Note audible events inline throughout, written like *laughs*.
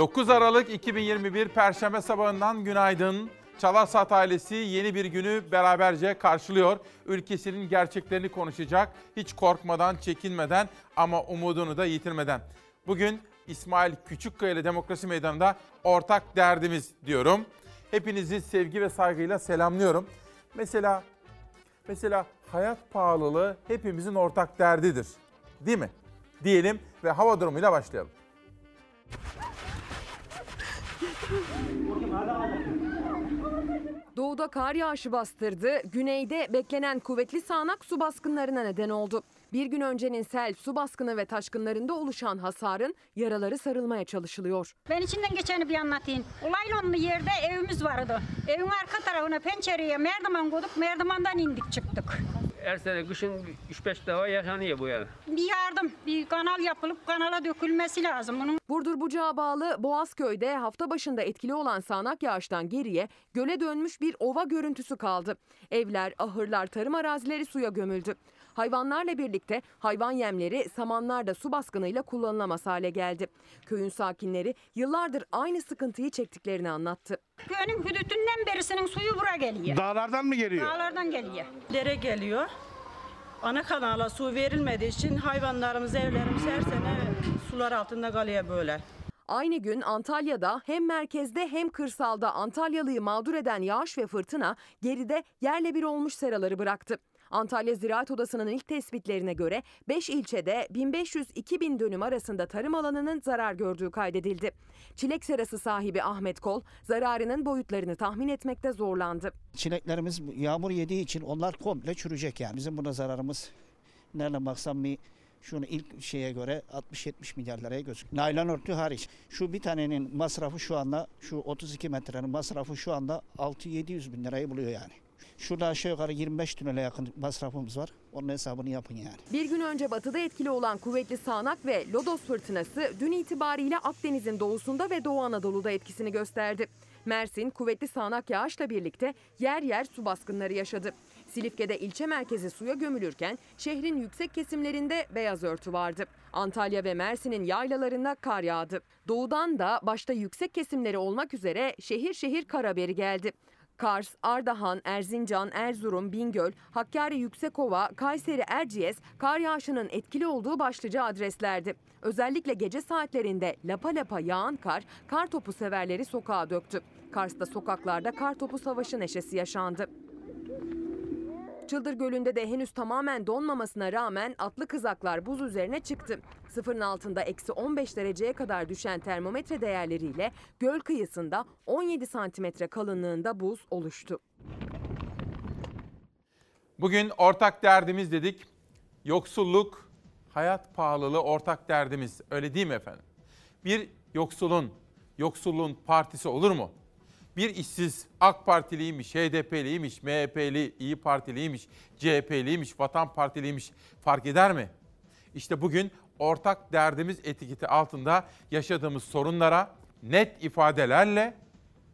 9 Aralık 2021 Perşembe sabahından günaydın. Çalarsat ailesi yeni bir günü beraberce karşılıyor. Ülkesinin gerçeklerini konuşacak. Hiç korkmadan, çekinmeden ama umudunu da yitirmeden. Bugün İsmail Küçükkaya ile Demokrasi Meydanı'nda ortak derdimiz diyorum. Hepinizi sevgi ve saygıyla selamlıyorum. Mesela mesela hayat pahalılığı hepimizin ortak derdidir. Değil mi? Diyelim ve hava durumuyla başlayalım. Doğuda kar yağışı bastırdı, güneyde beklenen kuvvetli sağanak su baskınlarına neden oldu. Bir gün öncenin sel, su baskını ve taşkınlarında oluşan hasarın yaraları sarılmaya çalışılıyor. Ben içinden geçeni bir anlatayım. Olaylanlı yerde evimiz vardı. Evin arka tarafına pencereye merdiven koyduk, merdivandan indik çıktık. Her sene kışın 3-5 defa yaşanıyor bu yani. Bir yardım, bir kanal yapılıp kanala dökülmesi lazım bunun. Burdur Bucağa bağlı Boğazköy'de hafta başında etkili olan sağanak yağıştan geriye göle dönmüş bir ova görüntüsü kaldı. Evler, ahırlar, tarım arazileri suya gömüldü. Hayvanlarla birlikte hayvan yemleri samanlar da su baskınıyla kullanılamaz hale geldi. Köyün sakinleri yıllardır aynı sıkıntıyı çektiklerini anlattı. Köyün hüdütünden berisinin suyu bura geliyor. Dağlardan mı geliyor? Dağlardan geliyor. dere geliyor. Ana kanala su verilmediği için hayvanlarımız, evlerimiz her sene sular altında kalıyor böyle. Aynı gün Antalya'da hem merkezde hem kırsalda Antalyalı'yı mağdur eden yağış ve fırtına geride yerle bir olmuş seraları bıraktı. Antalya Ziraat Odası'nın ilk tespitlerine göre 5 ilçede 1500-2000 dönüm arasında tarım alanının zarar gördüğü kaydedildi. Çilek serası sahibi Ahmet Kol zararının boyutlarını tahmin etmekte zorlandı. Çileklerimiz yağmur yediği için onlar komple çürüyecek yani. Bizim buna zararımız nereden baksam bir şunu ilk şeye göre 60-70 milyar liraya gözüküyor. Naylon örtü hariç. Şu bir tanenin masrafı şu anda şu 32 metrenin masrafı şu anda 6-700 bin lirayı buluyor yani. Şurada aşağı yukarı 25 tünele yakın masrafımız var. Onun hesabını yapın yani. Bir gün önce batıda etkili olan kuvvetli sağanak ve lodos fırtınası dün itibariyle Akdeniz'in doğusunda ve Doğu Anadolu'da etkisini gösterdi. Mersin kuvvetli sağanak yağışla birlikte yer yer su baskınları yaşadı. Silifke'de ilçe merkezi suya gömülürken şehrin yüksek kesimlerinde beyaz örtü vardı. Antalya ve Mersin'in yaylalarında kar yağdı. Doğudan da başta yüksek kesimleri olmak üzere şehir şehir kar haberi geldi. Kars, Ardahan, Erzincan, Erzurum, Bingöl, Hakkari Yüksekova, Kayseri Erciyes kar yağışının etkili olduğu başlıca adreslerdi. Özellikle gece saatlerinde lapa lapa yağan kar, kar topu severleri sokağa döktü. Kars'ta sokaklarda kar topu savaşı neşesi yaşandı. Çıldır Gölü'nde de henüz tamamen donmamasına rağmen atlı kızaklar buz üzerine çıktı. Sıfırın altında eksi 15 dereceye kadar düşen termometre değerleriyle göl kıyısında 17 santimetre kalınlığında buz oluştu. Bugün ortak derdimiz dedik. Yoksulluk, hayat pahalılığı ortak derdimiz. Öyle değil mi efendim? Bir yoksulun, yoksulluğun partisi olur mu? Bir işsiz AK Partiliymiş, HDP'liymiş, MHP'li, İyi Partiliymiş, CHP'liymiş, Vatan Partiliymiş fark eder mi? İşte bugün ortak derdimiz etiketi altında yaşadığımız sorunlara net ifadelerle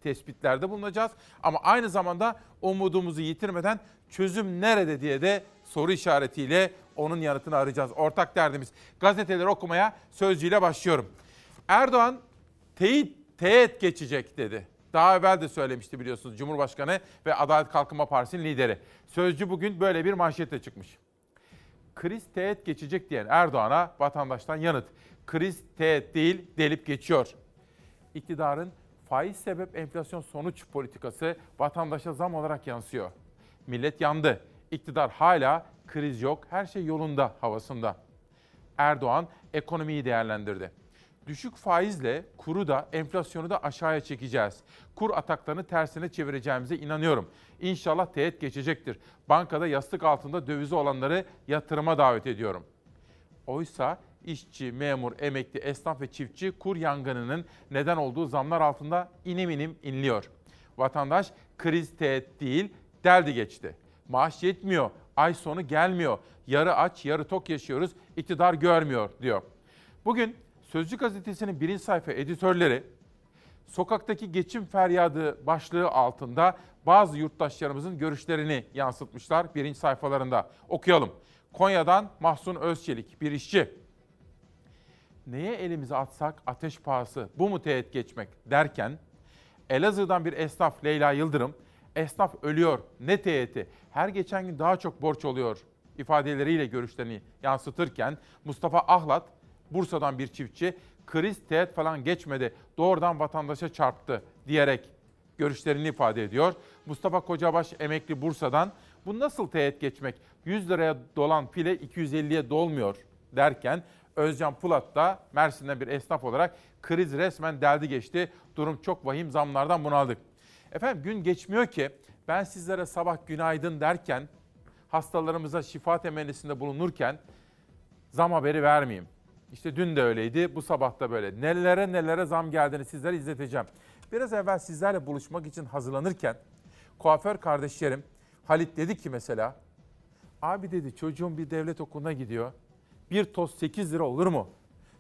tespitlerde bulunacağız. Ama aynı zamanda umudumuzu yitirmeden çözüm nerede diye de soru işaretiyle onun yanıtını arayacağız. Ortak derdimiz. Gazeteleri okumaya sözcüyle başlıyorum. Erdoğan teyit, teğet geçecek dedi. Daha evvel de söylemişti biliyorsunuz Cumhurbaşkanı ve Adalet Kalkınma Partisi'nin lideri. Sözcü bugün böyle bir manşetle çıkmış. Kriz teğet geçecek diyen Erdoğan'a vatandaştan yanıt. Kriz teğet değil delip geçiyor. İktidarın faiz sebep enflasyon sonuç politikası vatandaşa zam olarak yansıyor. Millet yandı. İktidar hala kriz yok, her şey yolunda havasında. Erdoğan ekonomiyi değerlendirdi. Düşük faizle kuru da enflasyonu da aşağıya çekeceğiz. Kur ataklarını tersine çevireceğimize inanıyorum. İnşallah teğet geçecektir. Bankada yastık altında dövizi olanları yatırıma davet ediyorum. Oysa işçi, memur, emekli, esnaf ve çiftçi kur yangınının neden olduğu zamlar altında inim inim inliyor. Vatandaş kriz teğet değil, deldi geçti. Maaş yetmiyor, ay sonu gelmiyor. Yarı aç, yarı tok yaşıyoruz, iktidar görmüyor diyor. Bugün Sözcü gazetesinin birinci sayfa editörleri sokaktaki geçim feryadı başlığı altında bazı yurttaşlarımızın görüşlerini yansıtmışlar birinci sayfalarında. Okuyalım. Konya'dan Mahsun Özçelik bir işçi. neye elimizi atsak ateş pahası bu mu teğet geçmek derken Elazığ'dan bir esnaf Leyla Yıldırım esnaf ölüyor ne teğeti her geçen gün daha çok borç oluyor ifadeleriyle görüşlerini yansıtırken Mustafa Ahlat Bursa'dan bir çiftçi kriz teğet falan geçmedi doğrudan vatandaşa çarptı diyerek görüşlerini ifade ediyor. Mustafa Kocabaş emekli Bursa'dan bu nasıl teğet geçmek 100 liraya dolan file 250'ye dolmuyor derken Özcan Pulat da Mersin'den bir esnaf olarak kriz resmen deldi geçti. Durum çok vahim zamlardan bunaldık. Efendim gün geçmiyor ki ben sizlere sabah günaydın derken hastalarımıza şifa temennisinde bulunurken zam haberi vermeyeyim. İşte dün de öyleydi, bu sabah da böyle. Nelere nelere zam geldiğini sizlere izleteceğim. Biraz evvel sizlerle buluşmak için hazırlanırken kuaför kardeşlerim Halit dedi ki mesela, abi dedi çocuğum bir devlet okuluna gidiyor. Bir toz 8 lira olur mu?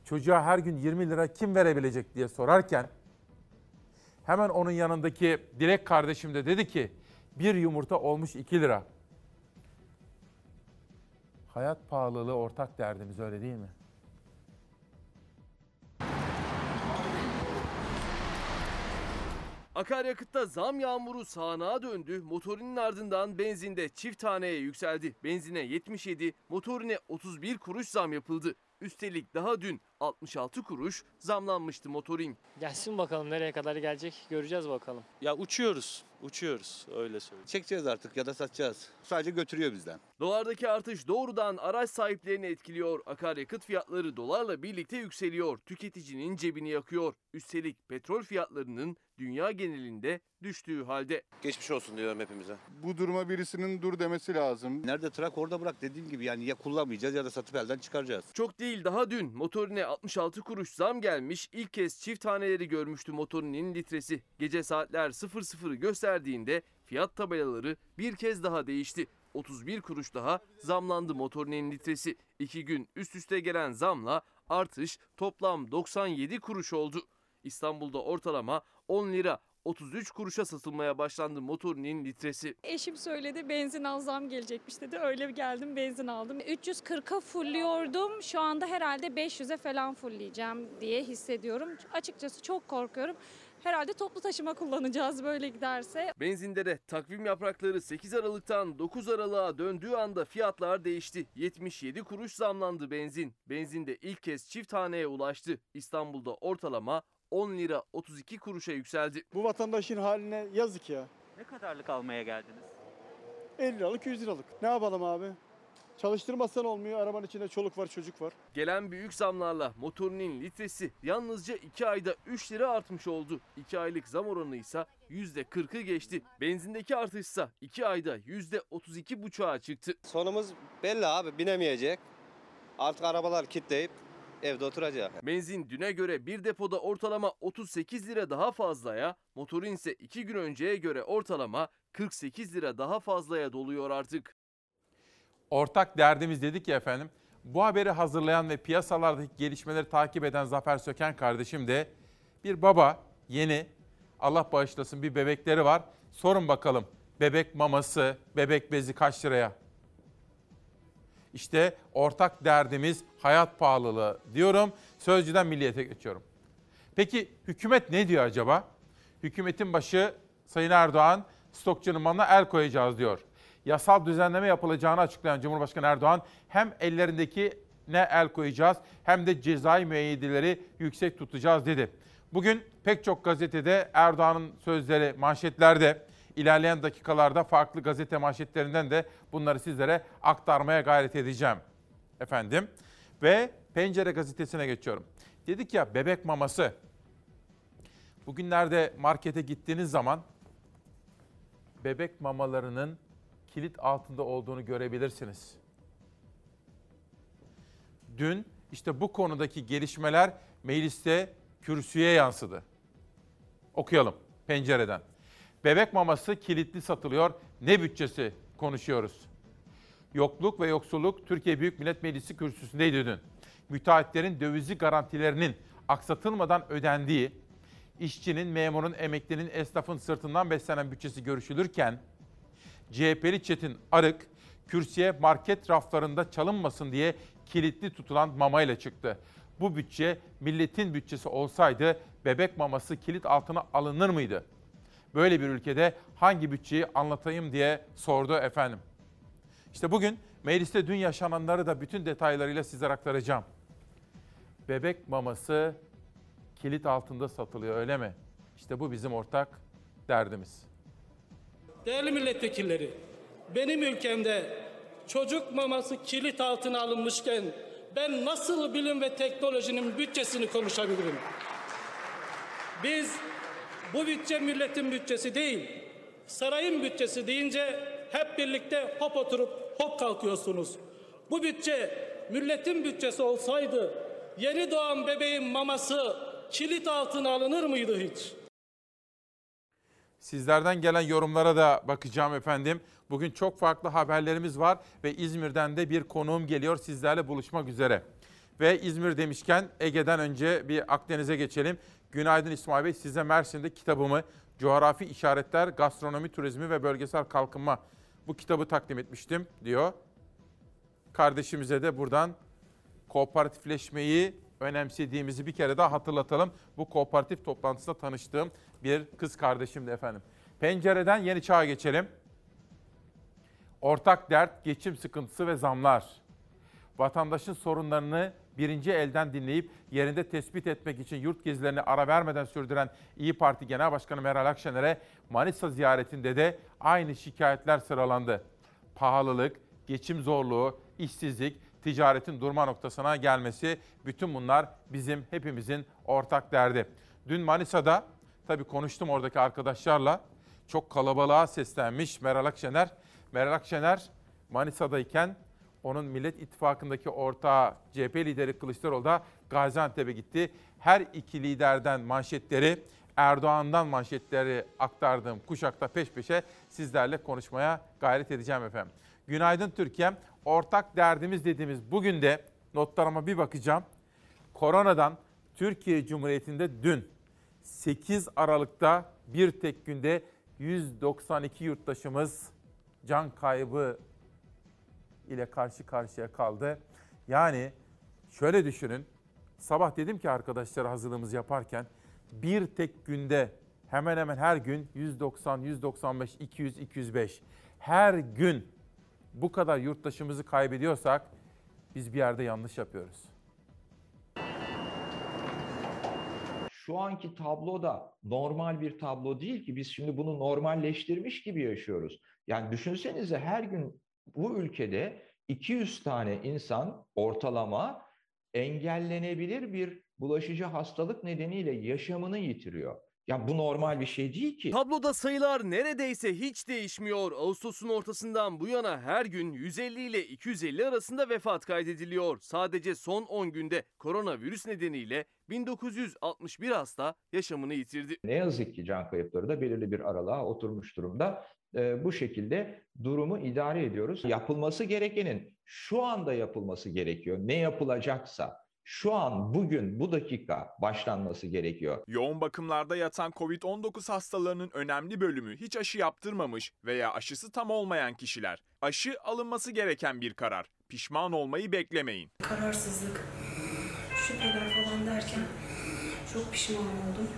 Çocuğa her gün 20 lira kim verebilecek diye sorarken hemen onun yanındaki Dilek kardeşim de dedi ki bir yumurta olmuş 2 lira. Hayat pahalılığı ortak derdimiz öyle değil mi? Akaryakıtta zam yağmuru sağanağa döndü. Motorinin ardından benzinde çift taneye yükseldi. Benzine 77, motorine 31 kuruş zam yapıldı. Üstelik daha dün 66 kuruş zamlanmıştı motorin. Gelsin bakalım nereye kadar gelecek göreceğiz bakalım. Ya uçuyoruz, uçuyoruz öyle söyleyeyim. Çekeceğiz artık ya da satacağız. Sadece götürüyor bizden. Dolardaki artış doğrudan araç sahiplerini etkiliyor. Akaryakıt fiyatları dolarla birlikte yükseliyor. Tüketicinin cebini yakıyor. Üstelik petrol fiyatlarının dünya genelinde düştüğü halde. Geçmiş olsun diyorum hepimize. Bu duruma birisinin dur demesi lazım. Nerede trak orada bırak dediğim gibi yani ya kullanmayacağız ya da satıp elden çıkaracağız. Çok değil daha dün motorine 66 kuruş zam gelmiş. İlk kez çift taneleri görmüştü motorinin litresi. Gece saatler 00'ı gösterdiğinde fiyat tabelaları bir kez daha değişti. 31 kuruş daha zamlandı motorinin litresi. İki gün üst üste gelen zamla artış toplam 97 kuruş oldu. İstanbul'da ortalama 10 lira 33 kuruşa satılmaya başlandı motorinin litresi. Eşim söyledi benzin az zam gelecekmiş dedi. Öyle geldim benzin aldım. 340'a fulliyordum. Şu anda herhalde 500'e falan fullleyeceğim diye hissediyorum. Açıkçası çok korkuyorum. Herhalde toplu taşıma kullanacağız böyle giderse. Benzinde de takvim yaprakları 8 Aralık'tan 9 Aralık'a döndüğü anda fiyatlar değişti. 77 kuruş zamlandı benzin. Benzinde ilk kez çift haneye ulaştı. İstanbul'da ortalama 10 lira 32 kuruşa yükseldi. Bu vatandaşın haline yazık ya. Ne kadarlık almaya geldiniz? 50 liralık 100 liralık. Ne yapalım abi? Çalıştırmazsan olmuyor. Arabanın içinde çoluk var çocuk var. Gelen büyük zamlarla motorinin litresi yalnızca 2 ayda 3 lira artmış oldu. 2 aylık zam oranı ise %40'ı geçti. Benzindeki artışsa 2 ayda %32,5'a çıktı. Sonumuz belli abi binemeyecek. Artık arabalar kitleyip evde oturacak. Benzin düne göre bir depoda ortalama 38 lira daha fazlaya, motorin ise 2 gün önceye göre ortalama 48 lira daha fazlaya doluyor artık. Ortak derdimiz dedik ya efendim. Bu haberi hazırlayan ve piyasalardaki gelişmeleri takip eden Zafer Söken kardeşim de bir baba, yeni, Allah bağışlasın bir bebekleri var. Sorun bakalım bebek maması, bebek bezi kaç liraya? İşte ortak derdimiz hayat pahalılığı diyorum. Sözcüden milliyete geçiyorum. Peki hükümet ne diyor acaba? Hükümetin başı Sayın Erdoğan stokçunun malına el koyacağız diyor. Yasal düzenleme yapılacağını açıklayan Cumhurbaşkanı Erdoğan hem ellerindeki ne el koyacağız hem de cezai müeyyideleri yüksek tutacağız dedi. Bugün pek çok gazetede Erdoğan'ın sözleri manşetlerde. İlerleyen dakikalarda farklı gazete manşetlerinden de bunları sizlere aktarmaya gayret edeceğim. Efendim ve Pencere gazetesine geçiyorum. Dedik ya bebek maması. Bugünlerde markete gittiğiniz zaman bebek mamalarının kilit altında olduğunu görebilirsiniz. Dün işte bu konudaki gelişmeler mecliste kürsüye yansıdı. Okuyalım pencereden. Bebek maması kilitli satılıyor. Ne bütçesi konuşuyoruz. Yokluk ve yoksulluk Türkiye Büyük Millet Meclisi kürsüsündeydi dün. Müteahhitlerin dövizli garantilerinin aksatılmadan ödendiği, işçinin, memurun, emeklinin, esnafın sırtından beslenen bütçesi görüşülürken, CHP'li Çetin Arık, kürsüye market raflarında çalınmasın diye kilitli tutulan mamayla çıktı. Bu bütçe milletin bütçesi olsaydı bebek maması kilit altına alınır mıydı? Böyle bir ülkede hangi bütçeyi anlatayım diye sordu efendim. İşte bugün mecliste dün yaşananları da bütün detaylarıyla sizlere aktaracağım. Bebek maması kilit altında satılıyor öyle mi? İşte bu bizim ortak derdimiz. Değerli milletvekilleri, benim ülkemde çocuk maması kilit altına alınmışken ben nasıl bilim ve teknolojinin bütçesini konuşabilirim? Biz bu bütçe milletin bütçesi değil, sarayın bütçesi deyince hep birlikte hop oturup hop kalkıyorsunuz. Bu bütçe milletin bütçesi olsaydı yeni doğan bebeğin maması kilit altına alınır mıydı hiç? Sizlerden gelen yorumlara da bakacağım efendim. Bugün çok farklı haberlerimiz var ve İzmir'den de bir konuğum geliyor sizlerle buluşmak üzere. Ve İzmir demişken Ege'den önce bir Akdeniz'e geçelim. Günaydın İsmail Bey size Mersin'de kitabımı Coğrafi İşaretler, Gastronomi, Turizmi ve Bölgesel Kalkınma bu kitabı takdim etmiştim diyor. Kardeşimize de buradan kooperatifleşmeyi önemsediğimizi bir kere daha hatırlatalım. Bu kooperatif toplantısında tanıştığım bir kız kardeşimdi efendim. Pencereden yeni çağa geçelim. Ortak dert, geçim sıkıntısı ve zamlar. Vatandaşın sorunlarını birinci elden dinleyip yerinde tespit etmek için yurt gezilerini ara vermeden sürdüren İyi Parti Genel Başkanı Meral Akşener'e Manisa ziyaretinde de aynı şikayetler sıralandı. Pahalılık, geçim zorluğu, işsizlik, ticaretin durma noktasına gelmesi bütün bunlar bizim hepimizin ortak derdi. Dün Manisa'da tabii konuştum oradaki arkadaşlarla. Çok kalabalığa seslenmiş Meral Akşener. Meral Akşener Manisa'dayken onun Millet İttifakı'ndaki ortağı CHP lideri Kılıçdaroğlu da Gaziantep'e gitti. Her iki liderden manşetleri, Erdoğan'dan manşetleri aktardığım kuşakta peş peşe sizlerle konuşmaya gayret edeceğim efendim. Günaydın Türkiye'm. Ortak derdimiz dediğimiz bugün de notlarıma bir bakacağım. Koronadan Türkiye Cumhuriyeti'nde dün 8 Aralık'ta bir tek günde 192 yurttaşımız can kaybı ile karşı karşıya kaldı. Yani şöyle düşünün. Sabah dedim ki arkadaşlar hazırlığımızı yaparken bir tek günde hemen hemen her gün 190, 195, 200, 205 her gün bu kadar yurttaşımızı kaybediyorsak biz bir yerde yanlış yapıyoruz. Şu anki tablo da normal bir tablo değil ki biz şimdi bunu normalleştirmiş gibi yaşıyoruz. Yani düşünsenize her gün bu ülkede 200 tane insan ortalama engellenebilir bir bulaşıcı hastalık nedeniyle yaşamını yitiriyor. Ya bu normal bir şey değil ki. Tabloda sayılar neredeyse hiç değişmiyor. Ağustos'un ortasından bu yana her gün 150 ile 250 arasında vefat kaydediliyor. Sadece son 10 günde koronavirüs nedeniyle 1961 hasta yaşamını yitirdi. Ne yazık ki can kayıpları da belirli bir aralığa oturmuş durumda. Ee, bu şekilde durumu idare ediyoruz. Yapılması gerekenin şu anda yapılması gerekiyor. Ne yapılacaksa şu an bugün bu dakika başlanması gerekiyor. Yoğun bakımlarda yatan COVID-19 hastalarının önemli bölümü hiç aşı yaptırmamış veya aşısı tam olmayan kişiler. Aşı alınması gereken bir karar. Pişman olmayı beklemeyin. Kararsızlık, şüpheler falan derken çok pişman oldum.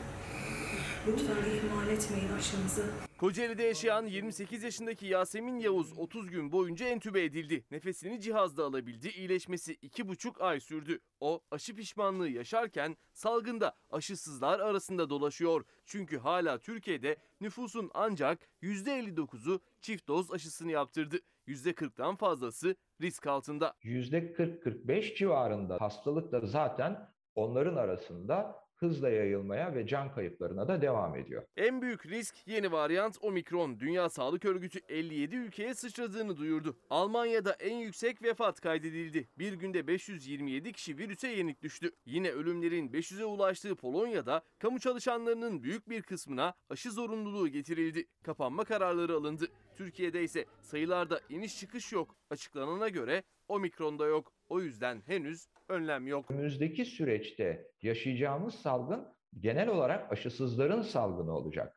Lütfen ihmal etmeyin aşınızı. Kocaeli'de yaşayan 28 yaşındaki Yasemin Yavuz 30 gün boyunca entübe edildi. Nefesini cihazda alabildi. İyileşmesi 2,5 ay sürdü. O aşı pişmanlığı yaşarken salgında aşısızlar arasında dolaşıyor. Çünkü hala Türkiye'de nüfusun ancak %59'u çift doz aşısını yaptırdı. %40'tan fazlası risk altında. %40-45 civarında hastalık da zaten onların arasında hızla yayılmaya ve can kayıplarına da devam ediyor. En büyük risk yeni varyant Omikron. Dünya Sağlık Örgütü 57 ülkeye sıçradığını duyurdu. Almanya'da en yüksek vefat kaydedildi. Bir günde 527 kişi virüse yenik düştü. Yine ölümlerin 500'e ulaştığı Polonya'da kamu çalışanlarının büyük bir kısmına aşı zorunluluğu getirildi. Kapanma kararları alındı. Türkiye'de ise sayılarda iniş çıkış yok. Açıklanana göre Omikron'da yok. O yüzden henüz önlem yok. Önümüzdeki süreçte yaşayacağımız salgın genel olarak aşısızların salgını olacak.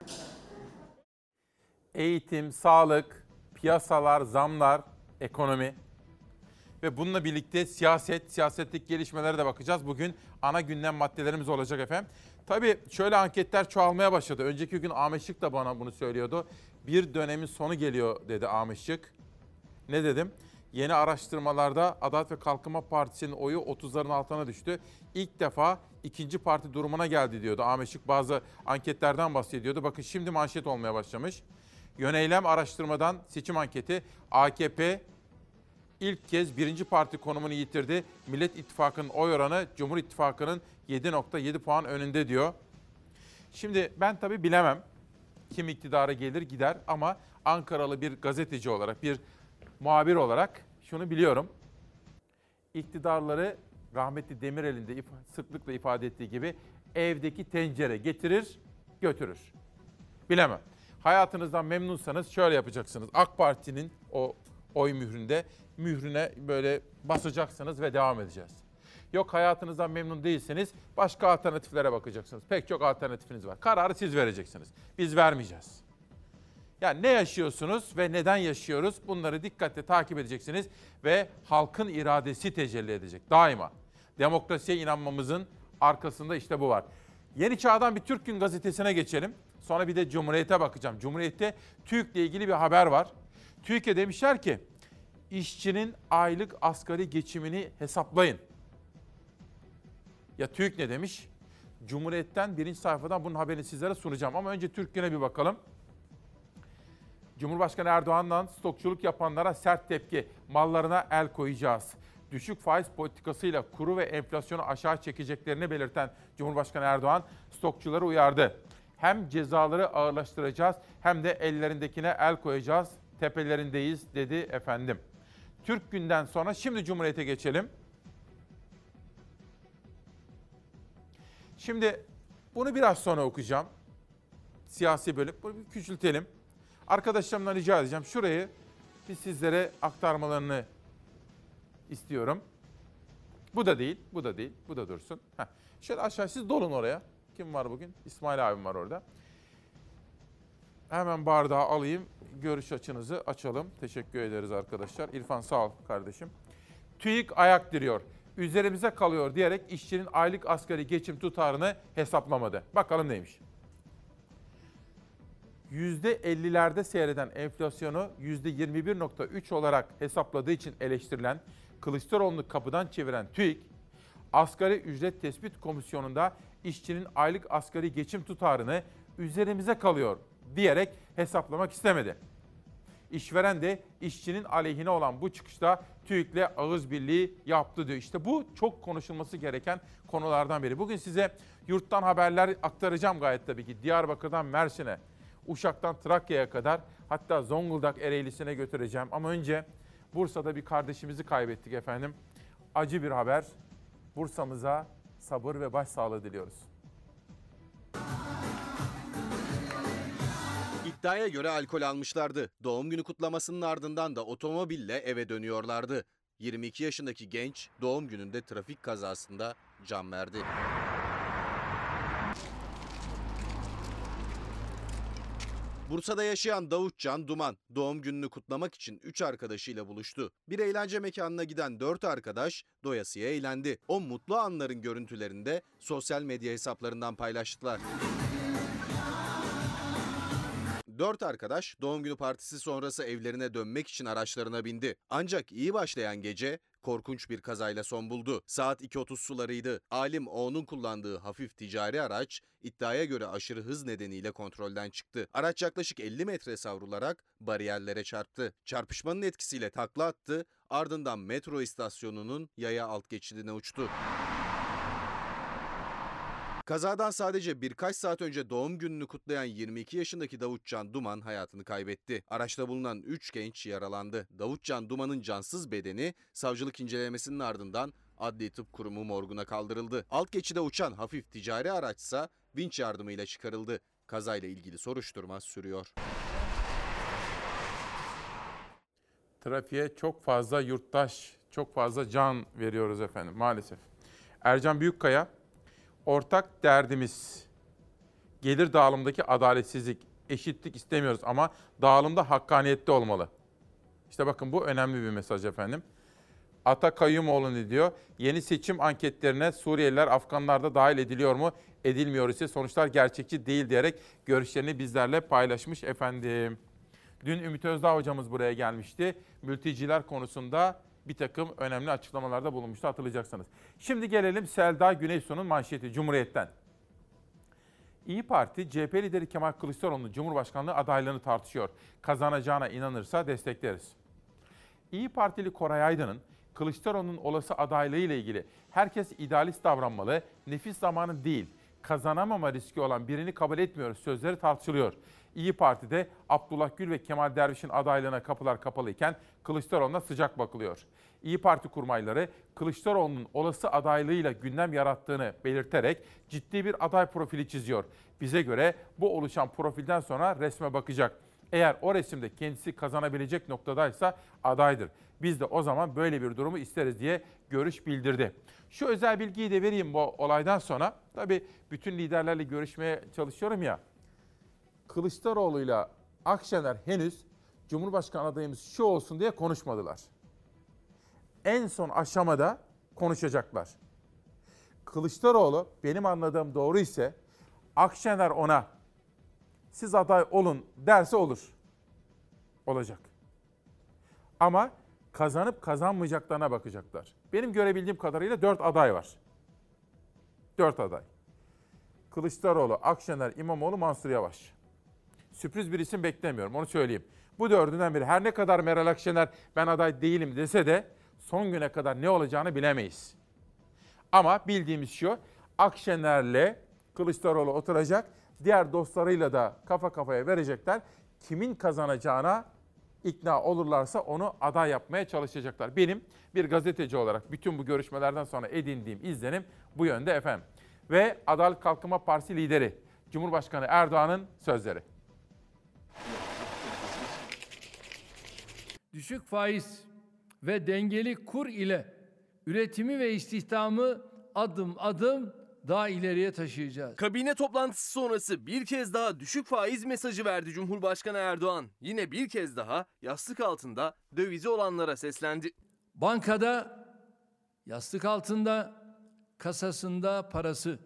Eğitim, sağlık, piyasalar, zamlar, ekonomi. ve bununla birlikte siyaset, siyasetteki gelişmelere de bakacağız. Bugün ana gündem maddelerimiz olacak efendim. Tabii şöyle anketler çoğalmaya başladı. Önceki gün Ahmet Şık da bana bunu söylüyordu. Bir dönemin sonu geliyor dedi Ahmet Şık. Ne dedim? Yeni araştırmalarda Adalet ve Kalkınma Partisi'nin oyu 30'ların altına düştü. İlk defa ikinci parti durumuna geldi diyordu. Ahmet bazı anketlerden bahsediyordu. Bakın şimdi manşet olmaya başlamış. Yöneylem araştırmadan seçim anketi AKP ilk kez birinci parti konumunu yitirdi. Millet İttifakı'nın oy oranı Cumhur İttifakı'nın 7.7 puan önünde diyor. Şimdi ben tabii bilemem kim iktidara gelir gider ama Ankaralı bir gazeteci olarak, bir muhabir olarak şunu biliyorum. İktidarları rahmetli Demirel'in de sıklıkla ifade ettiği gibi evdeki tencere getirir, götürür. Bilemem. Hayatınızdan memnunsanız şöyle yapacaksınız. AK Parti'nin o oy mühründe mührüne böyle basacaksınız ve devam edeceğiz. Yok hayatınızdan memnun değilseniz başka alternatiflere bakacaksınız. Pek çok alternatifiniz var. Kararı siz vereceksiniz. Biz vermeyeceğiz. Yani ne yaşıyorsunuz ve neden yaşıyoruz? Bunları dikkatle takip edeceksiniz ve halkın iradesi tecelli edecek daima. Demokrasiye inanmamızın arkasında işte bu var. Yeni Çağ'dan bir Türk Gün gazetesine geçelim. Sonra bir de Cumhuriyet'e bakacağım. Cumhuriyet'te TÜİK'le ilgili bir haber var. TÜİK'e demişler ki işçinin aylık asgari geçimini hesaplayın. Ya TÜİK ne demiş? Cumhuriyet'ten birinci sayfadan bunun haberini sizlere sunacağım. Ama önce Türk Günü'ne bir bakalım. Cumhurbaşkanı Erdoğan'dan stokçuluk yapanlara sert tepki. Mallarına el koyacağız. Düşük faiz politikasıyla kuru ve enflasyonu aşağı çekeceklerini belirten Cumhurbaşkanı Erdoğan stokçuları uyardı. Hem cezaları ağırlaştıracağız hem de ellerindekine el koyacağız. Tepelerindeyiz dedi efendim. Türk günden sonra şimdi Cumhuriyet'e geçelim. Şimdi bunu biraz sonra okuyacağım. Siyasi bölüm. Bunu bir küçültelim. Arkadaşlarımdan rica edeceğim. Şurayı bir sizlere aktarmalarını istiyorum. Bu da değil, bu da değil, bu da dursun. Heh. Şöyle aşağı siz dolun oraya. Kim var bugün? İsmail abim var orada. Hemen bardağı alayım. Görüş açınızı açalım. Teşekkür ederiz arkadaşlar. İrfan sağ ol kardeşim. TÜİK ayak diriyor. Üzerimize kalıyor diyerek işçinin aylık asgari geçim tutarını hesaplamadı. Bakalım neymiş. %50'lerde seyreden enflasyonu %21.3 olarak hesapladığı için eleştirilen Kılıçdaroğlu'nu kapıdan çeviren TÜİK, Asgari Ücret Tespit Komisyonu'nda işçinin aylık asgari geçim tutarını üzerimize kalıyor diyerek hesaplamak istemedi. İşveren de işçinin aleyhine olan bu çıkışta TÜİK'le ağız birliği yaptı diyor. İşte bu çok konuşulması gereken konulardan biri. Bugün size yurttan haberler aktaracağım gayet tabii ki. Diyarbakır'dan Mersin'e, Uşak'tan Trakya'ya kadar hatta Zonguldak Ereğlisi'ne götüreceğim. Ama önce Bursa'da bir kardeşimizi kaybettik efendim. Acı bir haber. Bursa'mıza sabır ve başsağlığı diliyoruz. İddiaya göre alkol almışlardı. Doğum günü kutlamasının ardından da otomobille eve dönüyorlardı. 22 yaşındaki genç doğum gününde trafik kazasında can verdi. Bursa'da yaşayan Davutcan Duman doğum gününü kutlamak için 3 arkadaşıyla buluştu. Bir eğlence mekanına giden 4 arkadaş doyasıya eğlendi. O mutlu anların görüntülerini de sosyal medya hesaplarından paylaştılar. Dört arkadaş doğum günü partisi sonrası evlerine dönmek için araçlarına bindi. Ancak iyi başlayan gece korkunç bir kazayla son buldu. Saat 2.30 sularıydı. Alim O'nun kullandığı hafif ticari araç iddiaya göre aşırı hız nedeniyle kontrolden çıktı. Araç yaklaşık 50 metre savrularak bariyerlere çarptı. Çarpışmanın etkisiyle takla attı. Ardından metro istasyonunun yaya alt geçidine uçtu. Kazadan sadece birkaç saat önce doğum gününü kutlayan 22 yaşındaki Davutcan Duman hayatını kaybetti. Araçta bulunan 3 genç yaralandı. Davutcan Duman'ın cansız bedeni savcılık incelemesinin ardından Adli Tıp Kurumu morguna kaldırıldı. Alt geçide uçan hafif ticari araçsa vinç yardımıyla çıkarıldı. Kazayla ilgili soruşturma sürüyor. Trafiğe çok fazla yurttaş, çok fazla can veriyoruz efendim maalesef. Ercan Büyükkaya, ortak derdimiz gelir dağılımındaki adaletsizlik, eşitlik istemiyoruz ama dağılımda hakkaniyetli olmalı. İşte bakın bu önemli bir mesaj efendim. Ata Kayyumoğlu diyor? Yeni seçim anketlerine Suriyeliler, Afganlar da dahil ediliyor mu? Edilmiyor ise sonuçlar gerçekçi değil diyerek görüşlerini bizlerle paylaşmış efendim. Dün Ümit Özdağ hocamız buraya gelmişti. Mülteciler konusunda bir takım önemli açıklamalarda bulunmuştu hatırlayacaksınız. Şimdi gelelim Selda Güneysu'nun manşeti Cumhuriyet'ten. İyi Parti, CHP lideri Kemal Kılıçdaroğlu'nun Cumhurbaşkanlığı adaylığını tartışıyor. Kazanacağına inanırsa destekleriz. İyi Partili Koray Aydın'ın Kılıçdaroğlu'nun olası adaylığı ile ilgili herkes idealist davranmalı, nefis zamanı değil, kazanamama riski olan birini kabul etmiyoruz sözleri tartışılıyor. İyi Parti'de Abdullah Gül ve Kemal Derviş'in adaylığına kapılar kapalıyken Kılıçdaroğlu'na sıcak bakılıyor. İyi Parti kurmayları Kılıçdaroğlu'nun olası adaylığıyla gündem yarattığını belirterek ciddi bir aday profili çiziyor. Bize göre bu oluşan profilden sonra resme bakacak. Eğer o resimde kendisi kazanabilecek noktadaysa adaydır. Biz de o zaman böyle bir durumu isteriz diye görüş bildirdi. Şu özel bilgiyi de vereyim bu olaydan sonra. Tabii bütün liderlerle görüşmeye çalışıyorum ya. Kılıçdaroğlu'yla Akşener henüz Cumhurbaşkanı adayımız şu olsun diye konuşmadılar. En son aşamada konuşacaklar. Kılıçdaroğlu benim anladığım doğru ise Akşener ona siz aday olun derse olur. Olacak. Ama kazanıp kazanmayacaklarına bakacaklar. Benim görebildiğim kadarıyla dört aday var. Dört aday. Kılıçdaroğlu, Akşener, İmamoğlu, Mansur Yavaş. Sürpriz bir isim beklemiyorum onu söyleyeyim. Bu dördünden biri her ne kadar Meral Akşener ben aday değilim dese de son güne kadar ne olacağını bilemeyiz. Ama bildiğimiz şu Akşener'le Kılıçdaroğlu oturacak. Diğer dostlarıyla da kafa kafaya verecekler. Kimin kazanacağına ikna olurlarsa onu aday yapmaya çalışacaklar. Benim bir gazeteci olarak bütün bu görüşmelerden sonra edindiğim izlenim bu yönde efendim. Ve Adalet Kalkınma Partisi lideri Cumhurbaşkanı Erdoğan'ın sözleri. Düşük faiz ve dengeli kur ile üretimi ve istihdamı adım adım daha ileriye taşıyacağız. Kabine toplantısı sonrası bir kez daha düşük faiz mesajı verdi Cumhurbaşkanı Erdoğan. Yine bir kez daha yastık altında dövizi olanlara seslendi. Bankada, yastık altında, kasasında parası,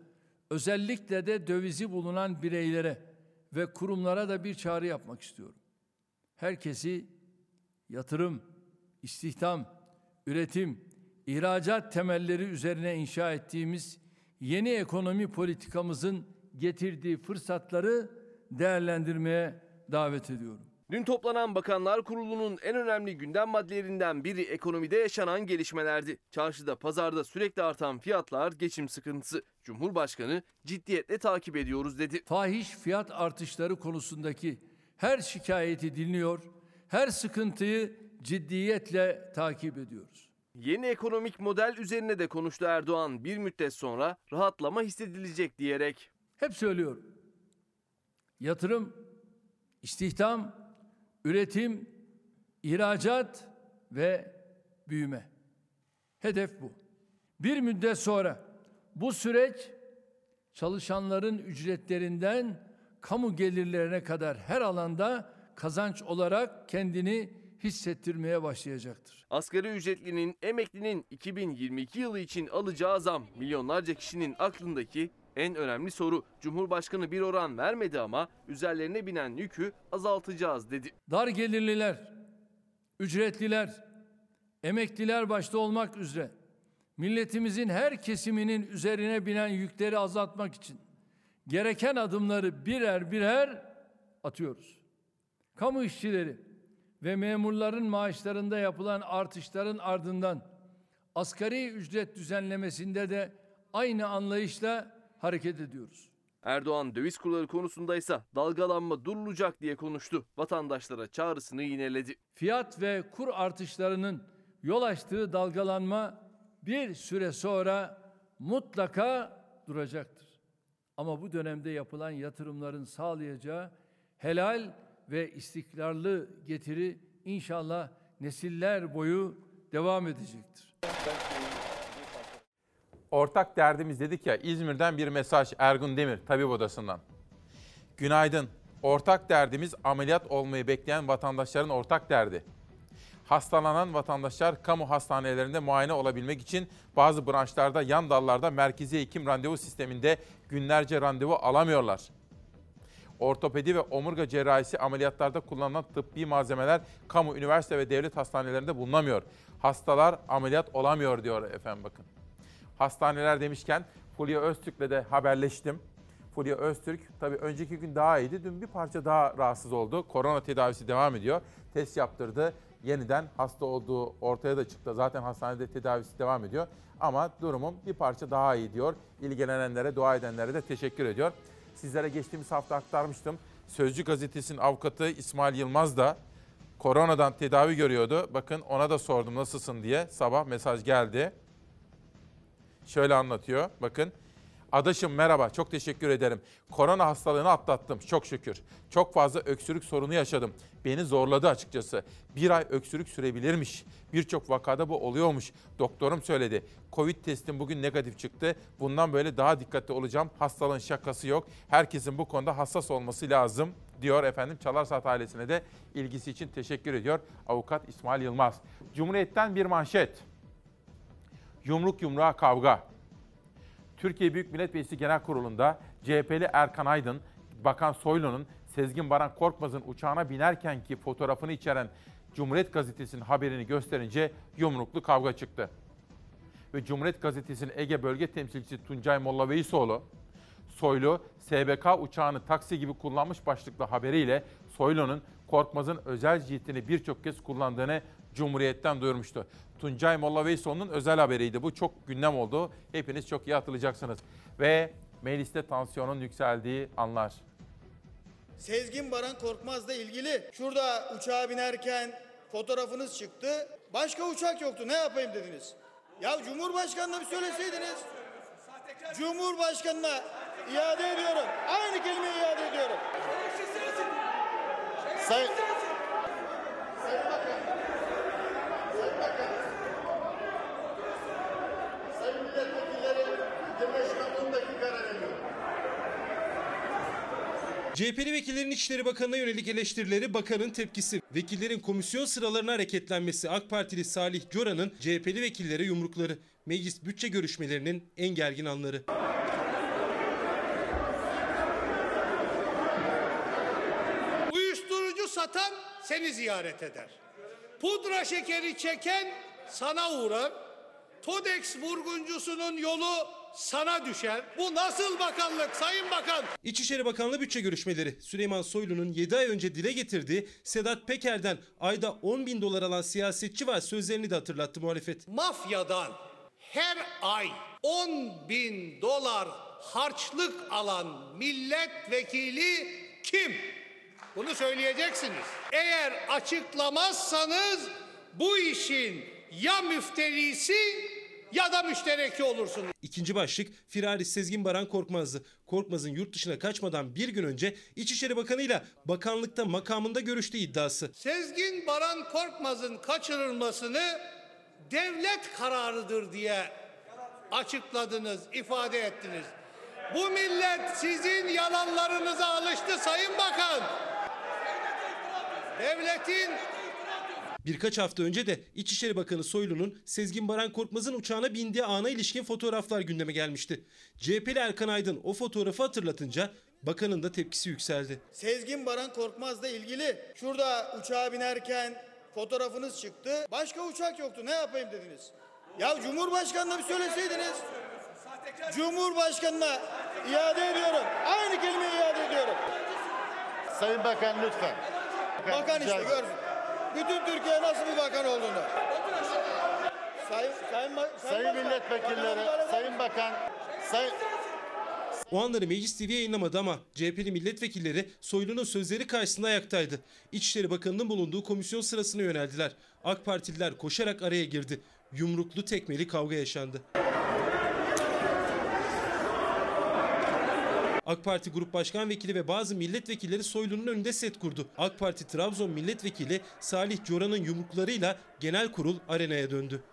özellikle de dövizi bulunan bireylere ve kurumlara da bir çağrı yapmak istiyorum. Herkesi yatırım, istihdam, üretim, ihracat temelleri üzerine inşa ettiğimiz yeni ekonomi politikamızın getirdiği fırsatları değerlendirmeye davet ediyorum. Dün toplanan Bakanlar Kurulu'nun en önemli gündem maddelerinden biri ekonomide yaşanan gelişmelerdi. Çarşıda, pazarda sürekli artan fiyatlar, geçim sıkıntısı. Cumhurbaşkanı ciddiyetle takip ediyoruz dedi. Fahiş fiyat artışları konusundaki her şikayeti dinliyor, her sıkıntıyı ciddiyetle takip ediyoruz. Yeni ekonomik model üzerine de konuştu Erdoğan bir müddet sonra rahatlama hissedilecek diyerek. Hep söylüyorum. Yatırım, istihdam, üretim, ihracat ve büyüme. Hedef bu. Bir müddet sonra bu süreç çalışanların ücretlerinden kamu gelirlerine kadar her alanda kazanç olarak kendini hissettirmeye başlayacaktır. Asgari ücretlinin, emeklinin 2022 yılı için alacağı zam milyonlarca kişinin aklındaki en önemli soru. Cumhurbaşkanı bir oran vermedi ama üzerlerine binen yükü azaltacağız dedi. Dar gelirliler, ücretliler, emekliler başta olmak üzere milletimizin her kesiminin üzerine binen yükleri azaltmak için gereken adımları birer birer atıyoruz. Kamu işçileri ve memurların maaşlarında yapılan artışların ardından asgari ücret düzenlemesinde de aynı anlayışla hareket ediyoruz. Erdoğan döviz kurları konusunda ise dalgalanma durulacak diye konuştu. Vatandaşlara çağrısını yineledi. Fiyat ve kur artışlarının yol açtığı dalgalanma bir süre sonra mutlaka duracaktır. Ama bu dönemde yapılan yatırımların sağlayacağı helal ve istikrarlı getiri inşallah nesiller boyu devam edecektir. Ortak derdimiz dedik ya İzmir'den bir mesaj Ergun Demir tabip odasından. Günaydın. Ortak derdimiz ameliyat olmayı bekleyen vatandaşların ortak derdi. Hastalanan vatandaşlar kamu hastanelerinde muayene olabilmek için bazı branşlarda yan dallarda merkezi hekim randevu sisteminde günlerce randevu alamıyorlar. Ortopedi ve omurga cerrahisi ameliyatlarda kullanılan tıbbi malzemeler kamu, üniversite ve devlet hastanelerinde bulunamıyor. Hastalar ameliyat olamıyor diyor efendim bakın. Hastaneler demişken Fulya Öztürk'le de haberleştim. Fulya Öztürk tabii önceki gün daha iyiydi. Dün bir parça daha rahatsız oldu. Korona tedavisi devam ediyor. Test yaptırdı. Yeniden hasta olduğu ortaya da çıktı. Zaten hastanede tedavisi devam ediyor. Ama durumum bir parça daha iyi diyor. İlgilenenlere, dua edenlere de teşekkür ediyor. Sizlere geçtiğimiz hafta aktarmıştım. Sözcü gazetesinin avukatı İsmail Yılmaz da koronadan tedavi görüyordu. Bakın ona da sordum nasılsın diye. Sabah mesaj geldi. Şöyle anlatıyor. Bakın. Adaşım merhaba, çok teşekkür ederim. Korona hastalığını atlattım, çok şükür. Çok fazla öksürük sorunu yaşadım. Beni zorladı açıkçası. Bir ay öksürük sürebilirmiş. Birçok vakada bu oluyormuş. Doktorum söyledi. Covid testim bugün negatif çıktı. Bundan böyle daha dikkatli olacağım. Hastalığın şakası yok. Herkesin bu konuda hassas olması lazım diyor efendim. Çalarsat ailesine de ilgisi için teşekkür ediyor. Avukat İsmail Yılmaz. Cumhuriyet'ten bir manşet. Yumruk yumruğa kavga. Türkiye Büyük Millet Meclisi Genel Kurulu'nda CHP'li Erkan Aydın, Bakan Soylu'nun Sezgin Baran Korkmaz'ın uçağına binerkenki fotoğrafını içeren Cumhuriyet Gazetesi'nin haberini gösterince yumruklu kavga çıktı. Ve Cumhuriyet Gazetesi'nin Ege Bölge Temsilcisi Tuncay Molla Veysoğlu, Soylu, SBK uçağını taksi gibi kullanmış başlıklı haberiyle Soylu'nun Korkmaz'ın özel jetini birçok kez kullandığını Cumhuriyet'ten duyurmuştu. Tuncay Molla Veysoğlu'nun özel haberiydi. Bu çok gündem oldu. Hepiniz çok iyi hatırlayacaksınız. Ve mecliste tansiyonun yükseldiği anlar. Sezgin Baran Korkmaz'la ilgili şurada uçağa binerken fotoğrafınız çıktı. Başka uçak yoktu. Ne yapayım dediniz? Ya Cumhurbaşkanı'na bir söyleseydiniz. Cumhurbaşkanı'na iade ediyorum. Aynı kelimeyi iade ediyorum. Sayın Sayın Bakan. Sayın Bakan. Sayın milletvekilleri dinle şuna 10 dakika ara veriyorum. CHP'li vekillerin İçişleri Bakanı'na yönelik eleştirileri bakanın tepkisi. Vekillerin komisyon sıralarına hareketlenmesi AK Partili Salih Coran'ın CHP'li vekillere yumrukları. Meclis bütçe görüşmelerinin en gergin anları. Uyuşturucu satan seni ziyaret eder. Pudra şekeri çeken sana uğrar. Todex vurguncusunun yolu sana düşer. Bu nasıl bakanlık Sayın Bakan? İçişleri Bakanlığı bütçe görüşmeleri Süleyman Soylu'nun 7 ay önce dile getirdiği Sedat Peker'den ayda 10 bin dolar alan siyasetçi var sözlerini de hatırlattı muhalefet. Mafyadan her ay 10 bin dolar harçlık alan milletvekili kim? Bunu söyleyeceksiniz. Eğer açıklamazsanız bu işin ya müfterisi ya da müştereki olursunuz. İkinci başlık Firari Sezgin Baran Korkmaz'dı. Korkmaz'ın yurt dışına kaçmadan bir gün önce İçişleri Bakanı'yla bakanlıkta makamında görüştüğü iddiası. Sezgin Baran Korkmaz'ın kaçırılmasını devlet kararıdır diye açıkladınız, ifade ettiniz. Bu millet sizin yalanlarınıza alıştı Sayın Bakan. Devletin Birkaç hafta önce de İçişleri Bakanı Soylu'nun Sezgin Baran Korkmaz'ın uçağına bindiği ana ilişkin fotoğraflar gündeme gelmişti. CHP'li Erkan Aydın o fotoğrafı hatırlatınca bakanın da tepkisi yükseldi. Sezgin Baran Korkmaz'la ilgili şurada uçağa binerken fotoğrafınız çıktı. Başka uçak yoktu. Ne yapayım dediniz? Ya Cumhurbaşkanı'na bir söyleseydiniz. Cumhurbaşkanı'na iade ediyorum. Aynı kelimeyi iade ediyorum. Sayın Bakan lütfen. Bakan işte görsün. Bütün Türkiye nasıl bir bakan olduğunu. Sayın, sayın, sayın, sayın milletvekilleri, sayın bakan, sayın... O anları Meclis TV yayınlamadı ama CHP'li milletvekilleri Soylu'nun sözleri karşısında ayaktaydı. İçişleri Bakanı'nın bulunduğu komisyon sırasına yöneldiler. AK Partililer koşarak araya girdi. Yumruklu tekmeli kavga yaşandı. AK Parti Grup Başkan Vekili ve bazı milletvekilleri Soylu'nun önünde set kurdu. AK Parti Trabzon Milletvekili Salih Coran'ın yumruklarıyla genel kurul arenaya döndü.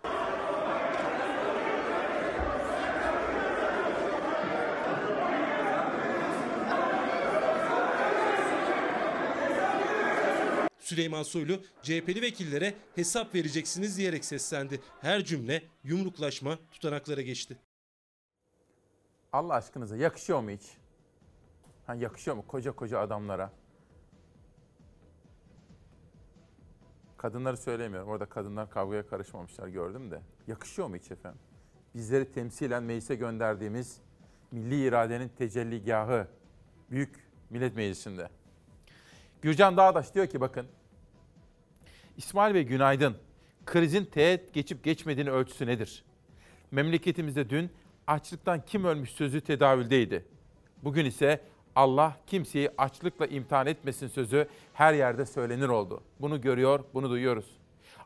Süleyman Soylu CHP'li vekillere hesap vereceksiniz diyerek seslendi. Her cümle yumruklaşma tutanaklara geçti. Allah aşkınıza yakışıyor mu hiç? Ha, yakışıyor mu koca koca adamlara? Kadınları söylemiyorum. Orada kadınlar kavgaya karışmamışlar gördüm de. Yakışıyor mu hiç efendim? Bizleri temsilen meclise gönderdiğimiz milli iradenin tecelligahı Büyük Millet Meclisi'nde. Gürcan Dağdaş diyor ki bakın İsmail Bey günaydın. Krizin teğet geçip geçmediğini ölçüsü nedir? Memleketimizde dün açlıktan kim ölmüş sözü tedavüldeydi. Bugün ise Allah kimseyi açlıkla imtihan etmesin sözü her yerde söylenir oldu. Bunu görüyor, bunu duyuyoruz.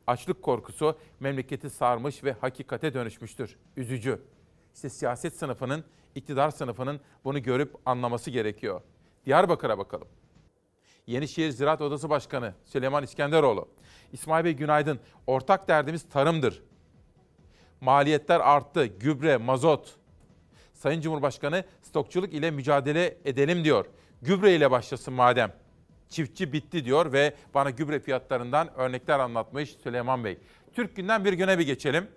Açlık korkusu memleketi sarmış ve hakikate dönüşmüştür. Üzücü. İşte siyaset sınıfının, iktidar sınıfının bunu görüp anlaması gerekiyor. Diyarbakır'a bakalım. Yenişehir Ziraat Odası Başkanı Süleyman İskenderoğlu. İsmail Bey günaydın. Ortak derdimiz tarımdır. Maliyetler arttı. Gübre, mazot. Sayın Cumhurbaşkanı stokçuluk ile mücadele edelim diyor. Gübre ile başlasın madem. Çiftçi bitti diyor ve bana gübre fiyatlarından örnekler anlatmış Süleyman Bey. Türk günden bir güne bir geçelim.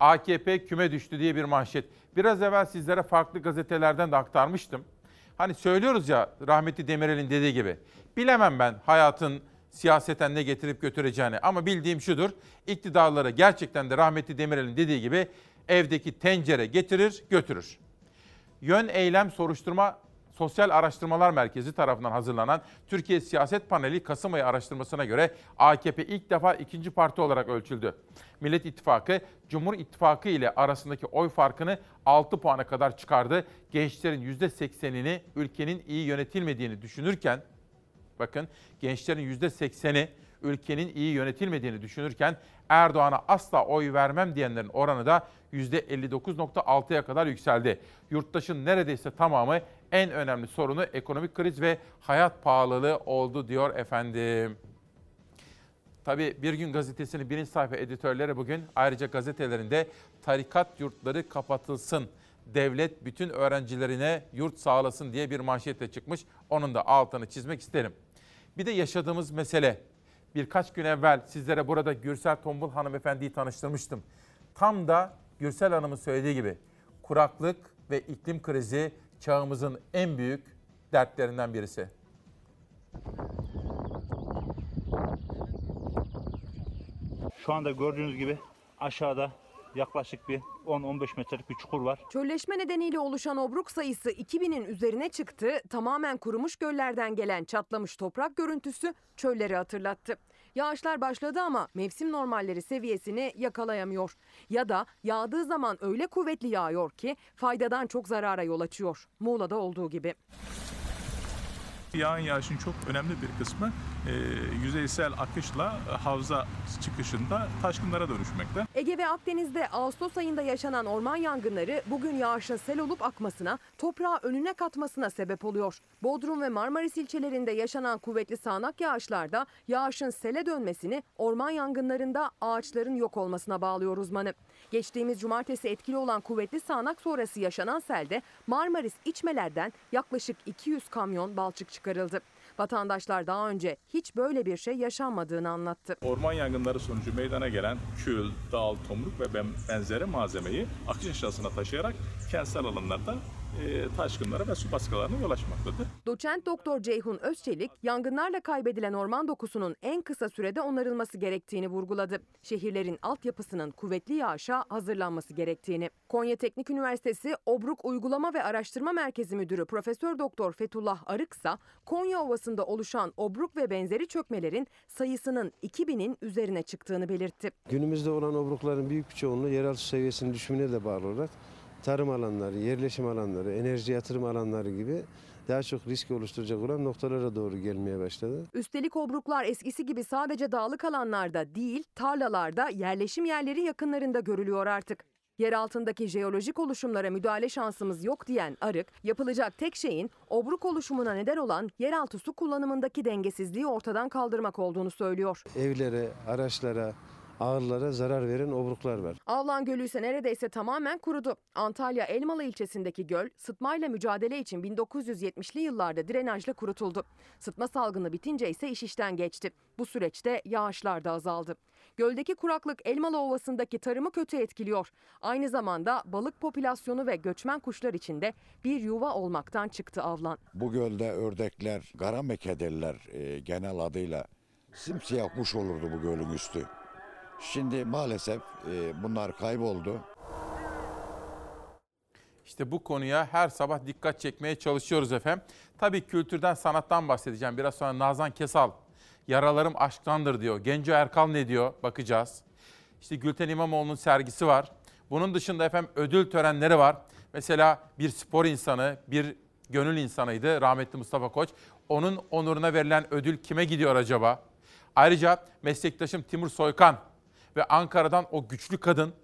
AKP küme düştü diye bir manşet. Biraz evvel sizlere farklı gazetelerden de aktarmıştım. Hani söylüyoruz ya rahmetli Demirel'in dediği gibi. Bilemem ben hayatın siyaseten ne getirip götüreceğini ama bildiğim şudur. İktidarları gerçekten de rahmetli Demirel'in dediği gibi evdeki tencere getirir götürür. Yön Eylem Soruşturma Sosyal Araştırmalar Merkezi tarafından hazırlanan Türkiye Siyaset Paneli Kasım ayı araştırmasına göre AKP ilk defa ikinci parti olarak ölçüldü. Millet İttifakı, Cumhur İttifakı ile arasındaki oy farkını 6 puana kadar çıkardı. Gençlerin %80'ini ülkenin iyi yönetilmediğini düşünürken, bakın gençlerin %80'i ülkenin iyi yönetilmediğini düşünürken Erdoğan'a asla oy vermem diyenlerin oranı da %59.6'ya kadar yükseldi. Yurttaşın neredeyse tamamı en önemli sorunu ekonomik kriz ve hayat pahalılığı oldu diyor efendim. Tabii Bir Gün Gazetesi'nin birinci sayfa editörleri bugün ayrıca gazetelerinde tarikat yurtları kapatılsın, devlet bütün öğrencilerine yurt sağlasın diye bir manşetle çıkmış. Onun da altını çizmek isterim. Bir de yaşadığımız mesele. Birkaç gün evvel sizlere burada Gürsel Tombul hanımefendiyi tanıştırmıştım. Tam da Gürsel Hanım'ın söylediği gibi kuraklık ve iklim krizi çağımızın en büyük dertlerinden birisi. Şu anda gördüğünüz gibi aşağıda yaklaşık bir 10-15 metrelik bir çukur var. Çölleşme nedeniyle oluşan obruk sayısı 2000'in üzerine çıktı. Tamamen kurumuş göllerden gelen çatlamış toprak görüntüsü çölleri hatırlattı. Yağışlar başladı ama mevsim normalleri seviyesini yakalayamıyor. Ya da yağdığı zaman öyle kuvvetli yağıyor ki faydadan çok zarara yol açıyor. Muğla'da olduğu gibi. Yağın yağışın çok önemli bir kısmı e, yüzeysel akışla e, havza çıkışında taşkınlara dönüşmekte. Ege ve Akdeniz'de Ağustos ayında yaşanan orman yangınları bugün yağışın sel olup akmasına, toprağı önüne katmasına sebep oluyor. Bodrum ve Marmaris ilçelerinde yaşanan kuvvetli sağanak yağışlarda yağışın sele dönmesini orman yangınlarında ağaçların yok olmasına bağlıyor uzmanı. Geçtiğimiz cumartesi etkili olan kuvvetli sağanak sonrası yaşanan selde Marmaris içmelerden yaklaşık 200 kamyon balçık çıkarıldı. Vatandaşlar daha önce hiç böyle bir şey yaşanmadığını anlattı. Orman yangınları sonucu meydana gelen kül, dal, tomruk ve ben- benzeri malzemeyi akış aşağısına taşıyarak kentsel alanlarda taşkınlara ve su baskılarına yol açmaktadır. Doçent Doktor Ceyhun Özçelik, yangınlarla kaybedilen orman dokusunun en kısa sürede onarılması gerektiğini vurguladı. Şehirlerin altyapısının kuvvetli yağışa hazırlanması gerektiğini. Konya Teknik Üniversitesi Obruk Uygulama ve Araştırma Merkezi Müdürü Profesör Doktor Fethullah Arıksa, Konya Ovası'nda oluşan obruk ve benzeri çökmelerin sayısının 2000'in üzerine çıktığını belirtti. Günümüzde olan obrukların büyük bir çoğunluğu yeraltı seviyesinin düşümüne de bağlı olarak tarım alanları, yerleşim alanları, enerji yatırım alanları gibi daha çok risk oluşturacak olan noktalara doğru gelmeye başladı. Üstelik obruklar eskisi gibi sadece dağlık alanlarda değil, tarlalarda, yerleşim yerleri yakınlarında görülüyor artık. Yer altındaki jeolojik oluşumlara müdahale şansımız yok diyen Arık, yapılacak tek şeyin obruk oluşumuna neden olan yeraltı su kullanımındaki dengesizliği ortadan kaldırmak olduğunu söylüyor. Evlere, araçlara, ağırlara zarar veren obruklar var. Avlan Gölü ise neredeyse tamamen kurudu. Antalya Elmalı ilçesindeki göl sıtmayla mücadele için 1970'li yıllarda drenajla kurutuldu. Sıtma salgını bitince ise iş işten geçti. Bu süreçte yağışlar da azaldı. Göldeki kuraklık Elmalı Ovası'ndaki tarımı kötü etkiliyor. Aynı zamanda balık popülasyonu ve göçmen kuşlar için de bir yuva olmaktan çıktı avlan. Bu gölde ördekler, garamekederler e, genel adıyla simsiyah kuş olurdu bu gölün üstü. Şimdi maalesef e, bunlar kayboldu. İşte bu konuya her sabah dikkat çekmeye çalışıyoruz efendim. Tabii kültürden, sanattan bahsedeceğim. Biraz sonra Nazan Kesal, yaralarım aşktandır diyor. Genco Erkal ne diyor? Bakacağız. İşte Gülten İmamoğlu'nun sergisi var. Bunun dışında efendim ödül törenleri var. Mesela bir spor insanı, bir gönül insanıydı rahmetli Mustafa Koç. Onun onuruna verilen ödül kime gidiyor acaba? Ayrıca meslektaşım Timur Soykan ve Ankara'dan o güçlü kadın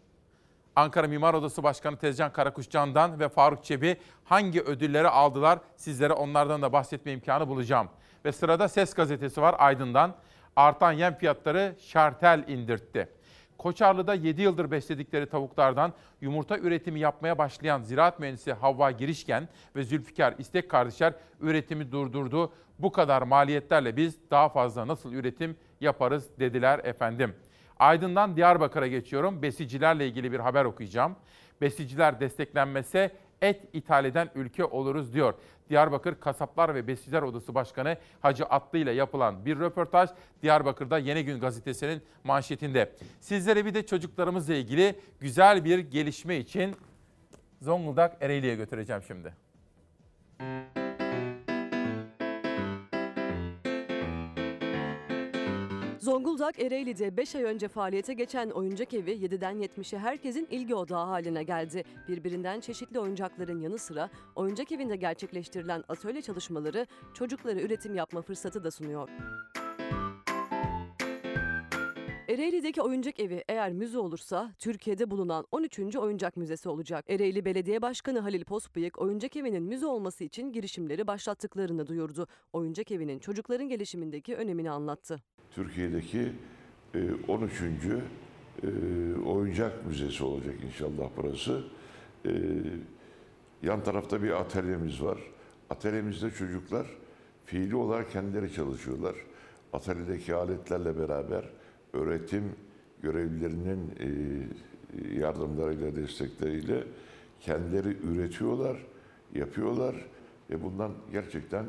Ankara Mimar Odası Başkanı Tezcan Karakuşcan'dan ve Faruk Çebi hangi ödülleri aldılar sizlere onlardan da bahsetme imkanı bulacağım. Ve sırada Ses Gazetesi var Aydın'dan. Artan yem fiyatları şartel indirtti. Koçarlı'da 7 yıldır besledikleri tavuklardan yumurta üretimi yapmaya başlayan ziraat mühendisi Havva Girişken ve Zülfikar İstek kardeşler üretimi durdurdu. Bu kadar maliyetlerle biz daha fazla nasıl üretim yaparız dediler efendim. Aydın'dan Diyarbakır'a geçiyorum. Besicilerle ilgili bir haber okuyacağım. Besiciler desteklenmese et ithal eden ülke oluruz diyor. Diyarbakır Kasaplar ve Besiciler Odası Başkanı Hacı Atlı ile yapılan bir röportaj Diyarbakır'da Yeni Gün gazetesinin manşetinde. Sizlere bir de çocuklarımızla ilgili güzel bir gelişme için Zonguldak Ereğli'ye götüreceğim şimdi. Zonguldak Ereğli'de 5 ay önce faaliyete geçen oyuncak evi 7'den 70'e herkesin ilgi odağı haline geldi. Birbirinden çeşitli oyuncakların yanı sıra oyuncak evinde gerçekleştirilen atölye çalışmaları çocuklara üretim yapma fırsatı da sunuyor. Ereğli'deki oyuncak evi eğer müze olursa Türkiye'de bulunan 13. oyuncak müzesi olacak. Ereğli Belediye Başkanı Halil Posbıyık oyuncak evinin müze olması için girişimleri başlattıklarını duyurdu. Oyuncak evinin çocukların gelişimindeki önemini anlattı. Türkiye'deki e, 13. e, oyuncak müzesi olacak inşallah burası. E, yan tarafta bir atölyemiz var. Atölyemizde çocuklar fiili olarak kendileri çalışıyorlar. Atölyedeki aletlerle beraber öğretim görevlilerinin e, yardımlarıyla, destekleriyle kendileri üretiyorlar, yapıyorlar ve bundan gerçekten e,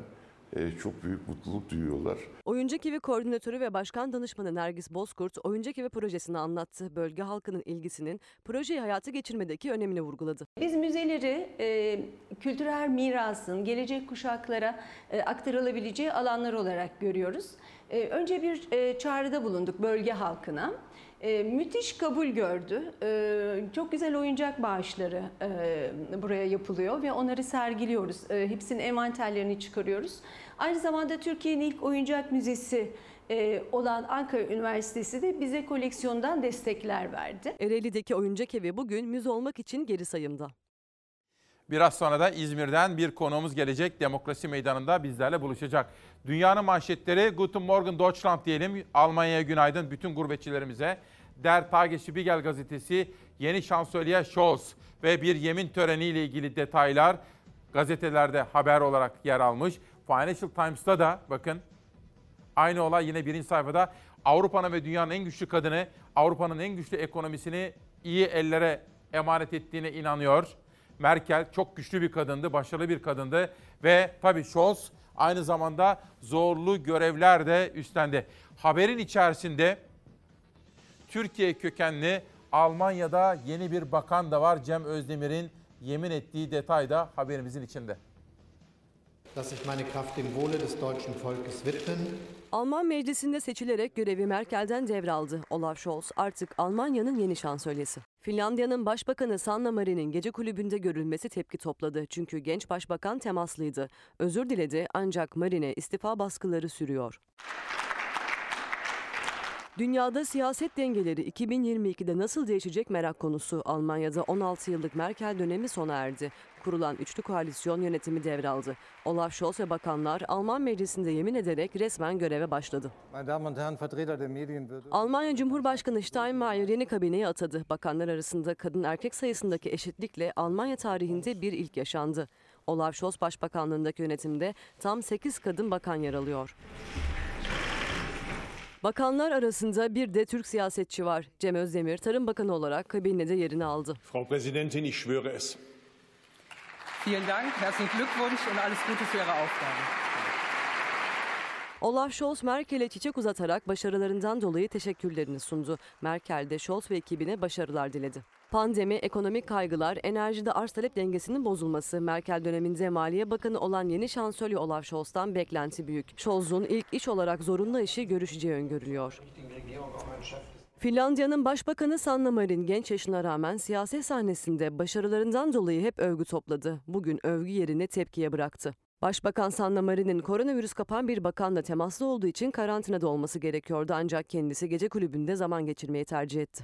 çok büyük mutluluk duyuyorlar. Oyuncak Evi Koordinatörü ve Başkan Danışmanı Nergis Bozkurt, Oyuncak Evi projesini anlattı. Bölge halkının ilgisinin projeyi hayata geçirmedeki önemini vurguladı. Biz müzeleri e, kültürel mirasın gelecek kuşaklara e, aktarılabileceği alanlar olarak görüyoruz. E, önce bir e, çağrıda bulunduk bölge halkına. E, müthiş kabul gördü. E, çok güzel oyuncak bağışları e, buraya yapılıyor ve onları sergiliyoruz. E, hepsinin envanterlerini çıkarıyoruz. Aynı zamanda Türkiye'nin ilk oyuncak müzesi e, olan Ankara Üniversitesi de bize koleksiyondan destekler verdi. Ereğli'deki oyuncak evi bugün müze olmak için geri sayımda. Biraz sonra da İzmir'den bir konuğumuz gelecek. Demokrasi Meydanı'nda bizlerle buluşacak. Dünyanın manşetleri Guten Morgen Deutschland diyelim. Almanya'ya günaydın bütün gurbetçilerimize. Der Tagesspiegel gazetesi yeni şansölye Scholz ve bir yemin töreniyle ilgili detaylar gazetelerde haber olarak yer almış. Financial Times'ta da bakın aynı olay yine birinci sayfada Avrupa'nın ve dünyanın en güçlü kadını Avrupa'nın en güçlü ekonomisini iyi ellere emanet ettiğine inanıyor. Merkel çok güçlü bir kadındı, başarılı bir kadındı ve tabii Scholz aynı zamanda zorlu görevler de üstlendi. Haberin içerisinde Türkiye kökenli Almanya'da yeni bir bakan da var. Cem Özdemir'in yemin ettiği detay da haberimizin içinde. Alman meclisinde seçilerek görevi Merkel'den devraldı. Olaf Scholz artık Almanya'nın yeni şansölyesi. Finlandiya'nın başbakanı Sanna Marin'in gece kulübünde görülmesi tepki topladı. Çünkü genç başbakan temaslıydı. Özür diledi ancak Marin'e istifa baskıları sürüyor. Dünyada siyaset dengeleri 2022'de nasıl değişecek merak konusu. Almanya'da 16 yıllık Merkel dönemi sona erdi. Kurulan üçlü koalisyon yönetimi devraldı. Olaf Scholz ve bakanlar Alman meclisinde yemin ederek resmen göreve başladı. Almanya Cumhurbaşkanı Steinmeier yeni kabineyi atadı. Bakanlar arasında kadın erkek sayısındaki eşitlikle Almanya tarihinde bir ilk yaşandı. Olaf Scholz başbakanlığındaki yönetimde tam 8 kadın bakan yer alıyor. Bakanlar arasında bir de Türk siyasetçi var. Cem Özdemir Tarım Bakanı olarak kabinede yerini aldı. Frau Präsidentin, ich schwöre es. Vielen Dank, herzlichen Glückwunsch und alles Gute für Ihre Aufgabe. Olaf Scholz Merkel'e çiçek uzatarak başarılarından dolayı teşekkürlerini sundu. Merkel de Scholz ve ekibine başarılar diledi. Pandemi, ekonomik kaygılar, enerjide arz talep dengesinin bozulması, Merkel döneminde Maliye Bakanı olan yeni şansölye Olaf Scholz'tan beklenti büyük. Scholz'un ilk iş olarak zorunlu işi görüşeceği öngörülüyor. Finlandiya'nın Başbakanı Sanna Marin genç yaşına rağmen siyaset sahnesinde başarılarından dolayı hep övgü topladı. Bugün övgü yerine tepkiye bıraktı. Başbakan Sanna Marin'in koronavirüs kapan bir bakanla temaslı olduğu için karantinada olması gerekiyordu ancak kendisi gece kulübünde zaman geçirmeyi tercih etti.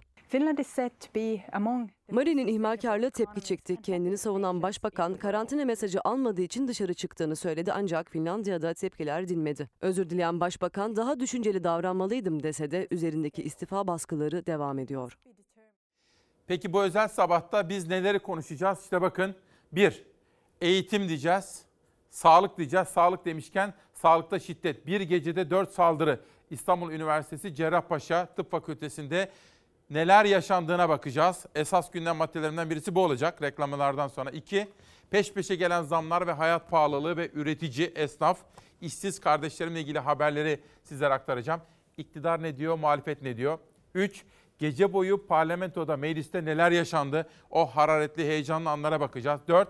Marin'in ihmalkarlığı tepki çekti. Kendini savunan başbakan karantina mesajı almadığı için dışarı çıktığını söyledi ancak Finlandiya'da tepkiler dinmedi. Özür dileyen başbakan daha düşünceli davranmalıydım dese de üzerindeki istifa baskıları devam ediyor. Peki bu özel sabahta biz neleri konuşacağız? İşte bakın bir, eğitim diyeceğiz. Sağlık diyeceğiz. Sağlık demişken sağlıkta şiddet. Bir gecede dört saldırı. İstanbul Üniversitesi Cerrahpaşa Tıp Fakültesi'nde neler yaşandığına bakacağız. Esas gündem maddelerinden birisi bu olacak reklamlardan sonra. İki, peş peşe gelen zamlar ve hayat pahalılığı ve üretici, esnaf, işsiz kardeşlerimle ilgili haberleri sizlere aktaracağım. İktidar ne diyor, muhalefet ne diyor? Üç, gece boyu parlamentoda, mecliste neler yaşandı? O hararetli, heyecanlı anlara bakacağız. Dört,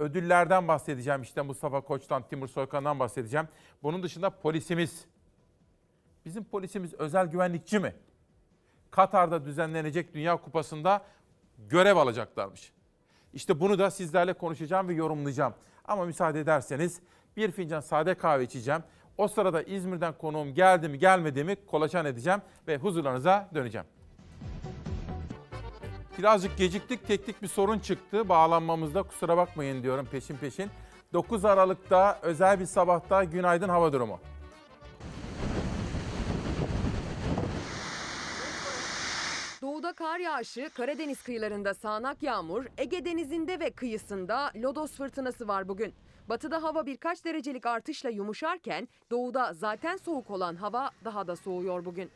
ödüllerden bahsedeceğim. İşte Mustafa Koç'tan, Timur Soykan'dan bahsedeceğim. Bunun dışında polisimiz. Bizim polisimiz özel güvenlikçi mi? Katar'da düzenlenecek Dünya Kupası'nda görev alacaklarmış. İşte bunu da sizlerle konuşacağım ve yorumlayacağım. Ama müsaade ederseniz bir fincan sade kahve içeceğim. O sırada İzmir'den konuğum geldi mi gelmedi mi kolaçan edeceğim ve huzurlarınıza döneceğim. Birazcık geciktik, teknik bir sorun çıktı bağlanmamızda kusura bakmayın diyorum peşin peşin. 9 Aralık'ta özel bir sabahta günaydın hava durumu. Doğuda kar yağışı, Karadeniz kıyılarında sağanak yağmur, Ege Denizi'nde ve kıyısında lodos fırtınası var bugün. Batıda hava birkaç derecelik artışla yumuşarken doğuda zaten soğuk olan hava daha da soğuyor bugün.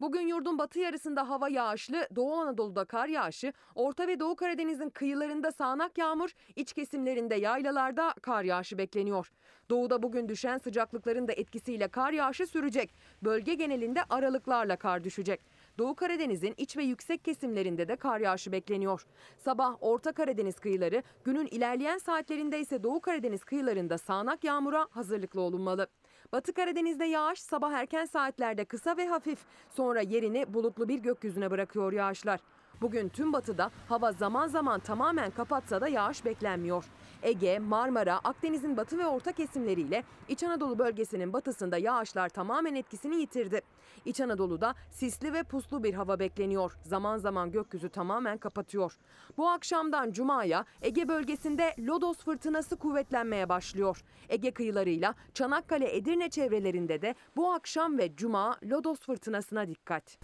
Bugün yurdun batı yarısında hava yağışlı, Doğu Anadolu'da kar yağışı, Orta ve Doğu Karadeniz'in kıyılarında sağanak yağmur, iç kesimlerinde yaylalarda kar yağışı bekleniyor. Doğuda bugün düşen sıcaklıkların da etkisiyle kar yağışı sürecek. Bölge genelinde aralıklarla kar düşecek. Doğu Karadeniz'in iç ve yüksek kesimlerinde de kar yağışı bekleniyor. Sabah Orta Karadeniz kıyıları, günün ilerleyen saatlerinde ise Doğu Karadeniz kıyılarında sağanak yağmura hazırlıklı olunmalı. Batı Karadeniz'de yağış sabah erken saatlerde kısa ve hafif, sonra yerini bulutlu bir gökyüzüne bırakıyor yağışlar. Bugün tüm batıda hava zaman zaman tamamen kapatsa da yağış beklenmiyor. Ege, Marmara, Akdeniz'in batı ve orta kesimleriyle İç Anadolu bölgesinin batısında yağışlar tamamen etkisini yitirdi. İç Anadolu'da sisli ve puslu bir hava bekleniyor. Zaman zaman gökyüzü tamamen kapatıyor. Bu akşamdan Cuma'ya Ege bölgesinde lodos fırtınası kuvvetlenmeye başlıyor. Ege kıyılarıyla Çanakkale, Edirne çevrelerinde de bu akşam ve Cuma lodos fırtınasına dikkat.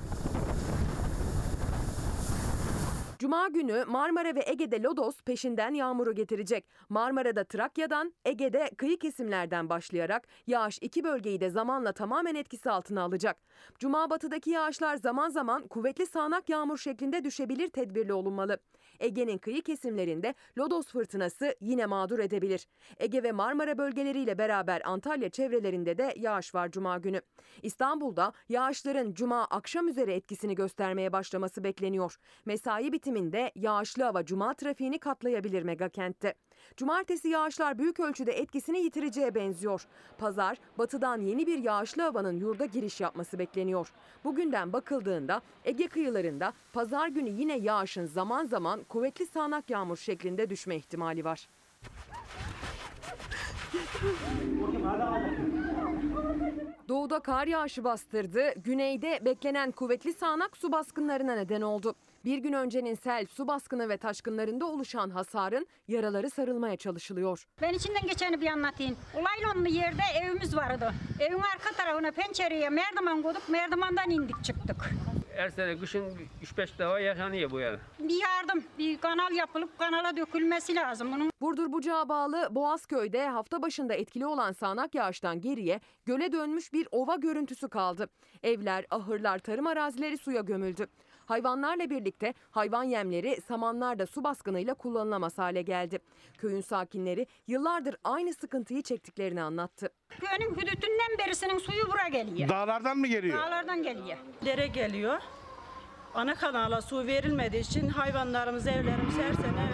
Cuma günü Marmara ve Ege'de lodos peşinden yağmuru getirecek. Marmara'da Trakya'dan, Ege'de kıyı kesimlerden başlayarak yağış iki bölgeyi de zamanla tamamen etkisi altına alacak. Cuma batıdaki yağışlar zaman zaman kuvvetli sağanak yağmur şeklinde düşebilir tedbirli olunmalı. Ege'nin kıyı kesimlerinde lodos fırtınası yine mağdur edebilir. Ege ve Marmara bölgeleriyle beraber Antalya çevrelerinde de yağış var Cuma günü. İstanbul'da yağışların Cuma akşam üzeri etkisini göstermeye başlaması bekleniyor. Mesai bitiminde yağışlı hava Cuma trafiğini katlayabilir megakentte. Cumartesi yağışlar büyük ölçüde etkisini yitireceğe benziyor. Pazar, batıdan yeni bir yağışlı havanın yurda giriş yapması bekleniyor. Bugünden bakıldığında Ege kıyılarında pazar günü yine yağışın zaman zaman kuvvetli sağanak yağmur şeklinde düşme ihtimali var. Doğuda kar yağışı bastırdı, güneyde beklenen kuvvetli sağanak su baskınlarına neden oldu. Bir gün öncenin sel, su baskını ve taşkınlarında oluşan hasarın yaraları sarılmaya çalışılıyor. Ben içinden geçeni bir anlatayım. Olaylanlı yerde evimiz vardı. Evin arka tarafına pencereye merdiven koyduk, merdivandan indik çıktık. Her sene kışın 3-5 defa yaşanıyor bu yani. Bir yardım, bir kanal yapılıp kanala dökülmesi lazım bunun. Burdur Bucağa bağlı Boğazköy'de hafta başında etkili olan sağanak yağıştan geriye göle dönmüş bir ova görüntüsü kaldı. Evler, ahırlar, tarım arazileri suya gömüldü. Hayvanlarla birlikte hayvan yemleri samanlar su baskınıyla kullanılamaz hale geldi. Köyün sakinleri yıllardır aynı sıkıntıyı çektiklerini anlattı. Köyün hüdütünden berisinin suyu bura geliyor. Dağlardan mı geliyor? Dağlardan geliyor. Dere geliyor. Ana kanala su verilmediği için hayvanlarımız, evlerimiz her sene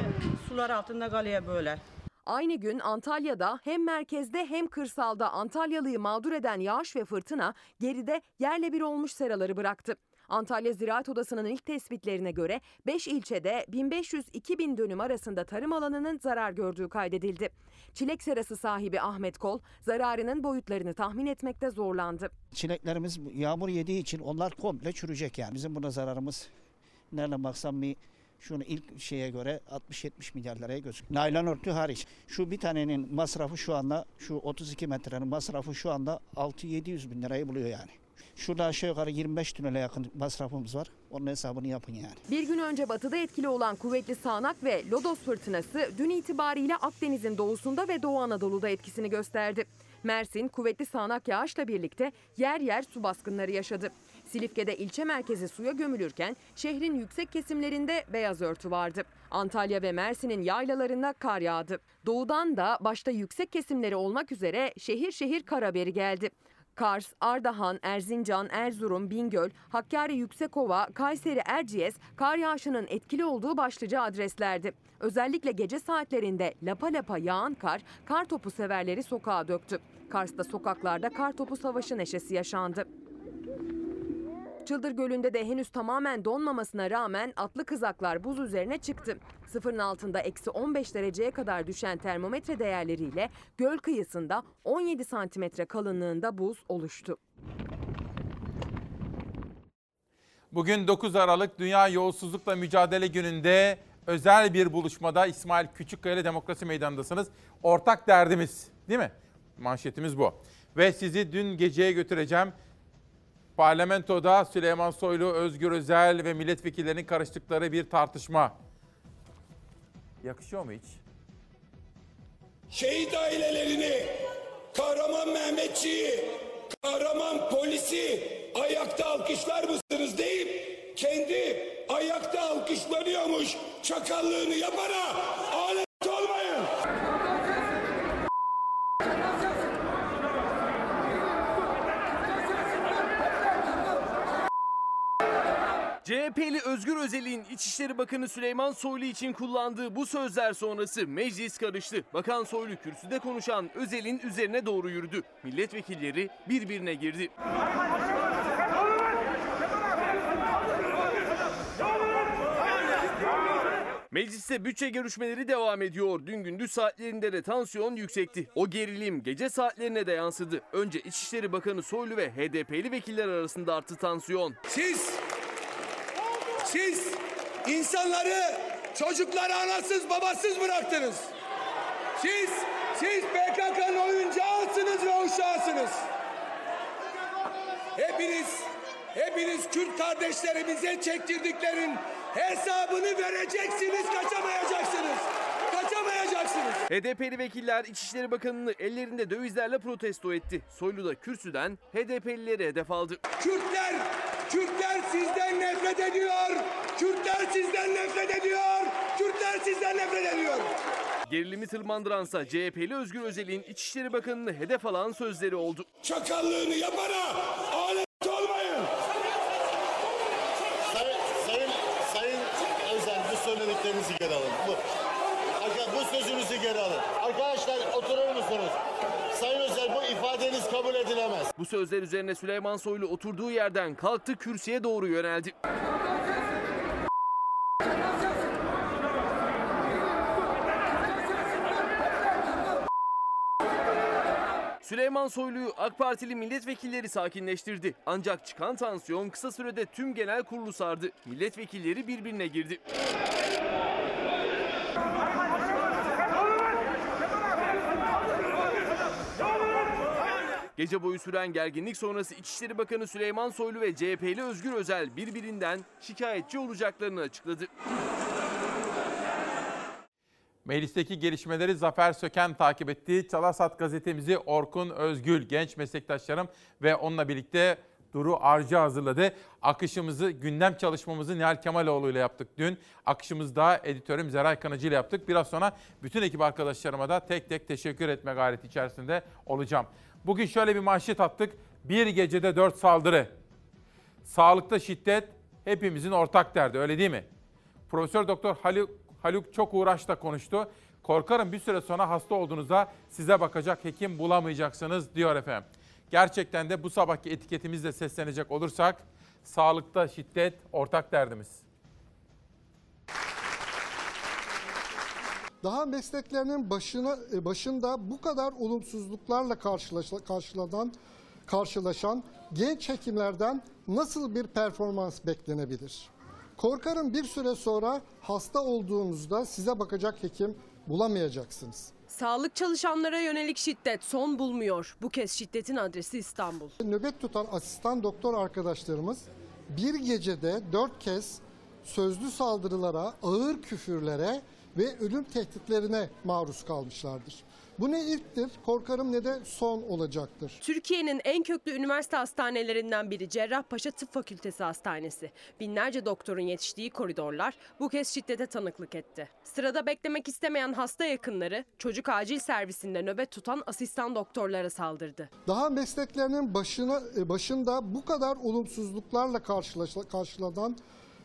sular altında kalıyor böyle. Aynı gün Antalya'da hem merkezde hem kırsalda Antalyalı'yı mağdur eden yağış ve fırtına geride yerle bir olmuş seraları bıraktı. Antalya Ziraat Odası'nın ilk tespitlerine göre 5 ilçede 1500-2000 dönüm arasında tarım alanının zarar gördüğü kaydedildi. Çilek serası sahibi Ahmet Kol zararının boyutlarını tahmin etmekte zorlandı. Çileklerimiz yağmur yediği için onlar komple çürüyecek yani. Bizim buna zararımız nereden baksam bir şunu ilk şeye göre 60-70 milyar liraya gözüküyor. Naylon örtü hariç. Şu bir tanenin masrafı şu anda şu 32 metrenin masrafı şu anda 6-700 bin lirayı buluyor yani. Şurada aşağı yukarı 25 tünele yakın masrafımız var. Onun hesabını yapın yani. Bir gün önce batıda etkili olan kuvvetli sağanak ve lodos fırtınası dün itibariyle Akdeniz'in doğusunda ve Doğu Anadolu'da etkisini gösterdi. Mersin kuvvetli sağanak yağışla birlikte yer yer su baskınları yaşadı. Silifke'de ilçe merkezi suya gömülürken şehrin yüksek kesimlerinde beyaz örtü vardı. Antalya ve Mersin'in yaylalarında kar yağdı. Doğudan da başta yüksek kesimleri olmak üzere şehir şehir kar haberi geldi. Kars, Ardahan, Erzincan, Erzurum, Bingöl, Hakkari, Yüksekova, Kayseri, Erciyes kar yağışının etkili olduğu başlıca adreslerdi. Özellikle gece saatlerinde lapa lapa yağan kar, kar topu severleri sokağa döktü. Kars'ta sokaklarda kar topu savaşı neşesi yaşandı. Çıldır Gölü'nde de henüz tamamen donmamasına rağmen atlı kızaklar buz üzerine çıktı. Sıfırın altında eksi 15 dereceye kadar düşen termometre değerleriyle göl kıyısında 17 santimetre kalınlığında buz oluştu. Bugün 9 Aralık Dünya Yolsuzlukla Mücadele Günü'nde özel bir buluşmada İsmail Küçükkaya ile Demokrasi Meydanı'ndasınız. Ortak derdimiz değil mi? Manşetimiz bu. Ve sizi dün geceye götüreceğim. Parlamentoda Süleyman Soylu, Özgür Özel ve milletvekillerinin karıştıkları bir tartışma. Yakışıyor mu hiç? Şehit ailelerini, kahraman Mehmetçiği, kahraman polisi ayakta alkışlar mısınız deyip kendi ayakta alkışlanıyormuş çakallığını yapana alet olmayın. CHP'li Özgür Özel'in İçişleri Bakanı Süleyman Soylu için kullandığı bu sözler sonrası meclis karıştı. Bakan Soylu kürsüde konuşan Özel'in üzerine doğru yürüdü. Milletvekilleri birbirine girdi. Mecliste bütçe görüşmeleri devam ediyor. Dün gündüz saatlerinde de tansiyon yüksekti. O gerilim gece saatlerine de yansıdı. Önce İçişleri Bakanı Soylu ve HDP'li vekiller arasında arttı tansiyon. Siz, siz insanları, çocukları anasız babasız bıraktınız. Siz, siz PKK'nın oyuncağısınız ve uşağısınız. Hepiniz, hepiniz Kürt kardeşlerimize çektirdiklerin hesabını vereceksiniz, kaçamayacaksınız. Kaçamayacaksınız. HDP'li vekiller İçişleri Bakanı'nı ellerinde dövizlerle protesto etti. Soylu da kürsüden HDP'lileri hedef aldı. Kürtler, Kürtler sizden nefret ediyor. Kürtler sizden nefret ediyor. Kürtler sizden nefret ediyor. Gerilimi tırmandıransa CHP'li Özgür Özel'in İçişleri Bakanı'nı hedef alan sözleri oldu. Çakallığını yapana alet olmayın. Sayın, sayın, sayın Özel bu söylediklerinizi geri alın. Bu, bu sözünüzü geri alın. Arkadaşlar oturur musunuz? Sayın Özel bu ifadeniz kabul edilemez. Bu sözler üzerine Süleyman Soylu oturduğu yerden kalktı kürsüye doğru yöneldi. Süleyman Soylu'yu AK Partili milletvekilleri sakinleştirdi. Ancak çıkan tansiyon kısa sürede tüm genel kurulu sardı. Milletvekilleri birbirine girdi. Gece boyu süren gerginlik sonrası İçişleri Bakanı Süleyman Soylu ve CHP'li Özgür Özel birbirinden şikayetçi olacaklarını açıkladı. Meclisteki gelişmeleri Zafer Söken takip etti. Çalasat gazetemizi Orkun Özgül, genç meslektaşlarım ve onunla birlikte Duru Arcı hazırladı. Akışımızı, gündem çalışmamızı Nihal Kemaloğlu ile yaptık dün. Akışımızı da editörüm Zeray Kanıcı ile yaptık. Biraz sonra bütün ekip arkadaşlarıma da tek tek teşekkür etme gayreti içerisinde olacağım. Bugün şöyle bir manşet attık. Bir gecede dört saldırı. Sağlıkta şiddet hepimizin ortak derdi öyle değil mi? Profesör Doktor Haluk, Haluk çok uğraşla konuştu. Korkarım bir süre sonra hasta olduğunuzda size bakacak hekim bulamayacaksınız diyor efendim. Gerçekten de bu sabahki etiketimizle seslenecek olursak sağlıkta şiddet ortak derdimiz. Daha mesleklerinin başına e, başında bu kadar olumsuzluklarla karşılanan karşılaşan genç hekimlerden nasıl bir performans beklenebilir? Korkarım bir süre sonra hasta olduğunuzda size bakacak hekim bulamayacaksınız. Sağlık çalışanlara yönelik şiddet son bulmuyor. Bu kez şiddetin adresi İstanbul. Nöbet tutan asistan doktor arkadaşlarımız bir gecede dört kez sözlü saldırılara, ağır küfürlere ve ölüm tehditlerine maruz kalmışlardır. Bu ne ilktir, korkarım ne de son olacaktır. Türkiye'nin en köklü üniversite hastanelerinden biri Cerrahpaşa Tıp Fakültesi Hastanesi. Binlerce doktorun yetiştiği koridorlar bu kez şiddete tanıklık etti. Sırada beklemek istemeyen hasta yakınları çocuk acil servisinde nöbet tutan asistan doktorlara saldırdı. Daha mesleklerinin başına e, başında bu kadar olumsuzluklarla karşılanan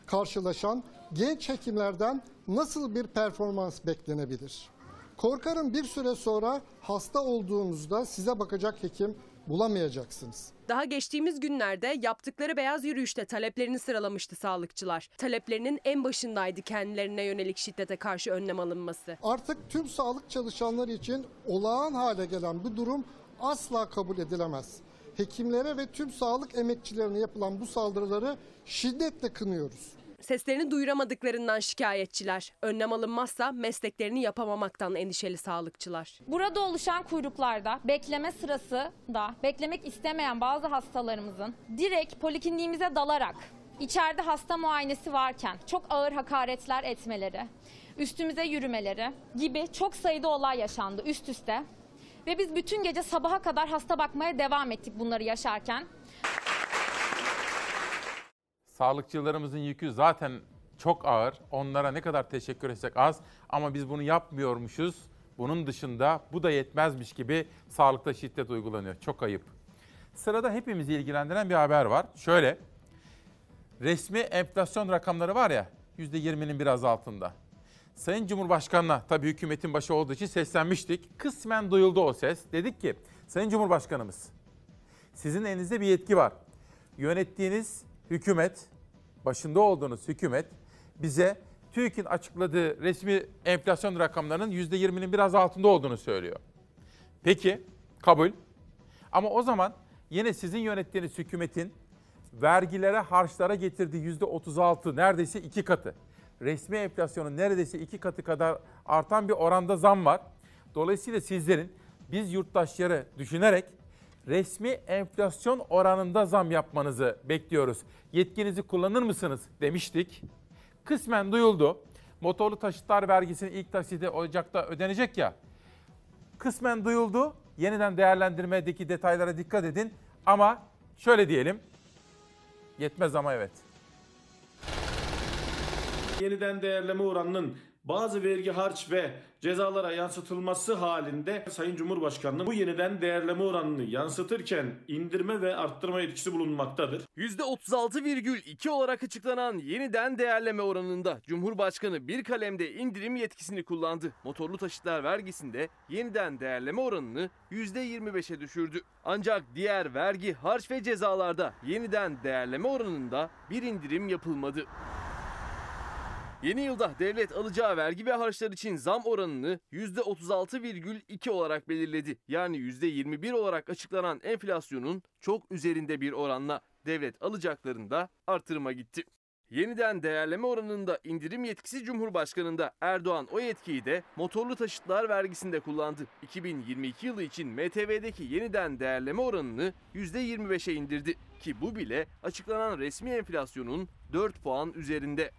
karşılaşan genç hekimlerden nasıl bir performans beklenebilir? Korkarım bir süre sonra hasta olduğunuzda size bakacak hekim bulamayacaksınız. Daha geçtiğimiz günlerde yaptıkları beyaz yürüyüşte taleplerini sıralamıştı sağlıkçılar. Taleplerinin en başındaydı kendilerine yönelik şiddete karşı önlem alınması. Artık tüm sağlık çalışanları için olağan hale gelen bu durum asla kabul edilemez. Hekimlere ve tüm sağlık emekçilerine yapılan bu saldırıları şiddetle kınıyoruz. Seslerini duyuramadıklarından şikayetçiler. Önlem alınmazsa mesleklerini yapamamaktan endişeli sağlıkçılar. Burada oluşan kuyruklarda bekleme sırası da beklemek istemeyen bazı hastalarımızın direkt polikliniğimize dalarak içeride hasta muayenesi varken çok ağır hakaretler etmeleri, üstümüze yürümeleri gibi çok sayıda olay yaşandı üst üste. Ve biz bütün gece sabaha kadar hasta bakmaya devam ettik bunları yaşarken. Sağlıkçılarımızın yükü zaten çok ağır. Onlara ne kadar teşekkür etsek az ama biz bunu yapmıyormuşuz. Bunun dışında bu da yetmezmiş gibi sağlıkta şiddet uygulanıyor. Çok ayıp. Sırada hepimizi ilgilendiren bir haber var. Şöyle, resmi enflasyon rakamları var ya, %20'nin biraz altında. Sayın Cumhurbaşkanı'na tabii hükümetin başı olduğu için seslenmiştik. Kısmen duyuldu o ses. Dedik ki, Sayın Cumhurbaşkanımız, sizin elinizde bir yetki var. Yönettiğiniz hükümet, başında olduğunuz hükümet bize TÜİK'in açıkladığı resmi enflasyon rakamlarının %20'nin biraz altında olduğunu söylüyor. Peki, kabul. Ama o zaman yine sizin yönettiğiniz hükümetin vergilere, harçlara getirdiği %36, neredeyse iki katı. Resmi enflasyonun neredeyse iki katı kadar artan bir oranda zam var. Dolayısıyla sizlerin biz yurttaşları düşünerek resmi enflasyon oranında zam yapmanızı bekliyoruz. Yetkinizi kullanır mısınız demiştik. Kısmen duyuldu. Motorlu taşıtlar vergisinin ilk taksidi Ocak'ta ödenecek ya. Kısmen duyuldu. Yeniden değerlendirmedeki detaylara dikkat edin. Ama şöyle diyelim. Yetmez ama evet. Yeniden değerleme oranının bazı vergi harç ve cezalara yansıtılması halinde Sayın Cumhurbaşkanı'nın bu yeniden değerleme oranını yansıtırken indirme ve arttırma yetkisi bulunmaktadır. %36,2 olarak açıklanan yeniden değerleme oranında Cumhurbaşkanı bir kalemde indirim yetkisini kullandı. Motorlu taşıtlar vergisinde yeniden değerleme oranını %25'e düşürdü. Ancak diğer vergi, harç ve cezalarda yeniden değerleme oranında bir indirim yapılmadı. Yeni yılda devlet alacağı vergi ve harçlar için zam oranını %36,2 olarak belirledi. Yani %21 olarak açıklanan enflasyonun çok üzerinde bir oranla devlet alacaklarında artırıma gitti. Yeniden değerleme oranında indirim yetkisi Cumhurbaşkanı'nda Erdoğan o yetkiyi de motorlu taşıtlar vergisinde kullandı. 2022 yılı için MTV'deki yeniden değerleme oranını %25'e indirdi. Ki bu bile açıklanan resmi enflasyonun 4 puan üzerinde.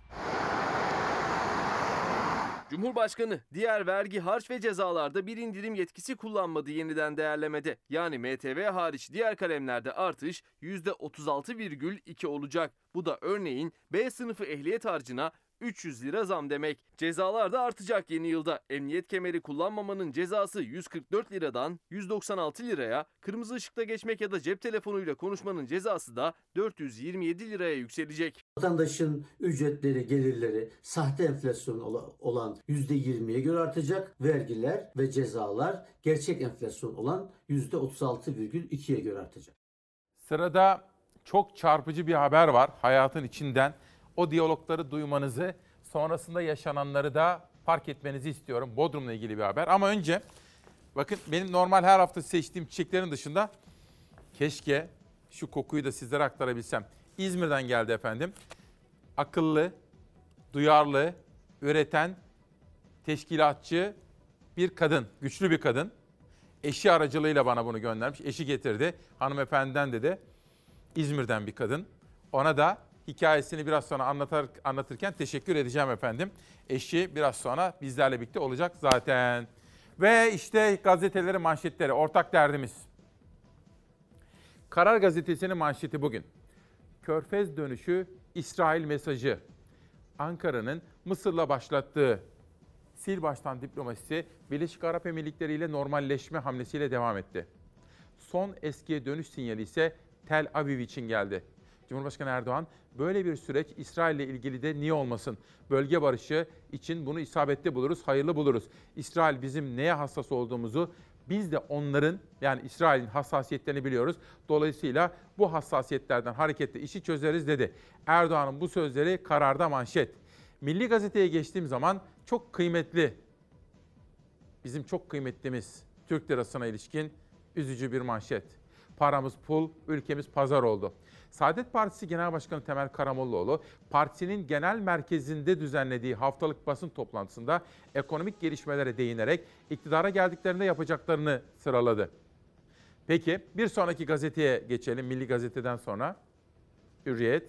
Cumhurbaşkanı diğer vergi, harç ve cezalarda bir indirim yetkisi kullanmadı yeniden değerlemede. Yani MTV hariç diğer kalemlerde artış %36,2 olacak. Bu da örneğin B sınıfı ehliyet harcına 300 lira zam demek. Cezalar da artacak yeni yılda. Emniyet kemeri kullanmamanın cezası 144 liradan 196 liraya, kırmızı ışıkta geçmek ya da cep telefonuyla konuşmanın cezası da 427 liraya yükselecek. Vatandaşın ücretleri, gelirleri sahte enflasyon olan %20'ye göre artacak. Vergiler ve cezalar gerçek enflasyon olan %36,2'ye göre artacak. Sırada çok çarpıcı bir haber var hayatın içinden. O diyalogları duymanızı, sonrasında yaşananları da fark etmenizi istiyorum. Bodrum'la ilgili bir haber. Ama önce bakın benim normal her hafta seçtiğim çiçeklerin dışında keşke şu kokuyu da sizlere aktarabilsem. İzmir'den geldi efendim. Akıllı, duyarlı, üreten, teşkilatçı bir kadın, güçlü bir kadın. Eşi aracılığıyla bana bunu göndermiş. Eşi getirdi. Hanımefendiden dedi. İzmir'den bir kadın. Ona da hikayesini biraz sonra anlatır, anlatırken teşekkür edeceğim efendim. Eşi biraz sonra bizlerle birlikte olacak zaten. Ve işte gazetelerin manşetleri, ortak derdimiz. Karar Gazetesi'nin manşeti bugün. Körfez dönüşü İsrail mesajı. Ankara'nın Mısır'la başlattığı sil baştan diplomasisi Birleşik Arap Emirlikleri ile normalleşme hamlesiyle devam etti. Son eskiye dönüş sinyali ise Tel Aviv için geldi. Cumhurbaşkanı Erdoğan böyle bir süreç İsrail ile ilgili de niye olmasın? Bölge barışı için bunu isabetli buluruz, hayırlı buluruz. İsrail bizim neye hassas olduğumuzu biz de onların yani İsrail'in hassasiyetlerini biliyoruz. Dolayısıyla bu hassasiyetlerden hareketle işi çözeriz dedi. Erdoğan'ın bu sözleri kararda manşet. Milli Gazete'ye geçtiğim zaman çok kıymetli, bizim çok kıymetlimiz Türk lirasına ilişkin üzücü bir manşet. Paramız pul, ülkemiz pazar oldu. Saadet Partisi Genel Başkanı Temel Karamollaoğlu, partisinin genel merkezinde düzenlediği haftalık basın toplantısında ekonomik gelişmelere değinerek iktidara geldiklerinde yapacaklarını sıraladı. Peki bir sonraki gazeteye geçelim, Milli Gazete'den sonra. Hürriyet.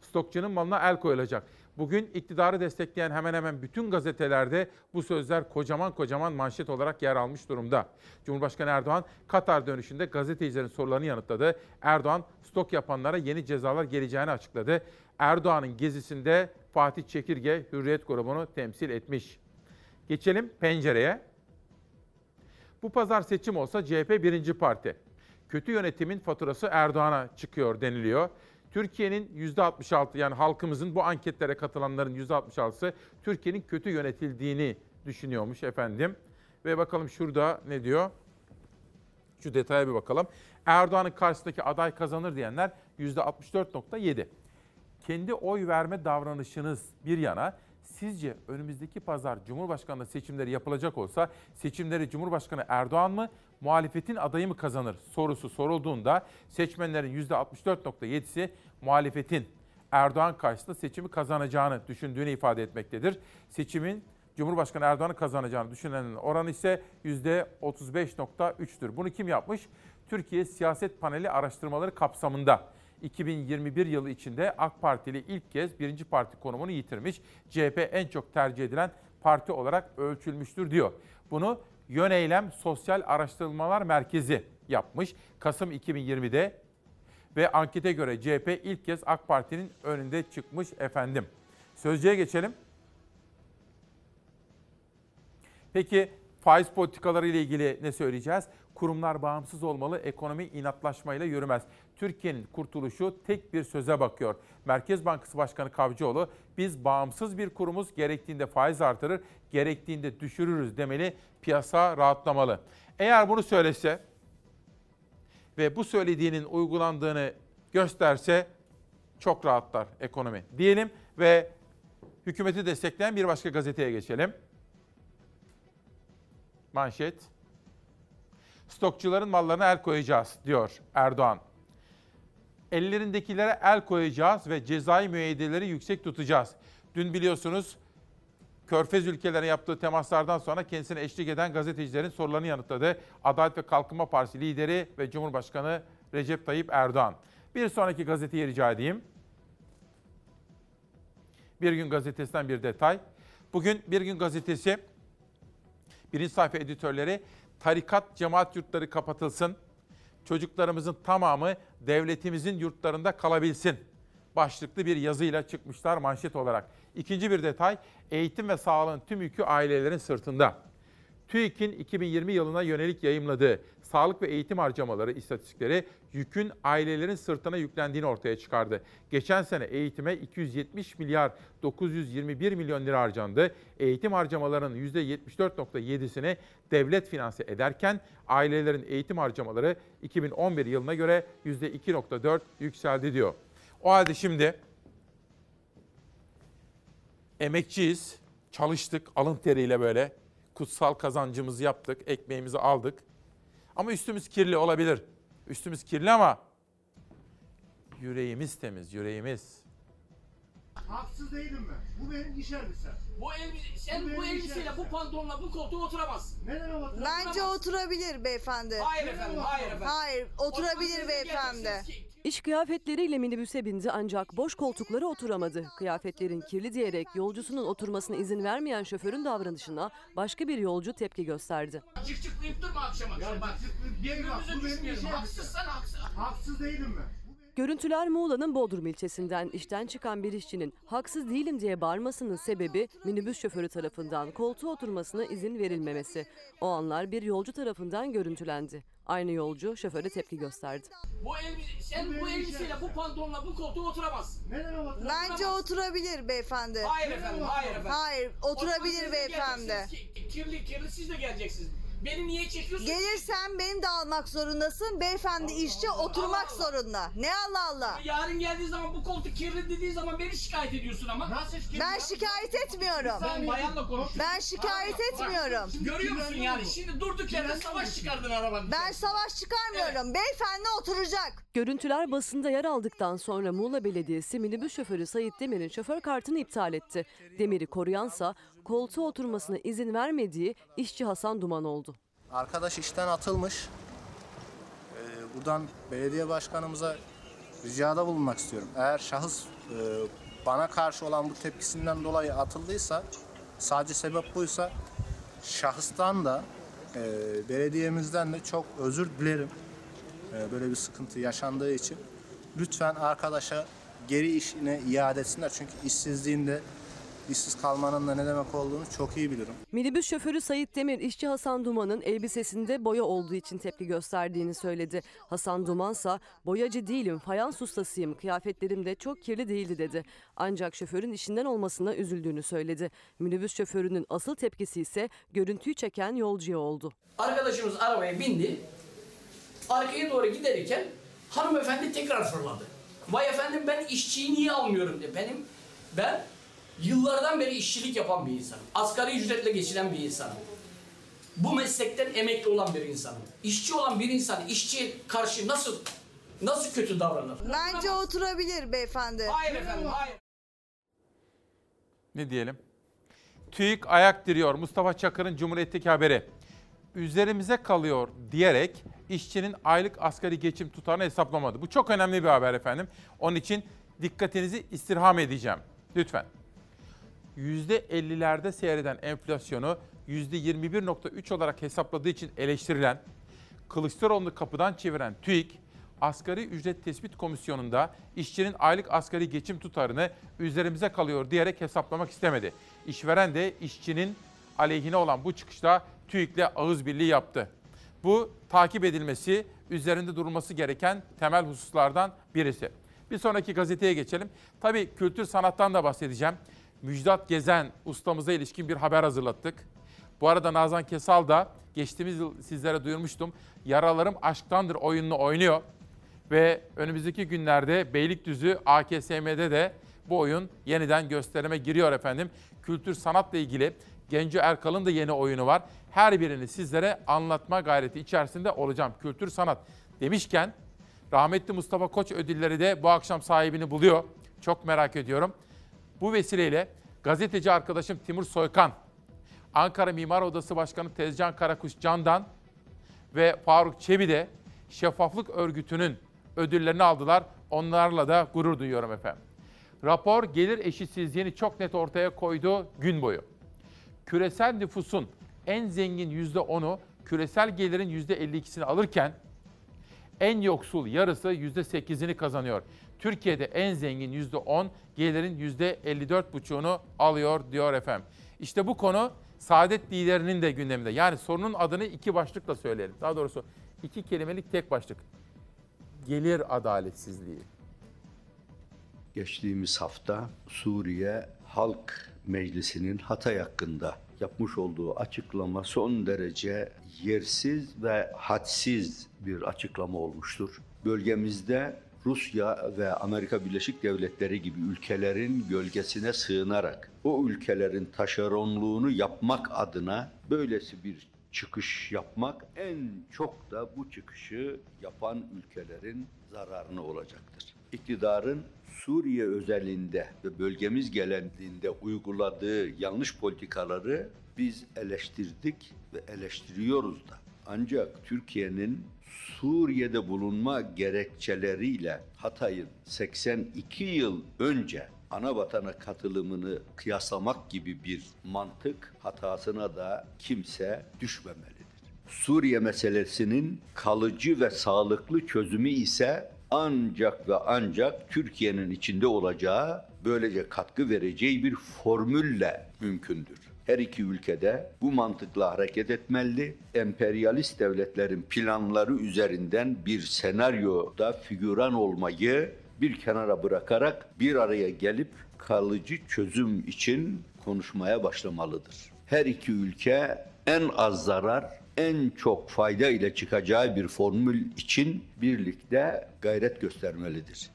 Stokçunun malına el koyulacak. Bugün iktidarı destekleyen hemen hemen bütün gazetelerde bu sözler kocaman kocaman manşet olarak yer almış durumda. Cumhurbaşkanı Erdoğan Katar dönüşünde gazetecilerin sorularını yanıtladı. Erdoğan stok yapanlara yeni cezalar geleceğini açıkladı. Erdoğan'ın gezisinde Fatih Çekirge Hürriyet grubunu temsil etmiş. Geçelim pencereye. Bu pazar seçim olsa CHP birinci parti. Kötü yönetimin faturası Erdoğan'a çıkıyor deniliyor. Türkiye'nin %66 yani halkımızın bu anketlere katılanların %66'sı Türkiye'nin kötü yönetildiğini düşünüyormuş efendim. Ve bakalım şurada ne diyor? Şu detaya bir bakalım. Erdoğan'ın karşısındaki aday kazanır diyenler %64.7. Kendi oy verme davranışınız bir yana sizce önümüzdeki pazar Cumhurbaşkanlığı seçimleri yapılacak olsa seçimleri Cumhurbaşkanı Erdoğan mı, muhalefetin adayı mı kazanır sorusu sorulduğunda seçmenlerin %64.7'si muhalefetin Erdoğan karşısında seçimi kazanacağını düşündüğünü ifade etmektedir. Seçimin Cumhurbaşkanı Erdoğan'ı kazanacağını düşünenlerin oranı ise %35.3'tür. Bunu kim yapmış? Türkiye Siyaset Paneli araştırmaları kapsamında 2021 yılı içinde AK Partili ilk kez birinci parti konumunu yitirmiş. CHP en çok tercih edilen parti olarak ölçülmüştür diyor. Bunu Yöneylem Sosyal Araştırmalar Merkezi yapmış. Kasım 2020'de ve ankete göre CHP ilk kez AK Parti'nin önünde çıkmış efendim. Sözcüye geçelim. Peki faiz politikaları ile ilgili ne söyleyeceğiz? Kurumlar bağımsız olmalı, ekonomi inatlaşmayla yürümez. Türkiye'nin kurtuluşu tek bir söze bakıyor. Merkez Bankası Başkanı Kavcıoğlu, biz bağımsız bir kurumuz gerektiğinde faiz artırır, gerektiğinde düşürürüz demeli, piyasa rahatlamalı. Eğer bunu söylese ve bu söylediğinin uygulandığını gösterse çok rahatlar ekonomi diyelim ve hükümeti destekleyen bir başka gazeteye geçelim. Manşet. Stokçuların mallarına el koyacağız diyor Erdoğan. Ellerindekilere el koyacağız ve cezai müeyyideleri yüksek tutacağız. Dün biliyorsunuz Körfez ülkelerine yaptığı temaslardan sonra kendisine eşlik eden gazetecilerin sorularını yanıtladı. Adalet ve Kalkınma Partisi lideri ve Cumhurbaşkanı Recep Tayyip Erdoğan. Bir sonraki gazeteyi rica edeyim. Bir Gün Gazetesi'nden bir detay. Bugün Bir Gün Gazetesi birinci sayfa editörleri tarikat cemaat yurtları kapatılsın. Çocuklarımızın tamamı devletimizin yurtlarında kalabilsin. Başlıklı bir yazıyla çıkmışlar manşet olarak. İkinci bir detay, eğitim ve sağlığın tüm yükü ailelerin sırtında. TÜİK'in 2020 yılına yönelik yayımladığı sağlık ve eğitim harcamaları istatistikleri yükün ailelerin sırtına yüklendiğini ortaya çıkardı. Geçen sene eğitime 270 milyar 921 milyon lira harcandı. Eğitim harcamalarının %74.7'sini devlet finanse ederken ailelerin eğitim harcamaları 2011 yılına göre %2.4 yükseldi diyor. O halde şimdi emekçiyiz, çalıştık alın teriyle böyle. Kutsal kazancımızı yaptık, ekmeğimizi aldık. Ama üstümüz kirli olabilir. Üstümüz kirli ama yüreğimiz temiz, yüreğimiz. Haksız değilim ben. Bu benim iş elbisem. Bu elbise, sen Bu bu, elbiseyle, bu pantolonla bu koltuğa oturamazsın. Neden oturamazsın? Bence oturabilir beyefendi. Hayır efendim, hayır efendim. Hayır, oturabilir Oturabilir beyefendi. İş kıyafetleriyle minibüse bindi ancak boş koltuklara oturamadı. Kıyafetlerin kirli diyerek yolcusunun oturmasına izin vermeyen şoförün davranışına başka bir yolcu tepki gösterdi. Cık cıklayıp durma akşam akşam bak. Benim düşmeyelim. iş Haksızsan haksız. Haksız değilim ben. Görüntüler Muğla'nın Bodrum ilçesinden işten çıkan bir işçinin haksız değilim diye bağırmasının sebebi minibüs şoförü tarafından koltuğa oturmasına izin verilmemesi. O anlar bir yolcu tarafından görüntülendi. Aynı yolcu şoföre tepki gösterdi. Bu elbise, sen bu elbiseyle, bu pantolonla bu koltuğa oturamazsın. Neden oturamazsın? Bence oturabilir beyefendi. Hayır efendim, hayır efendim. Hayır, oturabilir beyefendi. Kirli kirli siz de geleceksiniz. Beni niye çekiyorsun? Gelirsen beni de almak zorundasın. Beyefendi işçi oturmak zorunda. Ne Allah Allah. Yarın geldiği zaman bu koltuk kirli dediği zaman beni şikayet ediyorsun ama. Nasıl Ben şikayet etmiyorum. Ben bayanla konuşuyorum. Ben şikayet etmiyorum. Görüyor musun yani? Şimdi durduk yerde savaş çıkardın arabanın. Ben savaş çıkarmıyorum. Beyefendi oturacak. Görüntüler basında yer aldıktan sonra Muğla Belediyesi minibüs şoförü Sayit Demir'in şoför kartını iptal etti. Demir'i koruyansa koltuğa oturmasına izin vermediği işçi Hasan Duman oldu. Arkadaş işten atılmış. Ee, buradan belediye başkanımıza ricada bulunmak istiyorum. Eğer şahıs e, bana karşı olan bu tepkisinden dolayı atıldıysa, sadece sebep buysa şahıstan da e, belediyemizden de çok özür dilerim. E, böyle bir sıkıntı yaşandığı için. Lütfen arkadaşa geri işine iade etsinler. Çünkü işsizliğinde işsiz kalmanın da ne demek olduğunu çok iyi bilirim. Minibüs şoförü Sayit Demir işçi Hasan Duman'ın elbisesinde boya olduğu için tepki gösterdiğini söyledi. Hasan Dumansa boyacı değilim fayans ustasıyım kıyafetlerim de çok kirli değildi dedi. Ancak şoförün işinden olmasına üzüldüğünü söyledi. Minibüs şoförünün asıl tepkisi ise görüntüyü çeken yolcuya oldu. Arkadaşımız arabaya bindi. Arkaya doğru giderken hanımefendi tekrar fırladı. Vay efendim ben işçiyi niye almıyorum diye. Benim ben yıllardan beri işçilik yapan bir insanım. Asgari ücretle geçinen bir insanım. Bu meslekten emekli olan bir insanım. İşçi olan bir insan işçiye karşı nasıl nasıl kötü davranır? Bence oturabilir beyefendi. Hayır efendim hayır. Ne diyelim? TÜİK ayak diriyor. Mustafa Çakır'ın Cumhuriyet'teki haberi. Üzerimize kalıyor diyerek işçinin aylık asgari geçim tutarını hesaplamadı. Bu çok önemli bir haber efendim. Onun için dikkatinizi istirham edeceğim. Lütfen. %50'lerde seyreden enflasyonu %21.3 olarak hesapladığı için eleştirilen, Kılıçdaroğlu'nu kapıdan çeviren TÜİK, Asgari Ücret Tespit Komisyonu'nda işçinin aylık asgari geçim tutarını üzerimize kalıyor diyerek hesaplamak istemedi. İşveren de işçinin aleyhine olan bu çıkışta TÜİK'le ağız birliği yaptı. Bu takip edilmesi, üzerinde durulması gereken temel hususlardan birisi. Bir sonraki gazeteye geçelim. Tabii kültür sanattan da bahsedeceğim. Müjdat Gezen ustamıza ilişkin bir haber hazırlattık. Bu arada Nazan Kesal da geçtiğimiz yıl sizlere duyurmuştum. Yaralarım Aşktandır oyununu oynuyor. Ve önümüzdeki günlerde Beylikdüzü AKSM'de de bu oyun yeniden gösterime giriyor efendim. Kültür sanatla ilgili Genco Erkal'ın da yeni oyunu var. Her birini sizlere anlatma gayreti içerisinde olacağım. Kültür sanat demişken rahmetli Mustafa Koç ödülleri de bu akşam sahibini buluyor. Çok merak ediyorum. Bu vesileyle gazeteci arkadaşım Timur Soykan, Ankara Mimar Odası Başkanı Tezcan Karakuş Can'dan ve Faruk Çebi de Şeffaflık Örgütü'nün ödüllerini aldılar. Onlarla da gurur duyuyorum efendim. Rapor gelir eşitsizliğini çok net ortaya koydu gün boyu. Küresel nüfusun en zengin %10'u küresel gelirin %52'sini alırken en yoksul yarısı %8'ini kazanıyor. Türkiye'de en zengin %10, gelirin %54,5'unu alıyor diyor efendim. İşte bu konu saadet liderinin de gündeminde. Yani sorunun adını iki başlıkla söyleyelim. Daha doğrusu iki kelimelik tek başlık. Gelir adaletsizliği. Geçtiğimiz hafta Suriye Halk Meclisi'nin Hatay hakkında yapmış olduğu açıklama son derece yersiz ve hadsiz bir açıklama olmuştur. Bölgemizde Rusya ve Amerika Birleşik Devletleri gibi ülkelerin gölgesine sığınarak o ülkelerin taşeronluğunu yapmak adına böylesi bir çıkış yapmak en çok da bu çıkışı yapan ülkelerin zararına olacaktır. İktidarın Suriye özelinde ve bölgemiz gelenliğinde uyguladığı yanlış politikaları biz eleştirdik ve eleştiriyoruz da. Ancak Türkiye'nin Suriye'de bulunma gerekçeleriyle Hatay'ın 82 yıl önce ana vatana katılımını kıyaslamak gibi bir mantık hatasına da kimse düşmemelidir. Suriye meselesinin kalıcı ve sağlıklı çözümü ise ancak ve ancak Türkiye'nin içinde olacağı, böylece katkı vereceği bir formülle mümkündür. Her iki ülkede bu mantıkla hareket etmeli. Emperyalist devletlerin planları üzerinden bir senaryoda figüran olmayı bir kenara bırakarak bir araya gelip kalıcı çözüm için konuşmaya başlamalıdır. Her iki ülke en az zarar, en çok fayda ile çıkacağı bir formül için birlikte gayret göstermelidir.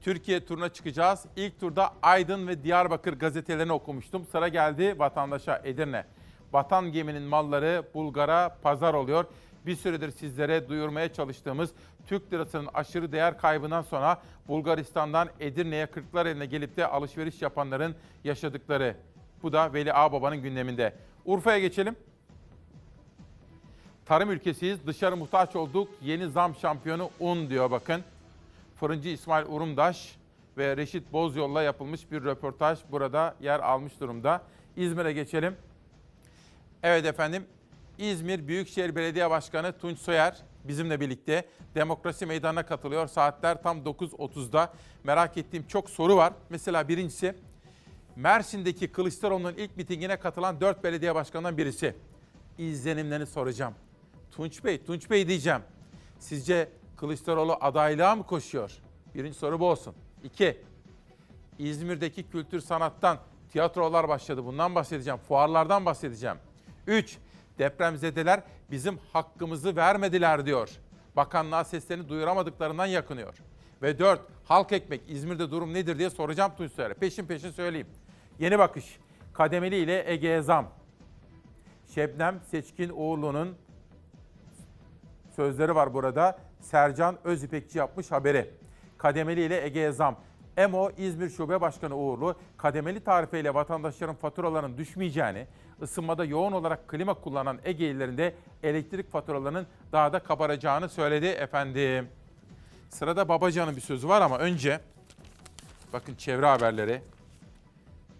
Türkiye turuna çıkacağız. İlk turda Aydın ve Diyarbakır gazetelerini okumuştum. Sıra geldi vatandaşa Edirne. Vatan geminin malları Bulgar'a pazar oluyor. Bir süredir sizlere duyurmaya çalıştığımız Türk lirasının aşırı değer kaybından sonra Bulgaristan'dan Edirne'ye kırklar eline gelip de alışveriş yapanların yaşadıkları. Bu da Veli Ağbaba'nın gündeminde. Urfa'ya geçelim. Tarım ülkesiyiz, dışarı muhtaç olduk. Yeni zam şampiyonu un diyor bakın. Fırıncı İsmail Urumdaş ve Reşit Bozyol'la yapılmış bir röportaj burada yer almış durumda. İzmir'e geçelim. Evet efendim, İzmir Büyükşehir Belediye Başkanı Tunç Soyer bizimle birlikte demokrasi meydanına katılıyor. Saatler tam 9.30'da. Merak ettiğim çok soru var. Mesela birincisi, Mersin'deki Kılıçdaroğlu'nun ilk mitingine katılan 4 belediye başkanından birisi. İzlenimlerini soracağım. Tunç Bey, Tunç Bey diyeceğim. Sizce Kılıçdaroğlu adaylığa mı koşuyor? Birinci soru bu olsun. İki, İzmir'deki kültür sanattan tiyatrolar başladı. Bundan bahsedeceğim. Fuarlardan bahsedeceğim. Üç, depremzedeler bizim hakkımızı vermediler diyor. Bakanlığa seslerini duyuramadıklarından yakınıyor. Ve dört, halk ekmek İzmir'de durum nedir diye soracağım Tunç Soyer'e. Peşin peşin söyleyeyim. Yeni bakış. Kademeli ile Ege'ye zam. Şebnem Seçkin Uğurlu'nun sözleri var burada. Sercan Özipekçi yapmış haberi. Kademeli ile Ege'ye zam. EMO İzmir Şube Başkanı Uğurlu, kademeli tarifeyle vatandaşların faturalarının düşmeyeceğini, ısınmada yoğun olarak klima kullanan Ege'lilerinde elektrik faturalarının daha da kabaracağını söyledi efendim. Sırada Babacan'ın bir sözü var ama önce bakın çevre haberleri.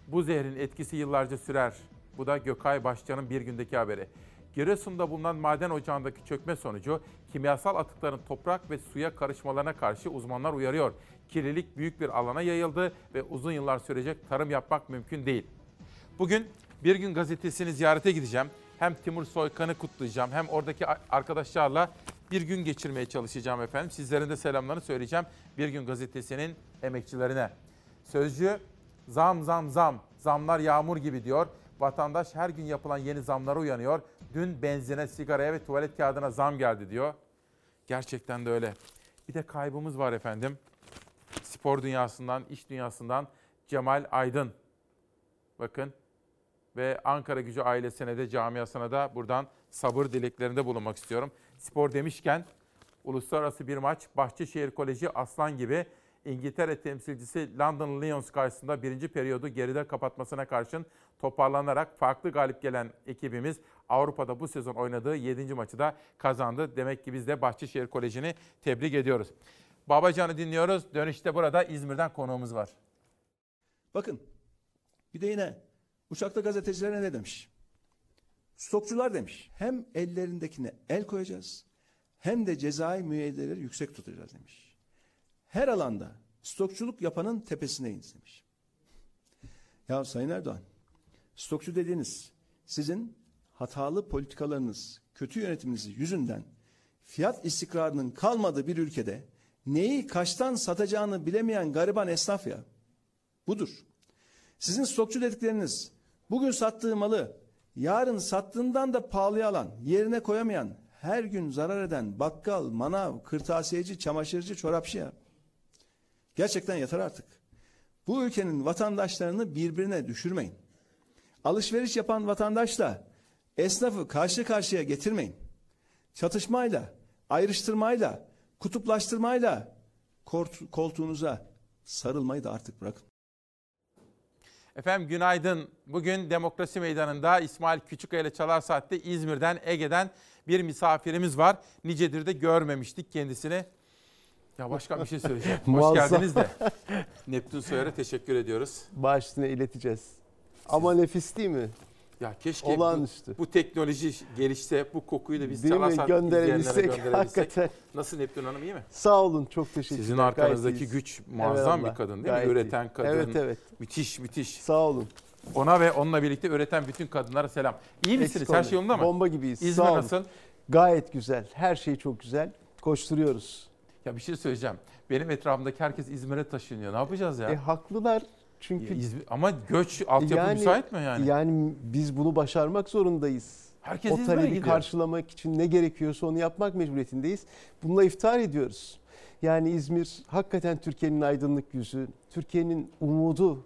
Bu zehrin etkisi yıllarca sürer. Bu da Gökay Başcan'ın bir gündeki haberi. Giresun'da bulunan maden ocağındaki çökme sonucu kimyasal atıkların toprak ve suya karışmalarına karşı uzmanlar uyarıyor. Kirlilik büyük bir alana yayıldı ve uzun yıllar sürecek tarım yapmak mümkün değil. Bugün Bir Gün Gazetesi'ni ziyarete gideceğim. Hem Timur Soykan'ı kutlayacağım hem oradaki arkadaşlarla bir gün geçirmeye çalışacağım efendim. Sizlerin de selamlarını söyleyeceğim Bir Gün Gazetesi'nin emekçilerine. Sözcü zam zam zam, zamlar yağmur gibi diyor. Vatandaş her gün yapılan yeni zamlara uyanıyor. Dün benzine, sigaraya ve tuvalet kağıdına zam geldi diyor. Gerçekten de öyle. Bir de kaybımız var efendim. spor dünyasından, iş dünyasından Cemal Aydın. Bakın ve Ankara Gücü ailesine de camiasına da buradan sabır dileklerinde bulunmak istiyorum. Spor demişken uluslararası bir maç Bahçeşehir Koleji Aslan gibi İngiltere temsilcisi London Lions karşısında birinci periyodu geride kapatmasına karşın toparlanarak farklı galip gelen ekibimiz Avrupa'da bu sezon oynadığı 7. maçı da kazandı. Demek ki biz de Bahçeşehir Koleji'ni tebrik ediyoruz. Babacan'ı dinliyoruz. Dönüşte burada İzmir'den konuğumuz var. Bakın bir de yine uçakta gazetecilere ne demiş? Stokçular demiş. Hem ellerindekine el koyacağız hem de cezai müeyyideleri yüksek tutacağız demiş. Her alanda stokçuluk yapanın tepesine iniz demiş. Ya Sayın Erdoğan, stokçu dediğiniz sizin hatalı politikalarınız, kötü yönetiminiz yüzünden fiyat istikrarının kalmadığı bir ülkede neyi kaçtan satacağını bilemeyen gariban esnaf ya. Budur. Sizin stokçu dedikleriniz bugün sattığı malı yarın sattığından da pahalıya alan, yerine koyamayan, her gün zarar eden bakkal, manav, kırtasiyeci, çamaşırcı, çorapçı ya. Gerçekten yeter artık. Bu ülkenin vatandaşlarını birbirine düşürmeyin. Alışveriş yapan vatandaşla esnafı karşı karşıya getirmeyin. Çatışmayla, ayrıştırmayla, kutuplaştırmayla koltuğunuza sarılmayı da artık bırakın. Efendim günaydın. Bugün Demokrasi Meydanı'nda İsmail Küçükkaya ile Çalar Saat'te İzmir'den, Ege'den bir misafirimiz var. Nicedir de görmemiştik kendisini. Ya başka bir şey söyleyeceğim. *laughs* Hoş geldiniz de. *laughs* Neptün Soyer'e teşekkür ediyoruz. Başına ileteceğiz. Ama nefis değil mi? Ya keşke Olağanüstü. bu, bu teknoloji gelişse, bu kokuyu da biz Değil mi? Gönderebilsek, gönderebilsek. hakikaten. Nasıl Neptün Hanım iyi mi? Sağ olun çok teşekkürler. Sizin Gayet arkanızdaki güç muazzam Eyvallah. bir kadın değil Gayet mi? iyi. Üreten kadın. Evet evet. Müthiş müthiş. Sağ olun. Ona ve onunla birlikte üreten bütün kadınlara selam. İyi misiniz? Eksik Her şey yolunda mı? Bomba gibiyiz. İzmir Sağ olun. nasıl? Gayet güzel. Her şey çok güzel. Koşturuyoruz. Ya bir şey söyleyeceğim. Benim etrafımdaki herkes İzmir'e taşınıyor. Ne yapacağız ya? E haklılar. Çünkü İzmir- ama göç altyapı müsait mi yani? Yani biz bunu başarmak zorundayız. Herkes o talebi gidiyor. karşılamak için ne gerekiyorsa onu yapmak mecburiyetindeyiz. Bununla iftihar ediyoruz. Yani İzmir hakikaten Türkiye'nin aydınlık yüzü, Türkiye'nin umudu.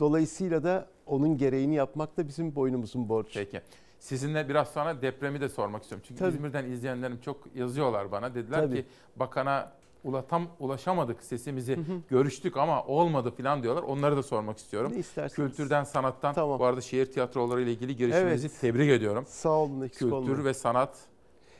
Dolayısıyla da onun gereğini yapmak da bizim boynumuzun borcu. Peki. Sizinle biraz sonra depremi de sormak istiyorum. Çünkü Tabii. İzmir'den izleyenlerim çok yazıyorlar bana. Dediler Tabii. ki bakana ulatam ulaşamadık sesimizi görüştük ama olmadı falan diyorlar. Onları da sormak istiyorum. Ne isterseniz. Kültürden, sanattan. Bu arada şehir tiyatroları ile ilgili girişiminizi Evet. tebrik ediyorum. Sağ olun eksik Kültür olmayın. ve sanat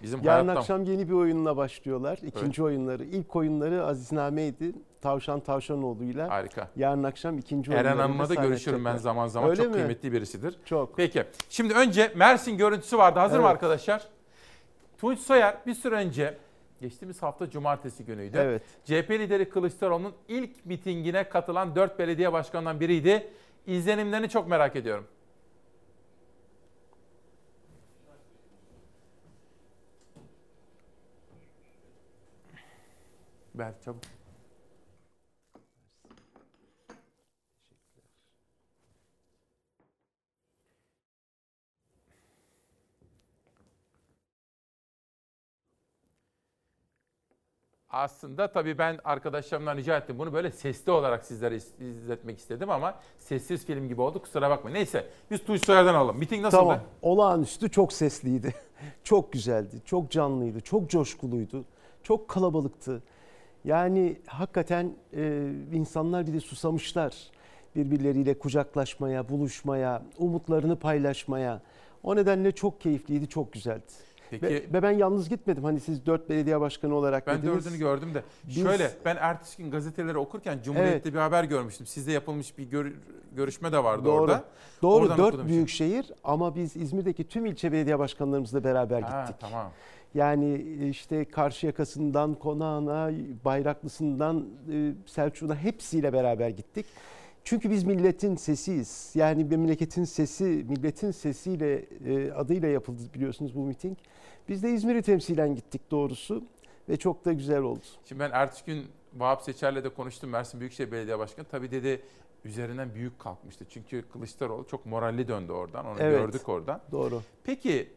bizim Yarın hayattan. akşam yeni bir oyunla başlıyorlar. İkinci oyunları. İlk oyunları Azizname'ydi. Tavşan Tavşanoğlu'yla. Harika. Yarın akşam ikinci Eren oyunlarında Hanım'la da görüşürüm ben zaman zaman. Öyle çok mi? kıymetli birisidir. Çok. Peki. Şimdi önce Mersin görüntüsü vardı. Hazır mı Evet. arkadaşlar? Tunç Soyer bir süre önce geçtiğimiz hafta cumartesi günüydü. Evet. CHP lideri Kılıçdaroğlu'nun ilk mitingine katılan 4 belediye başkanından biriydi. İzlenimlerini çok merak ediyorum. Ver çabuk. Aslında tabii ben arkadaşlarımdan rica ettim. Bunu böyle sesli olarak sizlere iz- izletmek istedim ama sessiz film gibi oldu. Kusura bakmayın. Neyse biz Tunç Soyer'den alalım. Miting nasıldı? Tamam. Olağanüstü çok sesliydi. *laughs* çok güzeldi. Çok canlıydı. Çok coşkuluydu. Çok kalabalıktı. Yani hakikaten e, insanlar bir de susamışlar. Birbirleriyle kucaklaşmaya, buluşmaya, umutlarını paylaşmaya. O nedenle çok keyifliydi, çok güzeldi. Peki- Ve, ve ben yalnız gitmedim. Hani siz dört belediye başkanı olarak Ben dediniz. dördünü gördüm de. Biz- Şöyle ben ertesi gün gazeteleri okurken Cumhuriyet'te bir haber görmüştüm. Sizde yapılmış bir gör- görüşme de vardı Doğru. orada. Doğru. Oradan Dört büyük şehir ama biz İzmir'deki tüm ilçe belediye başkanlarımızla beraber Ha, gittik. tamam. Yani işte Karşıyaka'sından Konağı'na, Bayraklısı'ndan e, Selçuk'una hepsiyle beraber gittik. Çünkü biz milletin sesiyiz. Yani memleketin sesi, milletin sesiyle e, adıyla yapıldı biliyorsunuz bu miting. Biz de İzmir'i temsilen gittik doğrusu ve çok da güzel oldu. Şimdi ben ertesi gün Vahap Seçer'le de konuştum. Mersin Büyükşehir Belediye Başkanı. Tabii dedi üzerinden büyük kalkmıştı. Çünkü Kılıçdaroğlu çok moralli döndü oradan. Onu Evet. gördük oradan. Doğru. Peki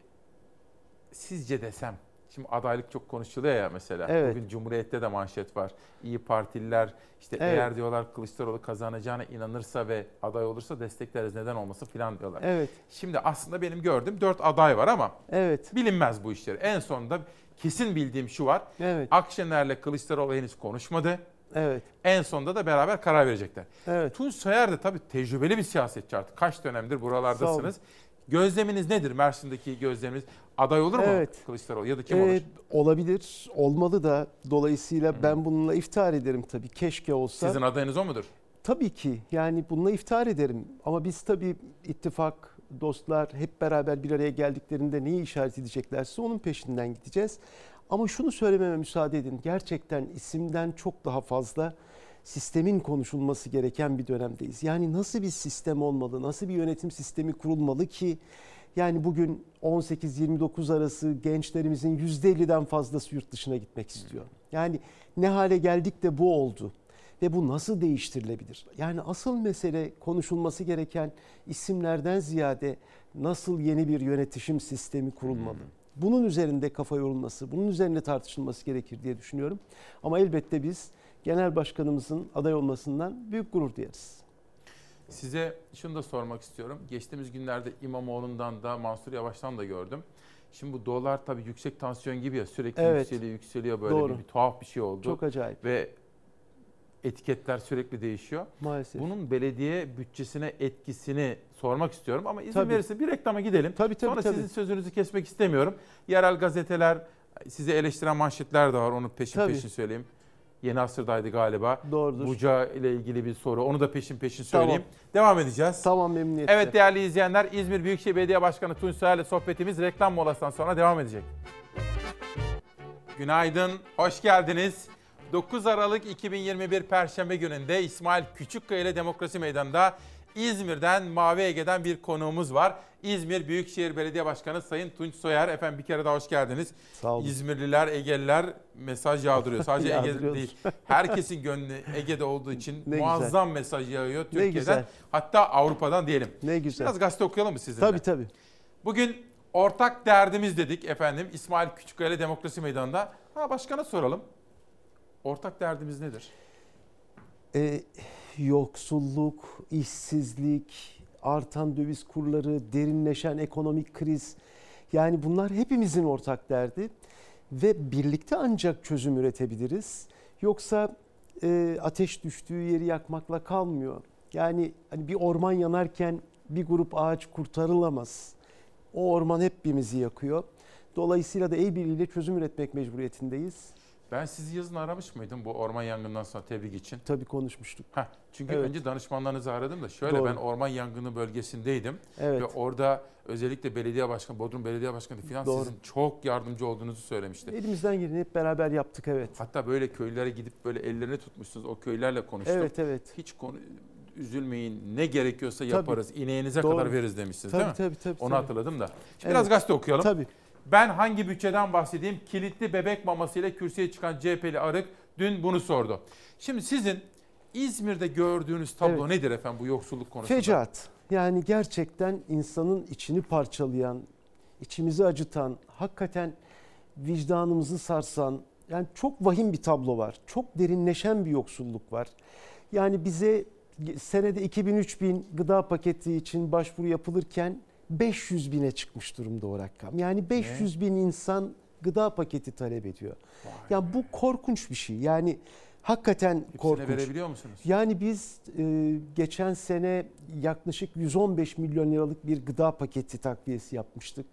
sizce desem Şimdi adaylık çok konuşuluyor ya mesela. Evet. Bugün Cumhuriyet'te de manşet var. İyi Partililer işte Evet. eğer diyorlar Kılıçdaroğlu kazanacağına inanırsa ve aday olursa destekleriz neden olmasın filan diyorlar. Evet. Şimdi aslında benim gördüğüm dört aday var ama Evet. bilinmez bu işleri. En sonunda kesin bildiğim şu var. Evet. Akşener'le Kılıçdaroğlu henüz konuşmadı. Evet. En sonunda da beraber karar verecekler. Evet. Tunç Soyer de tabii tecrübeli bir siyasetçi artık. Kaç dönemdir buralardasınız. Gözleminiz nedir Mersin'deki gözleminiz? Aday olur mu Evet. Kılıçdaroğlu ya da kim Ee, olur? olabilir, olmalı da. Dolayısıyla ben bununla iftihar ederim tabii. Keşke olsa. Sizin adayınız o mudur? Tabii ki yani bununla iftihar ederim. Ama biz tabii ittifak, dostlar hep beraber bir araya geldiklerinde neyi işaret edeceklerse onun peşinden gideceğiz. Ama şunu söylememe müsaade edin. Gerçekten isimden çok daha fazla sistemin konuşulması gereken bir dönemdeyiz. Yani nasıl bir sistem olmalı, nasıl bir yönetim sistemi kurulmalı ki yani bugün 18-29 arası gençlerimizin %50'den fazlası yurt dışına gitmek istiyor. Yani ne hale geldik de bu oldu ve bu nasıl değiştirilebilir? Yani asıl mesele konuşulması gereken isimlerden ziyade nasıl yeni bir yönetişim sistemi kurulmalı? Bunun üzerinde kafa yorulması, bunun üzerinde tartışılması gerekir diye düşünüyorum. Ama elbette biz genel başkanımızın aday olmasından büyük gurur duyarız. Size şunu da sormak istiyorum. Geçtiğimiz günlerde İmamoğlu'ndan da Mansur Yavaş'tan da gördüm. Şimdi bu dolar tabii yüksek tansiyon gibi ya sürekli Evet. yükseliyor yükseliyor böyle Doğru. bir, bir tuhaf bir şey oldu. Çok acayip. Ve etiketler sürekli değişiyor. Maalesef. Bunun belediye bütçesine etkisini sormak istiyorum ama izin Tabii. verirse bir reklama gidelim. Tabii, tabii, Sonra tabii. sizin sözünüzü kesmek istemiyorum. Yerel gazeteler sizi eleştiren manşetler de var onu peşin Tabii. peşin söyleyeyim. Yeni asırdaydı galiba. Doğrudur. Buca ile ilgili bir soru. Onu da peşin peşin Tamam. söyleyeyim. Devam edeceğiz. Tamam memnuniyetle. Evet değerli izleyenler İzmir Büyükşehir Belediye Başkanı Tunç Soyer'le sohbetimiz reklam molasından sonra devam edecek. Günaydın, hoş geldiniz. 9 Aralık 2021 Perşembe gününde İsmail Küçükkaya ile Demokrasi Meydanı'nda İzmir'den Mavi Ege'den bir konuğumuz var. İzmir Büyükşehir Belediye Başkanı Sayın Tunç Soyer. Efendim bir kere daha hoş geldiniz. Sağ olun. İzmirliler, Egeliler mesaj yağdırıyor. Sadece *laughs* Ege değil. Herkesin gönlü Ege'de olduğu için Ne güzel. muazzam mesaj yağıyor Türkiye'den. güzel. Hatta Avrupa'dan diyelim. Ne güzel. Biraz gazete okuyalım mı sizinle? Tabii tabii. Bugün ortak derdimiz dedik efendim İsmail Küçükkaya Demokrasi Meydanı'nda. Ha başkana soralım. Ortak derdimiz nedir? Ee, yoksulluk, işsizlik, artan döviz kurları, derinleşen ekonomik kriz. Yani bunlar hepimizin ortak derdi ve birlikte ancak çözüm üretebiliriz. Yoksa e, ateş düştüğü yeri yakmakla kalmıyor. Yani hani bir orman yanarken bir grup ağaç kurtarılamaz. O orman hepimizi yakıyor. Dolayısıyla da el birliğiyle çözüm üretmek mecburiyetindeyiz. Ben sizi yazın aramış mıydım bu orman yangından sonra tebrik için? Tabii konuşmuştuk. Heh, çünkü Evet. önce danışmanlarınızı aradım da şöyle Doğru. ben orman yangını bölgesindeydim. Evet. Ve orada özellikle belediye başkanı, Bodrum Belediye Başkanı falan Doğru. sizin çok yardımcı olduğunuzu söylemişti. Elimizden geleni hep beraber yaptık evet. Hatta böyle köylere gidip böyle ellerini tutmuşsunuz. O köylerle konuştum. Evet evet. Hiç konu üzülmeyin ne gerekiyorsa Tabii. yaparız. İneğinize Doğru. kadar veririz demişsiniz Tabii, değil mi? tabii, tabii, Onu tabii. hatırladım da. Şimdi Evet. biraz gazete okuyalım. Tabii. Ben hangi bütçeden bahsedeyim? Kilitli bebek mamasıyla kürsüye çıkan CHP'li Arık dün bunu sordu. Şimdi sizin İzmir'de gördüğünüz tablo Evet. nedir efendim bu yoksulluk konusunda? Fecaat. Yani gerçekten insanın içini parçalayan, içimizi acıtan, hakikaten vicdanımızı sarsan, yani çok vahim bir tablo var. Çok derinleşen bir yoksulluk var. Yani bize senede 2000-3000 gıda paketi için başvuru yapılırken 500 bine çıkmış durumda o rakam. Yani 500 bin insan gıda paketi talep ediyor. Ya bu korkunç bir şey. Yani hakikaten Hepsine korkunç. verebiliyor musunuz? Yani biz e, geçen sene yaklaşık 115 milyon liralık bir gıda paketi takviyesi yapmıştık.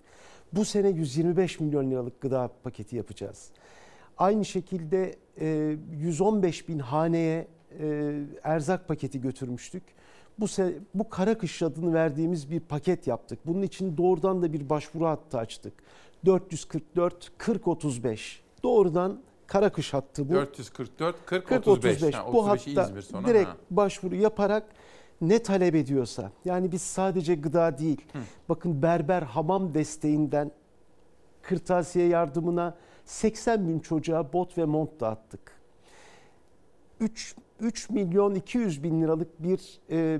Bu sene 125 milyon liralık gıda paketi yapacağız. Aynı şekilde e, 115 bin haneye e, erzak paketi götürmüştük. Bu sene, bu kara kış adını verdiğimiz bir paket yaptık. Bunun için doğrudan da bir başvuru hattı açtık. 444 40 35. Doğrudan kara kış hattı bu. 444 40 40 35. 35. Ha, Bu 35'i hatta sonra. direkt Ha. başvuru yaparak ne talep ediyorsa yani biz sadece gıda değil bakın berber hamam desteğinden kırtasiye yardımına 80 bin çocuğa bot ve mont dağıttık. 3, 3 milyon 200 bin liralık bir e,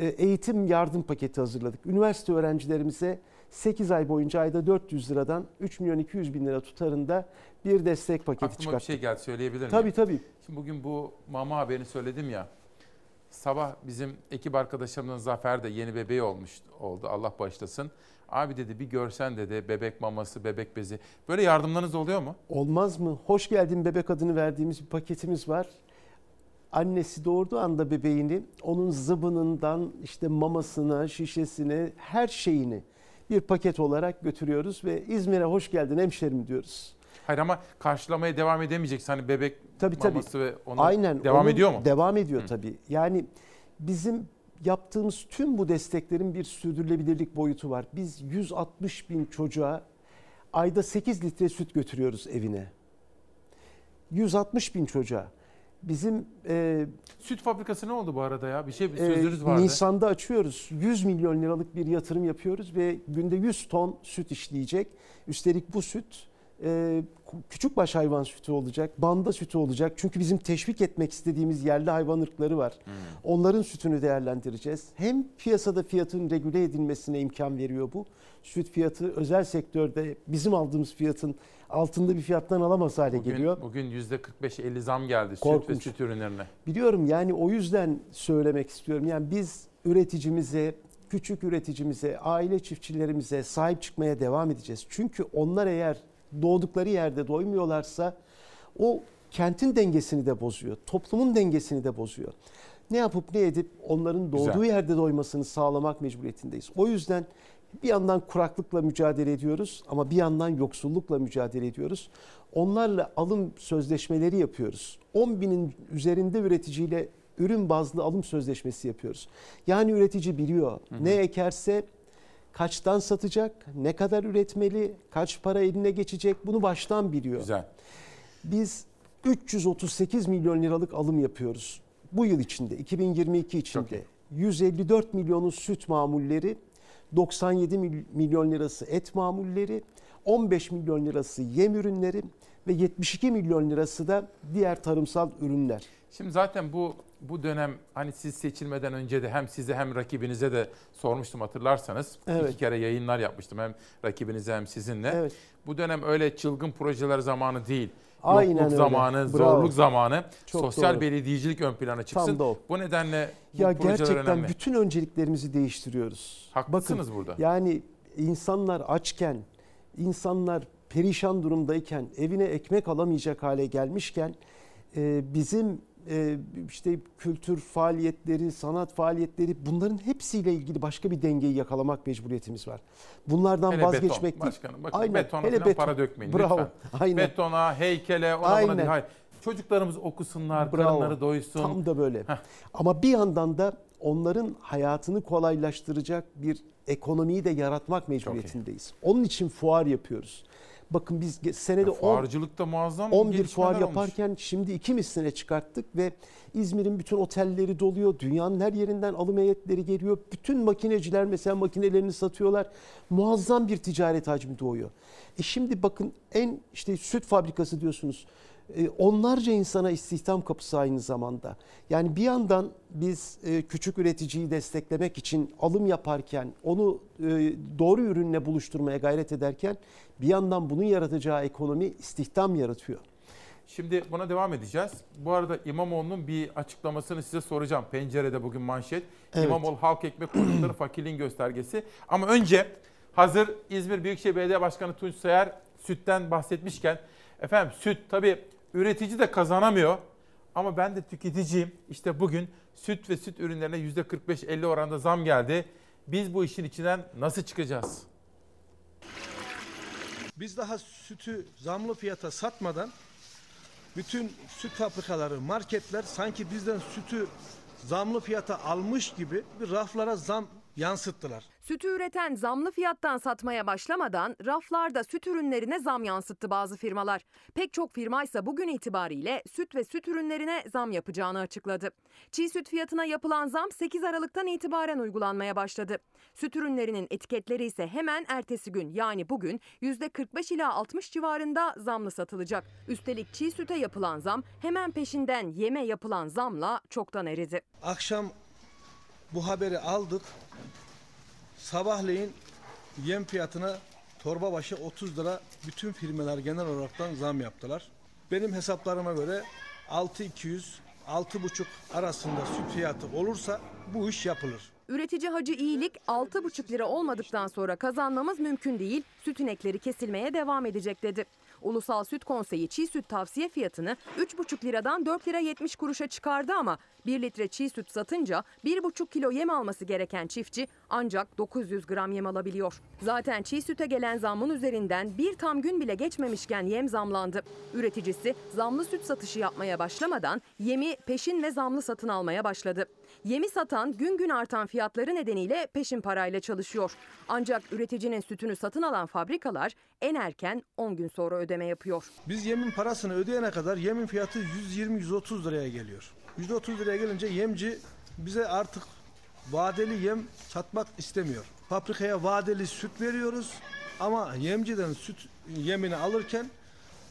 e, eğitim yardım paketi hazırladık. Üniversite öğrencilerimize 8 ay boyunca ayda 400 liradan 3 milyon 200 bin lira tutarında bir destek paketi Aklıma bir çıkarttık. şey geldi söyleyebilir miyim? Tabii tabii. Şimdi bugün bu mama haberini söyledim ya. Sabah bizim ekip arkadaşlarımdan Zafer de yeni bebeği olmuş oldu. Allah bağışlasın. Abi dedi bir görsen dedi bebek maması, bebek bezi. Böyle yardımlarınız oluyor mu? Olmaz mı? Hoş geldin bebek adını verdiğimiz bir paketimiz var. Annesi doğurduğu anda bebeğini onun zıbınından işte mamasına, şişesine, her şeyini bir paket olarak götürüyoruz ve İzmir'e hoş geldin hemşerim diyoruz. Hayır ama karşılamaya devam edemeyeceksin. Hani bebek Tabii tabii. maması ve onu Aynen. devam onun ediyor mu? Devam ediyor tabii. Yani bizim yaptığımız tüm bu desteklerin bir sürdürülebilirlik boyutu var. Biz 160 bin çocuğa ayda 8 litre süt götürüyoruz evine. 160 bin çocuğa. Bizim e, Süt fabrikası ne oldu bu arada ya? Bir şey bir e, sözünüz vardı. Nisan'da açıyoruz. 100 milyon liralık bir yatırım yapıyoruz ve günde 100 ton süt işleyecek. Üstelik bu süt e, küçükbaş hayvan sütü olacak, banda sütü olacak. Çünkü bizim teşvik etmek istediğimiz yerli hayvan ırkları var. Hmm. Onların sütünü değerlendireceğiz. Hem piyasada fiyatın regüle edilmesine imkan veriyor bu. Süt fiyatı özel sektörde bizim aldığımız fiyatın altında bir fiyattan alamaz hale Bugün, geliyor. bugün %45-50 zam geldi süt ve Korkunç. süt ürünlerine. Biliyorum yani o yüzden söylemek istiyorum. Yani biz üreticimize, küçük üreticimize, aile çiftçilerimize sahip çıkmaya devam edeceğiz. Çünkü onlar eğer doğdukları yerde doymuyorlarsa o kentin dengesini de bozuyor. Toplumun dengesini de bozuyor. Ne yapıp ne edip onların doğduğu Güzel. yerde doymasını sağlamak mecburiyetindeyiz. O yüzden bir yandan kuraklıkla mücadele ediyoruz ama bir yandan yoksullukla mücadele ediyoruz. Onlarla alım sözleşmeleri yapıyoruz. 10 binin üzerinde üreticiyle ürün bazlı alım sözleşmesi yapıyoruz. Yani üretici biliyor ne ekerse kaçtan satacak, ne kadar üretmeli, kaç para eline geçecek bunu baştan biliyor. Güzel. Biz 338 milyon liralık alım yapıyoruz. Bu yıl içinde, 2022 içinde. 154 milyonu süt mamulleri, 97 mil- milyon lirası et mamulleri, 15 milyon lirası yem ürünleri ve 72 milyon lirası da diğer tarımsal ürünler. Şimdi zaten bu bu dönem hani siz seçilmeden önce de hem size hem rakibinize de sormuştum hatırlarsanız. Evet. İki kere yayınlar yapmıştım hem rakibinize hem sizinle. Evet. Bu dönem öyle çılgın projeler zamanı değil. Aynen Yokluk öyle. zamanı, Bravo. zorluk zamanı, Çok sosyal doğru. belediyecilik ön plana çıksın. Tam da o. Bu nedenle bu Ya projeler gerçekten önemli. bütün önceliklerimizi değiştiriyoruz. Haklısınız burada. Yani insanlar açken, insanlar perişan durumdayken, evine ekmek alamayacak hale gelmişken e, bizim e, işte kültür faaliyetleri, sanat faaliyetleri bunların hepsiyle ilgili başka bir dengeyi yakalamak mecburiyetimiz var. Bunlardan Hele vazgeçmek beton. değil. Başkanım bakın Aynen, betona hele beton. para dökmeyin Bravo. lütfen. Aynen. Betona, heykele, ona buna Aynen. değil. Hayır. Çocuklarımız okusunlar, Bravo. karınları doysun. Tam da böyle. Ama bir yandan da onların hayatını kolaylaştıracak bir ekonomiyi de yaratmak mecburiyetindeyiz. Onun için fuar yapıyoruz. Bakın biz senede Ya 10 fuarcılıkta muazzam 11 gelişmeler fuar olmuş. yaparken şimdi iki misline çıkarttık ve İzmir'in bütün otelleri doluyor. Dünyanın her yerinden alım heyetleri geliyor. Bütün makineciler mesela makinelerini satıyorlar. Muazzam bir ticaret hacmi doğuyor. E şimdi bakın en işte süt fabrikası diyorsunuz. E, onlarca insana istihdam kapısı aynı zamanda. Yani bir yandan biz e, küçük üreticiyi desteklemek için alım yaparken onu e, doğru ürünle buluşturmaya gayret ederken bir yandan bunun yaratacağı ekonomi istihdam yaratıyor. Şimdi buna devam edeceğiz. Bu arada İmamoğlu'nun bir açıklamasını size soracağım. Pencerede bugün manşet. Evet. İmamoğlu halk ekmek konutları *clears throat* fakirliğin göstergesi. Ama önce hazır İzmir Büyükşehir Belediye Başkanı Tunç Soyer sütten bahsetmişken efendim süt tabii üretici de kazanamıyor. Ama ben de tüketiciyim. İşte bugün süt ve süt ürünlerine %45-50 oranda zam geldi. Biz bu işin içinden nasıl çıkacağız? Biz daha sütü zamlı fiyata satmadan bütün süt fabrikaları, marketler sanki bizden sütü zamlı fiyata almış gibi bir raflara zam yansıttılar. Sütü üreten zamlı fiyattan satmaya başlamadan raflarda süt ürünlerine zam yansıttı bazı firmalar. Pek çok firma ise bugün itibariyle süt ve süt ürünlerine zam yapacağını açıkladı. Çiğ süt fiyatına yapılan zam 8 Aralık'tan itibaren uygulanmaya başladı. Süt ürünlerinin etiketleri ise hemen ertesi gün yani bugün %45 ila 60 civarında zamlı satılacak. Üstelik çiğ süte yapılan zam hemen peşinden yeme yapılan zamla çoktan eridi. Akşam bu haberi aldık. Sabahleyin yem fiyatına torba başı 30 lira bütün firmalar genel olaraktan zam yaptılar. Benim hesaplarıma göre 6200 6,5 arasında süt fiyatı olursa bu iş yapılır. Üretici Hacı İyilik 6,5 lira olmadıktan sonra kazanmamız mümkün değil. Süt inekleri kesilmeye devam edecek dedi. Ulusal Süt Konseyi çiğ süt tavsiye fiyatını 3,5 liradan 4 lira 70 kuruşa çıkardı ama 1 litre çiğ süt satınca 1,5 kilo yem alması gereken çiftçi ancak 900 gram yem alabiliyor. Zaten çiğ süte gelen zammın üzerinden bir tam gün bile geçmemişken yem zamlandı. Üreticisi zamlı süt satışı yapmaya başlamadan yemi peşin ve zamlı satın almaya başladı. Yemi satan gün gün artan fiyatları nedeniyle peşin parayla çalışıyor. Ancak üreticinin sütünü satın alan fabrikalar en erken 10 gün sonra ödeme yapıyor. Biz yemin parasını ödeyene kadar yemin fiyatı 120-130 liraya geliyor. %30 liraya gelince yemci bize artık vadeli yem satmak istemiyor. Fabrikaya vadeli süt veriyoruz ama yemciden süt yemini alırken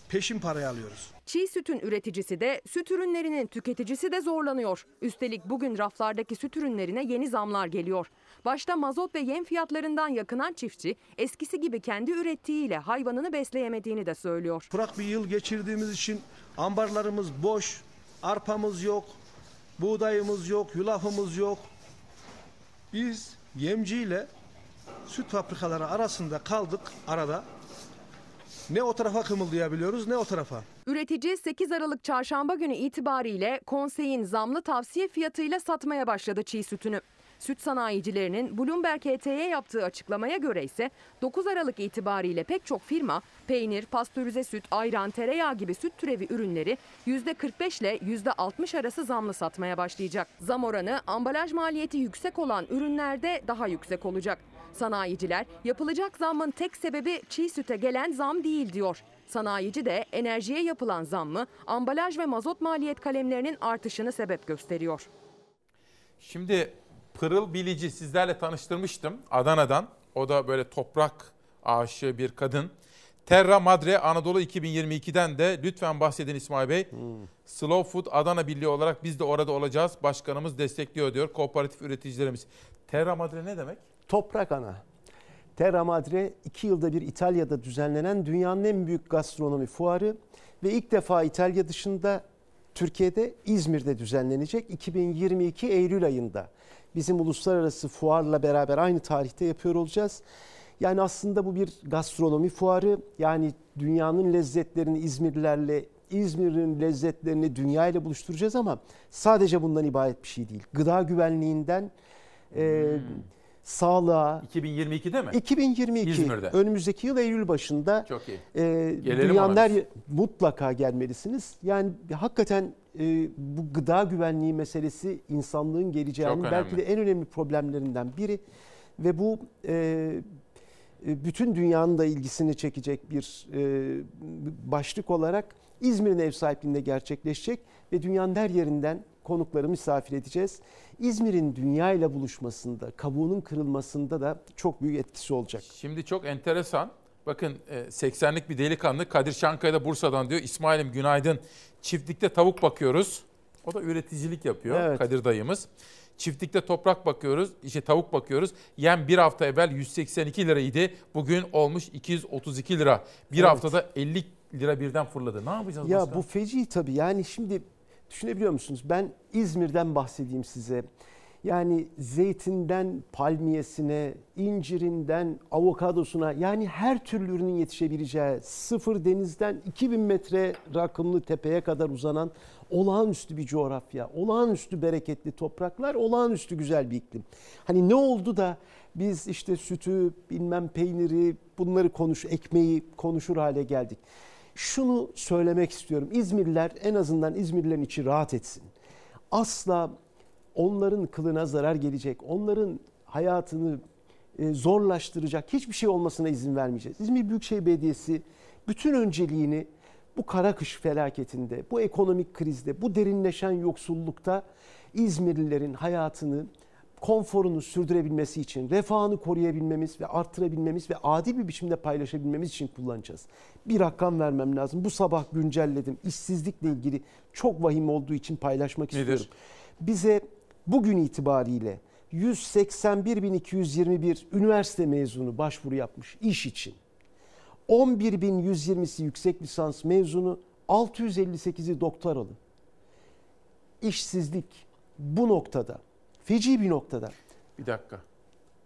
peşin parayı alıyoruz. Çiğ sütün üreticisi de süt ürünlerinin tüketicisi de zorlanıyor. Üstelik bugün raflardaki süt ürünlerine yeni zamlar geliyor. Başta mazot ve yem fiyatlarından yakınan çiftçi eskisi gibi kendi ürettiğiyle hayvanını besleyemediğini de söylüyor. Kurak bir yıl geçirdiğimiz için ambarlarımız boş, arpamız yok, buğdayımız yok, yulafımız yok. Biz yemciyle süt fabrikaları arasında kaldık arada. Ne o tarafa kımıldayabiliyoruz ne o tarafa. Üretici 8 Aralık çarşamba günü itibariyle konseyin zamlı tavsiye fiyatıyla satmaya başladı çiğ sütünü. Süt sanayicilerinin Bloomberg HT'ye yaptığı açıklamaya göre ise 9 Aralık itibariyle pek çok firma peynir, pastörize süt, ayran, tereyağı gibi süt türevi ürünleri %45 ile %60 arası zamlı satmaya başlayacak. Zam oranı ambalaj maliyeti yüksek olan ürünlerde daha yüksek olacak. Sanayiciler yapılacak zammın tek sebebi çiğ süte gelen zam değil diyor. Sanayici de enerjiye yapılan zammı ambalaj ve mazot maliyet kalemlerinin artışını sebep gösteriyor. Şimdi Pırıl Bilici sizlerle tanıştırmıştım Adana'dan. O da böyle toprak aşığı bir kadın. Terra Madre Anadolu 2022'den de lütfen bahsedin İsmail Bey. Hmm. Slow Food Adana Birliği olarak biz de orada olacağız. Başkanımız destekliyor diyor kooperatif üreticilerimiz. Terra Madre ne demek? Toprak ana. Terra Madre iki yılda bir İtalya'da düzenlenen dünyanın en büyük gastronomi fuarı ve ilk defa İtalya dışında Türkiye'de İzmir'de düzenlenecek 2022 Eylül ayında. Bizim uluslararası fuarla beraber aynı tarihte yapıyor olacağız. Yani aslında bu bir gastronomi fuarı. Yani dünyanın lezzetlerini İzmirlilerle, İzmir'in lezzetlerini dünya ile buluşturacağız ama sadece bundan ibaret bir şey değil. Gıda güvenliğinden e, hmm. Sağlığa 2022'de mi? 2022 İzmir'de. Önümüzdeki yıl Eylül başında. Çok iyi. E, dünyanın her mutlaka gelmelisiniz. Yani hakikaten e, bu gıda güvenliği meselesi insanlığın geleceğinin belki de en önemli problemlerinden biri ve bu e, e, bütün dünyanın da ilgisini çekecek bir e, başlık olarak İzmir'in ev sahipliğinde gerçekleşecek ve dünyanın her yerinden konukları misafir edeceğiz. İzmir'in dünya ile buluşmasında, kabuğunun kırılmasında da çok büyük etkisi olacak. Şimdi çok enteresan. Bakın 80'lik bir delikanlı Kadir Şankaya da Bursa'dan diyor. İsmail'im günaydın. Çiftlikte tavuk bakıyoruz. O da üreticilik yapıyor evet. Kadir dayımız. Çiftlikte toprak bakıyoruz, işte tavuk bakıyoruz. Yem bir hafta evvel 182 liraydı. Bugün olmuş 232 lira. Bir evet. haftada 50 lira birden fırladı. Ne yapacağız Ya başka? bu feci tabii. Yani şimdi düşünebiliyor musunuz? Ben İzmir'den bahsedeyim size. Yani zeytinden palmiyesine, incirinden avokadosuna yani her türlü ürünün yetişebileceği sıfır denizden 2000 metre rakımlı tepeye kadar uzanan olağanüstü bir coğrafya, olağanüstü bereketli topraklar, olağanüstü güzel bir iklim. Hani ne oldu da biz işte sütü, bilmem peyniri, bunları konuş, ekmeği konuşur hale geldik. Şunu söylemek istiyorum. İzmirliler en azından İzmirlilerin içi rahat etsin. Asla onların kılına zarar gelecek, onların hayatını e, zorlaştıracak hiçbir şey olmasına izin vermeyeceğiz. İzmir Büyükşehir Belediyesi bütün önceliğini bu kara kış felaketinde, bu ekonomik krizde, bu derinleşen yoksullukta İzmirlilerin hayatını, konforunu sürdürebilmesi için, refahını koruyabilmemiz ve arttırabilmemiz ve adil bir biçimde paylaşabilmemiz için kullanacağız. Bir rakam vermem lazım. Bu sabah güncelledim. İşsizlikle ilgili çok vahim olduğu için paylaşmak Nedir? istiyorum. Bize bugün itibariyle 181.221 üniversite mezunu başvuru yapmış iş için. 11.120'si yüksek lisans mezunu, 658'i doktoralı. İşsizlik bu noktada, feci bir noktada. Bir dakika.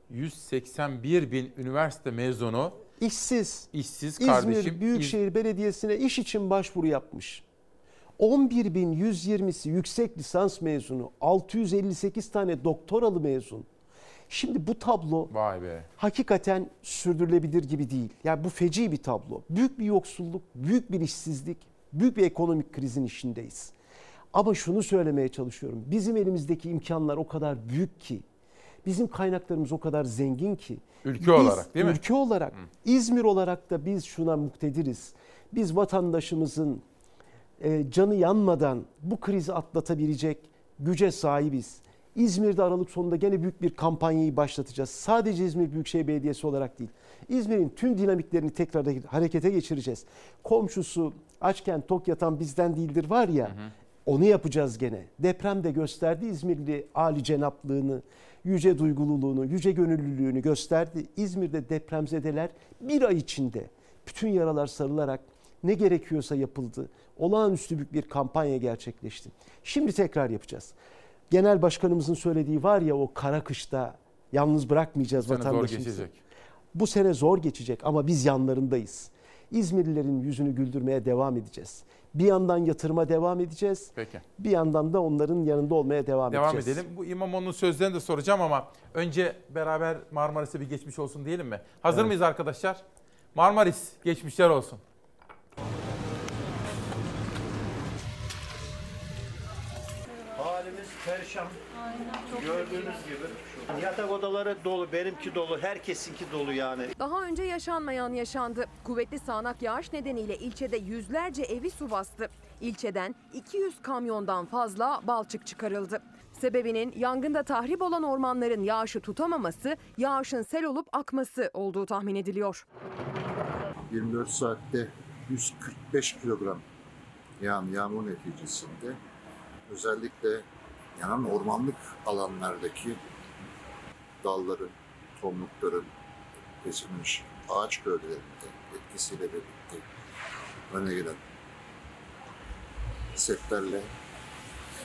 181 bin üniversite mezunu işsiz. işsiz kardeşim. İzmir Büyükşehir Belediyesi'ne iş için başvuru yapmış. 11.120'si yüksek lisans mezunu, 658 tane doktoralı mezun. Şimdi bu tablo Vay be. hakikaten sürdürülebilir gibi değil. Yani bu feci bir tablo. Büyük bir yoksulluk, büyük bir işsizlik, büyük bir ekonomik krizin içindeyiz. Ama şunu söylemeye çalışıyorum. Bizim elimizdeki imkanlar o kadar büyük ki, bizim kaynaklarımız o kadar zengin ki. Ülke biz, olarak değil mi? Ülke olarak, İzmir olarak da biz şuna muktediriz. Biz vatandaşımızın e, canı yanmadan bu krizi atlatabilecek güce sahibiz. İzmir'de Aralık sonunda gene büyük bir kampanyayı başlatacağız. Sadece İzmir Büyükşehir Belediyesi olarak değil. İzmir'in tüm dinamiklerini tekrar harekete geçireceğiz. Komşusu açken tok yatan bizden değildir var ya. Onu yapacağız gene. Deprem de gösterdi İzmirli Ali cenaplığını, yüce duygululuğunu, yüce gönüllülüğünü gösterdi. İzmir'de depremzedeler bir ay içinde bütün yaralar sarılarak ne gerekiyorsa yapıldı. Olağanüstü büyük bir kampanya gerçekleşti. Şimdi tekrar yapacağız. Genel başkanımızın söylediği var ya o kara kışta yalnız bırakmayacağız vatandaşımızı. Bu sene zor geçecek ama biz yanlarındayız. İzmirlilerin yüzünü güldürmeye devam edeceğiz. Bir yandan yatırıma devam edeceğiz. Peki. Bir yandan da onların yanında olmaya devam, Devam edeceğiz. edelim. Bu İmamoğlu'nun sözlerini de soracağım ama önce beraber Marmaris'e bir geçmiş olsun diyelim mi? Hazır Evet. mıyız arkadaşlar? Marmaris geçmişler olsun. Halimiz perişan. Gördüğünüz gibi. Yatak odaları dolu, benimki dolu, herkesinki dolu yani. Daha önce yaşanmayan yaşandı. Kuvvetli sağanak yağış nedeniyle ilçede yüzlerce evi su bastı. İlçeden 200 kamyondan fazla balçık çıkarıldı. Sebebinin yangında tahrip olan ormanların yağışı tutamaması, yağışın sel olup akması olduğu tahmin ediliyor. 24 saatte 145 kilogram yağan yağmur neticesinde özellikle yanan ormanlık alanlardaki dalların, tomrukların kesilmiş ağaç gövdelerinde etkisiyle birlikte öne gelen setlerle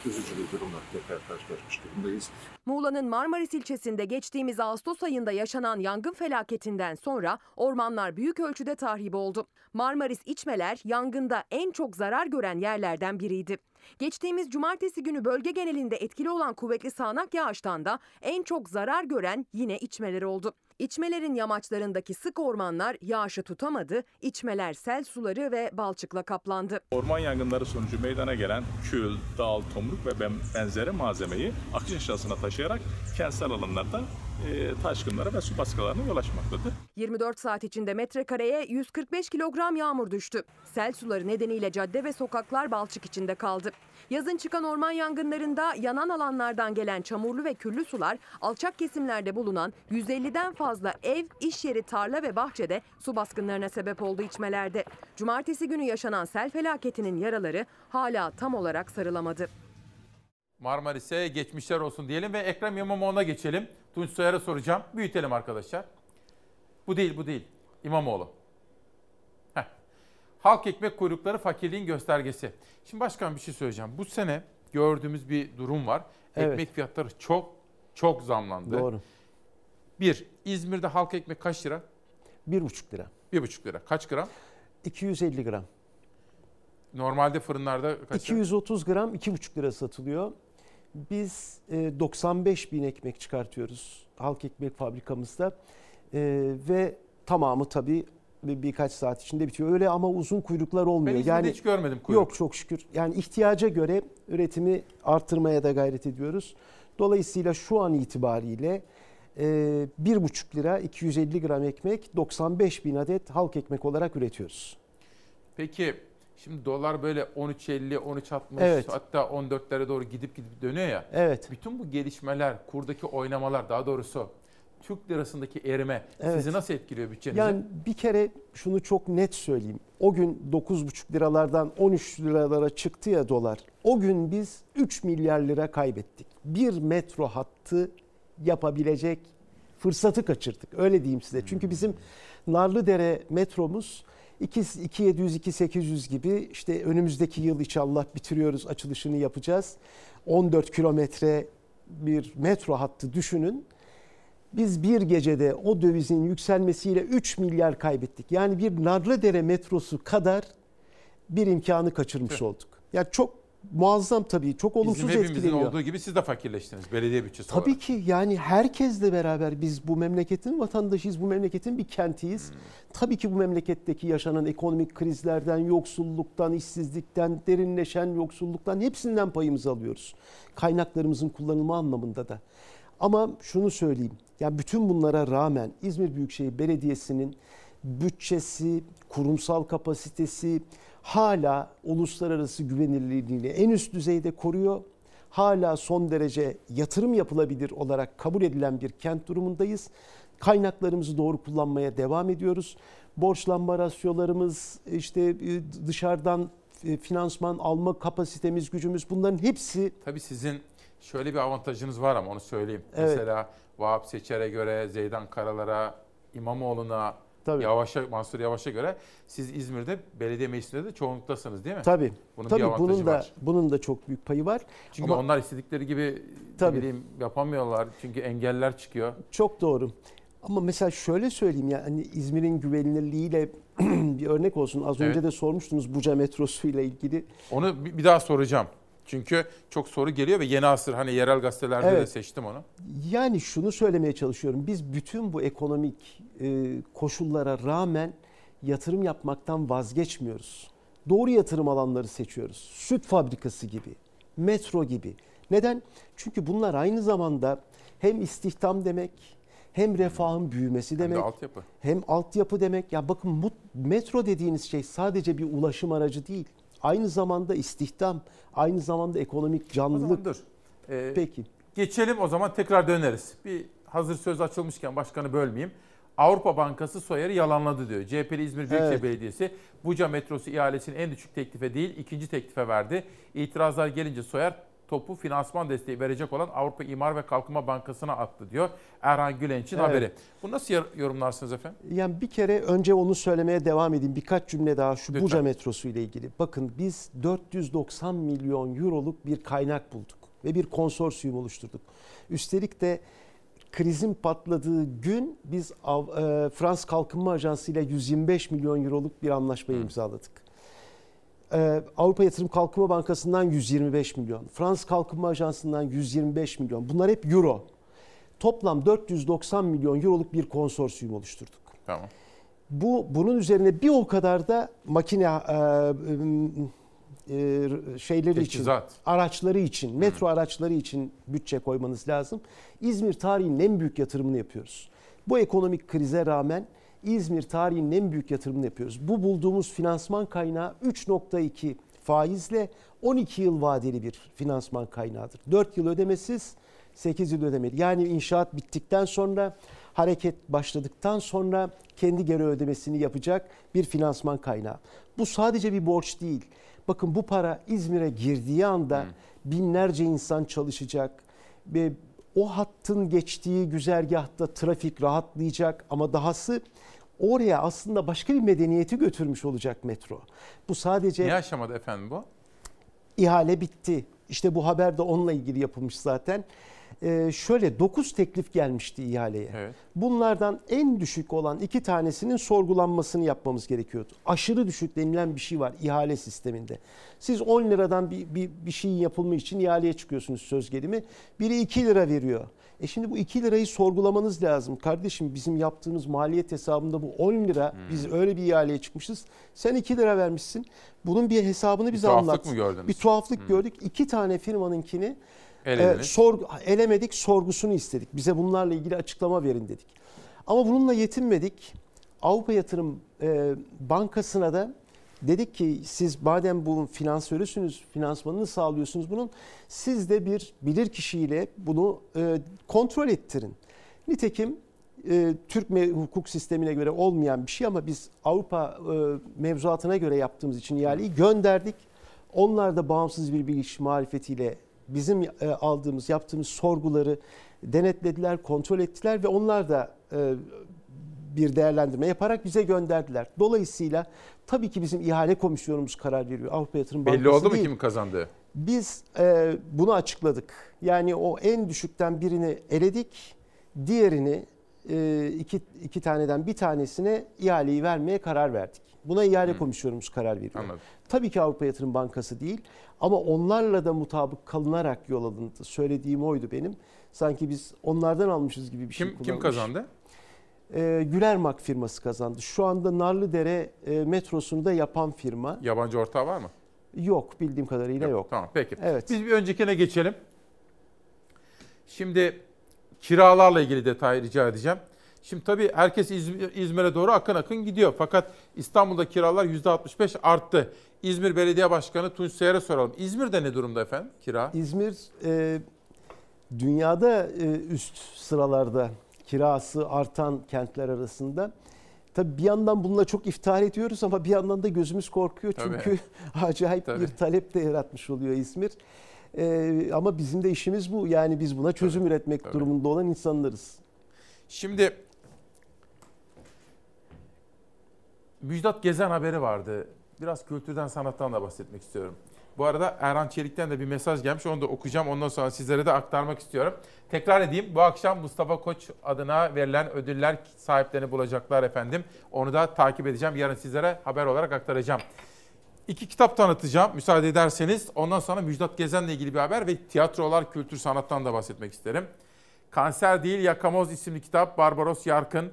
üzücü bir durumla tekrar karşılaşmış durumdayız. Muğla'nın Marmaris ilçesinde geçtiğimiz Ağustos ayında yaşanan yangın felaketinden sonra ormanlar büyük ölçüde tahrip oldu. Marmaris İçmeler yangında en çok zarar gören yerlerden biriydi. Geçtiğimiz cumartesi günü bölge genelinde etkili olan kuvvetli sağanak yağıştan da en çok zarar gören yine içmeler oldu. İçmelerin yamaçlarındaki sık ormanlar yağışı tutamadı, içmeler sel suları ve balçıkla kaplandı. Orman yangınları sonucu meydana gelen kül, dal, tomruk ve ben- benzeri malzemeyi akış aşağısına taşıyarak kentsel alanlarda taşkınlara ve su baskılarına yol açmaktadır. 24 saat içinde metrekareye 145 kilogram yağmur düştü. Sel suları nedeniyle cadde ve sokaklar balçık içinde kaldı. Yazın çıkan orman yangınlarında yanan alanlardan gelen çamurlu ve küllü sular alçak kesimlerde bulunan 150'den fazla ev, iş yeri, tarla ve bahçede su baskınlarına sebep oldu içmelerde. Cumartesi günü yaşanan sel felaketinin yaraları hala tam olarak sarılamadı. Marmaris'e geçmişler olsun diyelim ve Ekrem İmamoğlu'na geçelim. Tunç Soyer'e soracağım. Büyütelim arkadaşlar. Bu değil, bu değil. İmamoğlu. Heh. Halk ekmek kuyrukları fakirliğin göstergesi. Şimdi başkan bir şey söyleyeceğim. Bu sene gördüğümüz bir durum var. Evet. Ekmek fiyatları çok çok zamlandı. Doğru. Bir, İzmir'de halk ekmek kaç lira? 1,5 lira. 1,5 lira. Kaç gram? 250 gram. Normalde fırınlarda kaç lira? 230 gram 2,5 lira satılıyor. Biz e, 95 bin ekmek çıkartıyoruz halk ekmek fabrikamızda. E, ve tamamı tabii bir- birkaç saat içinde bitiyor. Öyle ama uzun kuyruklar olmuyor. Ben İzmir'de hiç görmedim kuyruk. Yok çok şükür. Yani ihtiyaca göre üretimi artırmaya da gayret ediyoruz. Dolayısıyla şu an itibariyle e, 1,5 lira 250 gram ekmek 95 bin adet halk ekmek olarak üretiyoruz. Peki şimdi dolar böyle 13.50, 13.60 Evet. hatta 14'lere doğru gidip gidip dönüyor ya. Evet. Bütün bu gelişmeler, kurdaki oynamalar daha doğrusu Türk lirasındaki erime Evet. sizi nasıl etkiliyor bütçenizi? Yani bir kere şunu çok net söyleyeyim. O gün 9,5 liralardan 13 liralara çıktı ya dolar. O gün biz 3 milyar lira kaybettik. Bir metro hattı yapabilecek fırsatı kaçırdık. Öyle diyeyim size. Çünkü bizim Narlıdere metromuz 2700-2800 gibi işte önümüzdeki yıl inşallah bitiriyoruz açılışını yapacağız. 14 kilometre bir metro hattı düşünün. Biz bir gecede o dövizin yükselmesiyle 3 milyar kaybettik. Yani bir Narlıdere metrosu kadar bir imkanı kaçırmış olduk. Yani çok muazzam tabii. Çok olumsuz Bizim hepimizin etkileniyor. olduğu gibi siz de fakirleştiniz belediye bütçesi Tabii olarak. ki yani herkesle beraber biz bu memleketin vatandaşıyız, bu memleketin bir kentiyiz. Hmm. Tabii ki bu memleketteki yaşanan ekonomik krizlerden, yoksulluktan, işsizlikten, derinleşen yoksulluktan hepsinden payımızı alıyoruz. Kaynaklarımızın kullanımı anlamında da. Ama şunu söyleyeyim. Yani bütün bunlara rağmen İzmir Büyükşehir Belediyesi'nin bütçesi, kurumsal kapasitesi hala uluslararası güvenilirliğini en üst düzeyde koruyor. Hala son derece yatırım yapılabilir olarak kabul edilen bir kent durumundayız. Kaynaklarımızı doğru kullanmaya devam ediyoruz. Borçlanma rasyolarımız, işte e, dışarıdan e, finansman alma kapasitemiz, gücümüz bunların hepsi Tabii sizin şöyle bir avantajınız var ama onu söyleyeyim. Evet. Mesela Vahap Seçer'e göre, Zeydan Karalar'a, İmamoğlu'na, Tabii. Yavaş'a, Mansur Yavaş'a göre siz İzmir'de belediye meclisinde de çoğunluktasınız değil mi? Tabii. Bunun Tabii bunun da var. bunun da çok büyük payı var. Çünkü Ama onlar istedikleri gibi Tabii. bileyim yapamıyorlar. Çünkü engeller çıkıyor. çok doğru. Ama mesela şöyle söyleyeyim ya hani İzmir'in güvenilirliğiyle *clears throat* bir örnek olsun. Az önce Evet. de sormuştunuz Buca metrosu ile ilgili. Onu bir daha soracağım. Çünkü çok soru geliyor ve yeni asır hani yerel gazetelerde de Evet. seçtim onu. Yani şunu söylemeye çalışıyorum. Biz bütün bu ekonomik e, koşullara rağmen yatırım yapmaktan vazgeçmiyoruz. Doğru yatırım alanları seçiyoruz. Süt fabrikası gibi, metro gibi. Neden? Çünkü bunlar aynı zamanda hem istihdam demek, hem refahın büyümesi Hem de demek, altyapı. hem altyapı demek. Ya bakın metro dediğiniz şey sadece bir ulaşım aracı değil. Aynı zamanda istihdam, aynı zamanda ekonomik canlılık. dur. Ee, Peki. Geçelim o zaman tekrar döneriz. Bir hazır söz açılmışken başkanı bölmeyeyim. Avrupa Bankası Soyer'i yalanladı diyor. CHP'li İzmir Büyükşehir Evet. Belediyesi Buca metrosu ihalesini en düşük teklife değil ikinci teklife verdi. İtirazlar gelince Soyer topu finansman desteği verecek olan Avrupa İmar ve Kalkınma Bankası'na attı diyor. Erhan Gülenç'in Evet. haberi. Bunu nasıl yor- yorumlarsınız efendim? Yani bir kere önce onu söylemeye devam edeyim. Birkaç cümle daha şu Lütfen. Buca metrosu ile ilgili. Bakın biz 490 milyon euroluk bir kaynak bulduk ve bir konsorsiyum oluşturduk. Üstelik de krizin patladığı gün biz e, Frans Kalkınma Ajansı ile 125 milyon euroluk bir anlaşma imzaladık. E, Avrupa Yatırım Kalkınma Bankası'ndan 125 milyon, Frans Kalkınma Ajansı'ndan 125 milyon. Bunlar hep euro. Toplam 490 milyon euroluk bir konsorsiyum oluşturduk. Tamam. Bu bunun üzerine bir o kadar da makine e, e, şeyleri için, Teçhizat. araçları için, metro araçları için bütçe koymanız lazım. İzmir tarihinin en büyük yatırımını yapıyoruz. Bu ekonomik krize rağmen İzmir tarihinin en büyük yatırımını yapıyoruz. Bu bulduğumuz finansman kaynağı 3.2 faizle 12 yıl vadeli bir finansman kaynağıdır. 4 yıl ödemesiz, 8 yıl ödemeli. Yani inşaat bittikten sonra hareket başladıktan sonra kendi geri ödemesini yapacak bir finansman kaynağı. Bu sadece bir borç değil. Bakın bu para İzmir'e girdiği anda binlerce insan çalışacak ve o hattın geçtiği güzergahta trafik rahatlayacak ama dahası oraya aslında başka bir medeniyeti götürmüş olacak metro. Bu sadece Niye aşamadı efendim bu? ihale bitti. İşte bu haber de onunla ilgili yapılmış zaten. Ee, şöyle 9 teklif gelmişti ihaleye. Evet. Bunlardan en düşük olan iki tanesinin sorgulanmasını yapmamız gerekiyordu. Aşırı düşük denilen bir şey var ihale sisteminde. Siz 10 liradan bir, bir, bir şeyin yapılma için ihaleye çıkıyorsunuz söz gelimi. Biri 2 lira veriyor. E şimdi bu 2 lirayı sorgulamanız lazım. Kardeşim bizim yaptığımız maliyet hesabında bu 10 lira. Biz öyle bir ihaleye çıkmışız. Sen 2 lira vermişsin. Bunun bir hesabını bize tuhaflık anlat. mı gördünüz? Bir tuhaflık gördük. İki tane firmanınkini Elediniz. e, sorgu, elemedik, sorgusunu istedik. Bize bunlarla ilgili açıklama verin dedik. Ama bununla yetinmedik. Avrupa Yatırım e, Bankası'na da dedik ki siz madem bu finansörüsünüz, finansmanını sağlıyorsunuz bunun, siz de bir bilir kişiyle bunu e, kontrol ettirin. Nitekim e, Türk hukuk sistemine göre olmayan bir şey ama biz Avrupa e, mevzuatına göre yaptığımız için ihaleyi gönderdik. Onlar da bağımsız bir bilgi marifetiyle bizim e, aldığımız, yaptığımız sorguları denetlediler, kontrol ettiler ve onlar da e, bir değerlendirme yaparak bize gönderdiler. Dolayısıyla tabii ki bizim ihale komisyonumuz karar veriyor. Avrupa Yatırım Bankası Belli oldu mu değil. kim kazandığı? Biz e, bunu açıkladık. Yani o en düşükten birini eledik. Diğerini e, iki, iki taneden bir tanesine ihaleyi vermeye karar verdik. Buna ihale komisyonumuz karar veriyor. Anladım. Tabii ki Avrupa Yatırım Bankası değil ama onlarla da mutabık kalınarak yol alındı. Söylediğim oydu benim. Sanki biz onlardan almışız gibi bir şey Kim kim kullanmış. kazandı? E, Gülermak firması kazandı. Şu anda Narlıdere e, metrosunu da yapan firma. Yabancı ortağı var mı? Yok bildiğim kadarıyla yok. Tamam peki. Evet. Biz bir öncekine geçelim. Şimdi kiralarla ilgili detay rica edeceğim. Şimdi tabii herkes İzmir- İzmir'e doğru akın akın gidiyor. Fakat İstanbul'da kiralar %65 arttı. İzmir Belediye Başkanı Tunç Seyr'e soralım. İzmir'de ne durumda efendim kira? İzmir e, dünyada e, üst sıralarda kirası artan kentler arasında. Tabii bir yandan bununla çok iftihar ediyoruz ama bir yandan da gözümüz korkuyor. Tabii. Çünkü *laughs* acayip Tabii. bir talep de yaratmış oluyor İzmir. E, ama bizim de işimiz bu. Yani biz buna çözüm üretmek durumunda olan insanlarız. Şimdi Müjdat Gezen haberi vardı. Biraz kültürden sanattan da bahsetmek istiyorum. Bu arada Erhan Çelik'ten de bir mesaj gelmiş. Onu da okuyacağım. Ondan sonra sizlere de aktarmak istiyorum. Tekrar edeyim. Bu akşam Mustafa Koç adına verilen ödüller sahiplerini bulacaklar efendim. Onu da takip edeceğim. Yarın sizlere haber olarak aktaracağım. İki kitap tanıtacağım müsaade ederseniz. Ondan sonra Müjdat Gezen'le ilgili bir haber ve tiyatrolar, kültür, sanattan da bahsetmek isterim. Kanser Değil Yakamoz isimli kitap Barbaros Yarkın.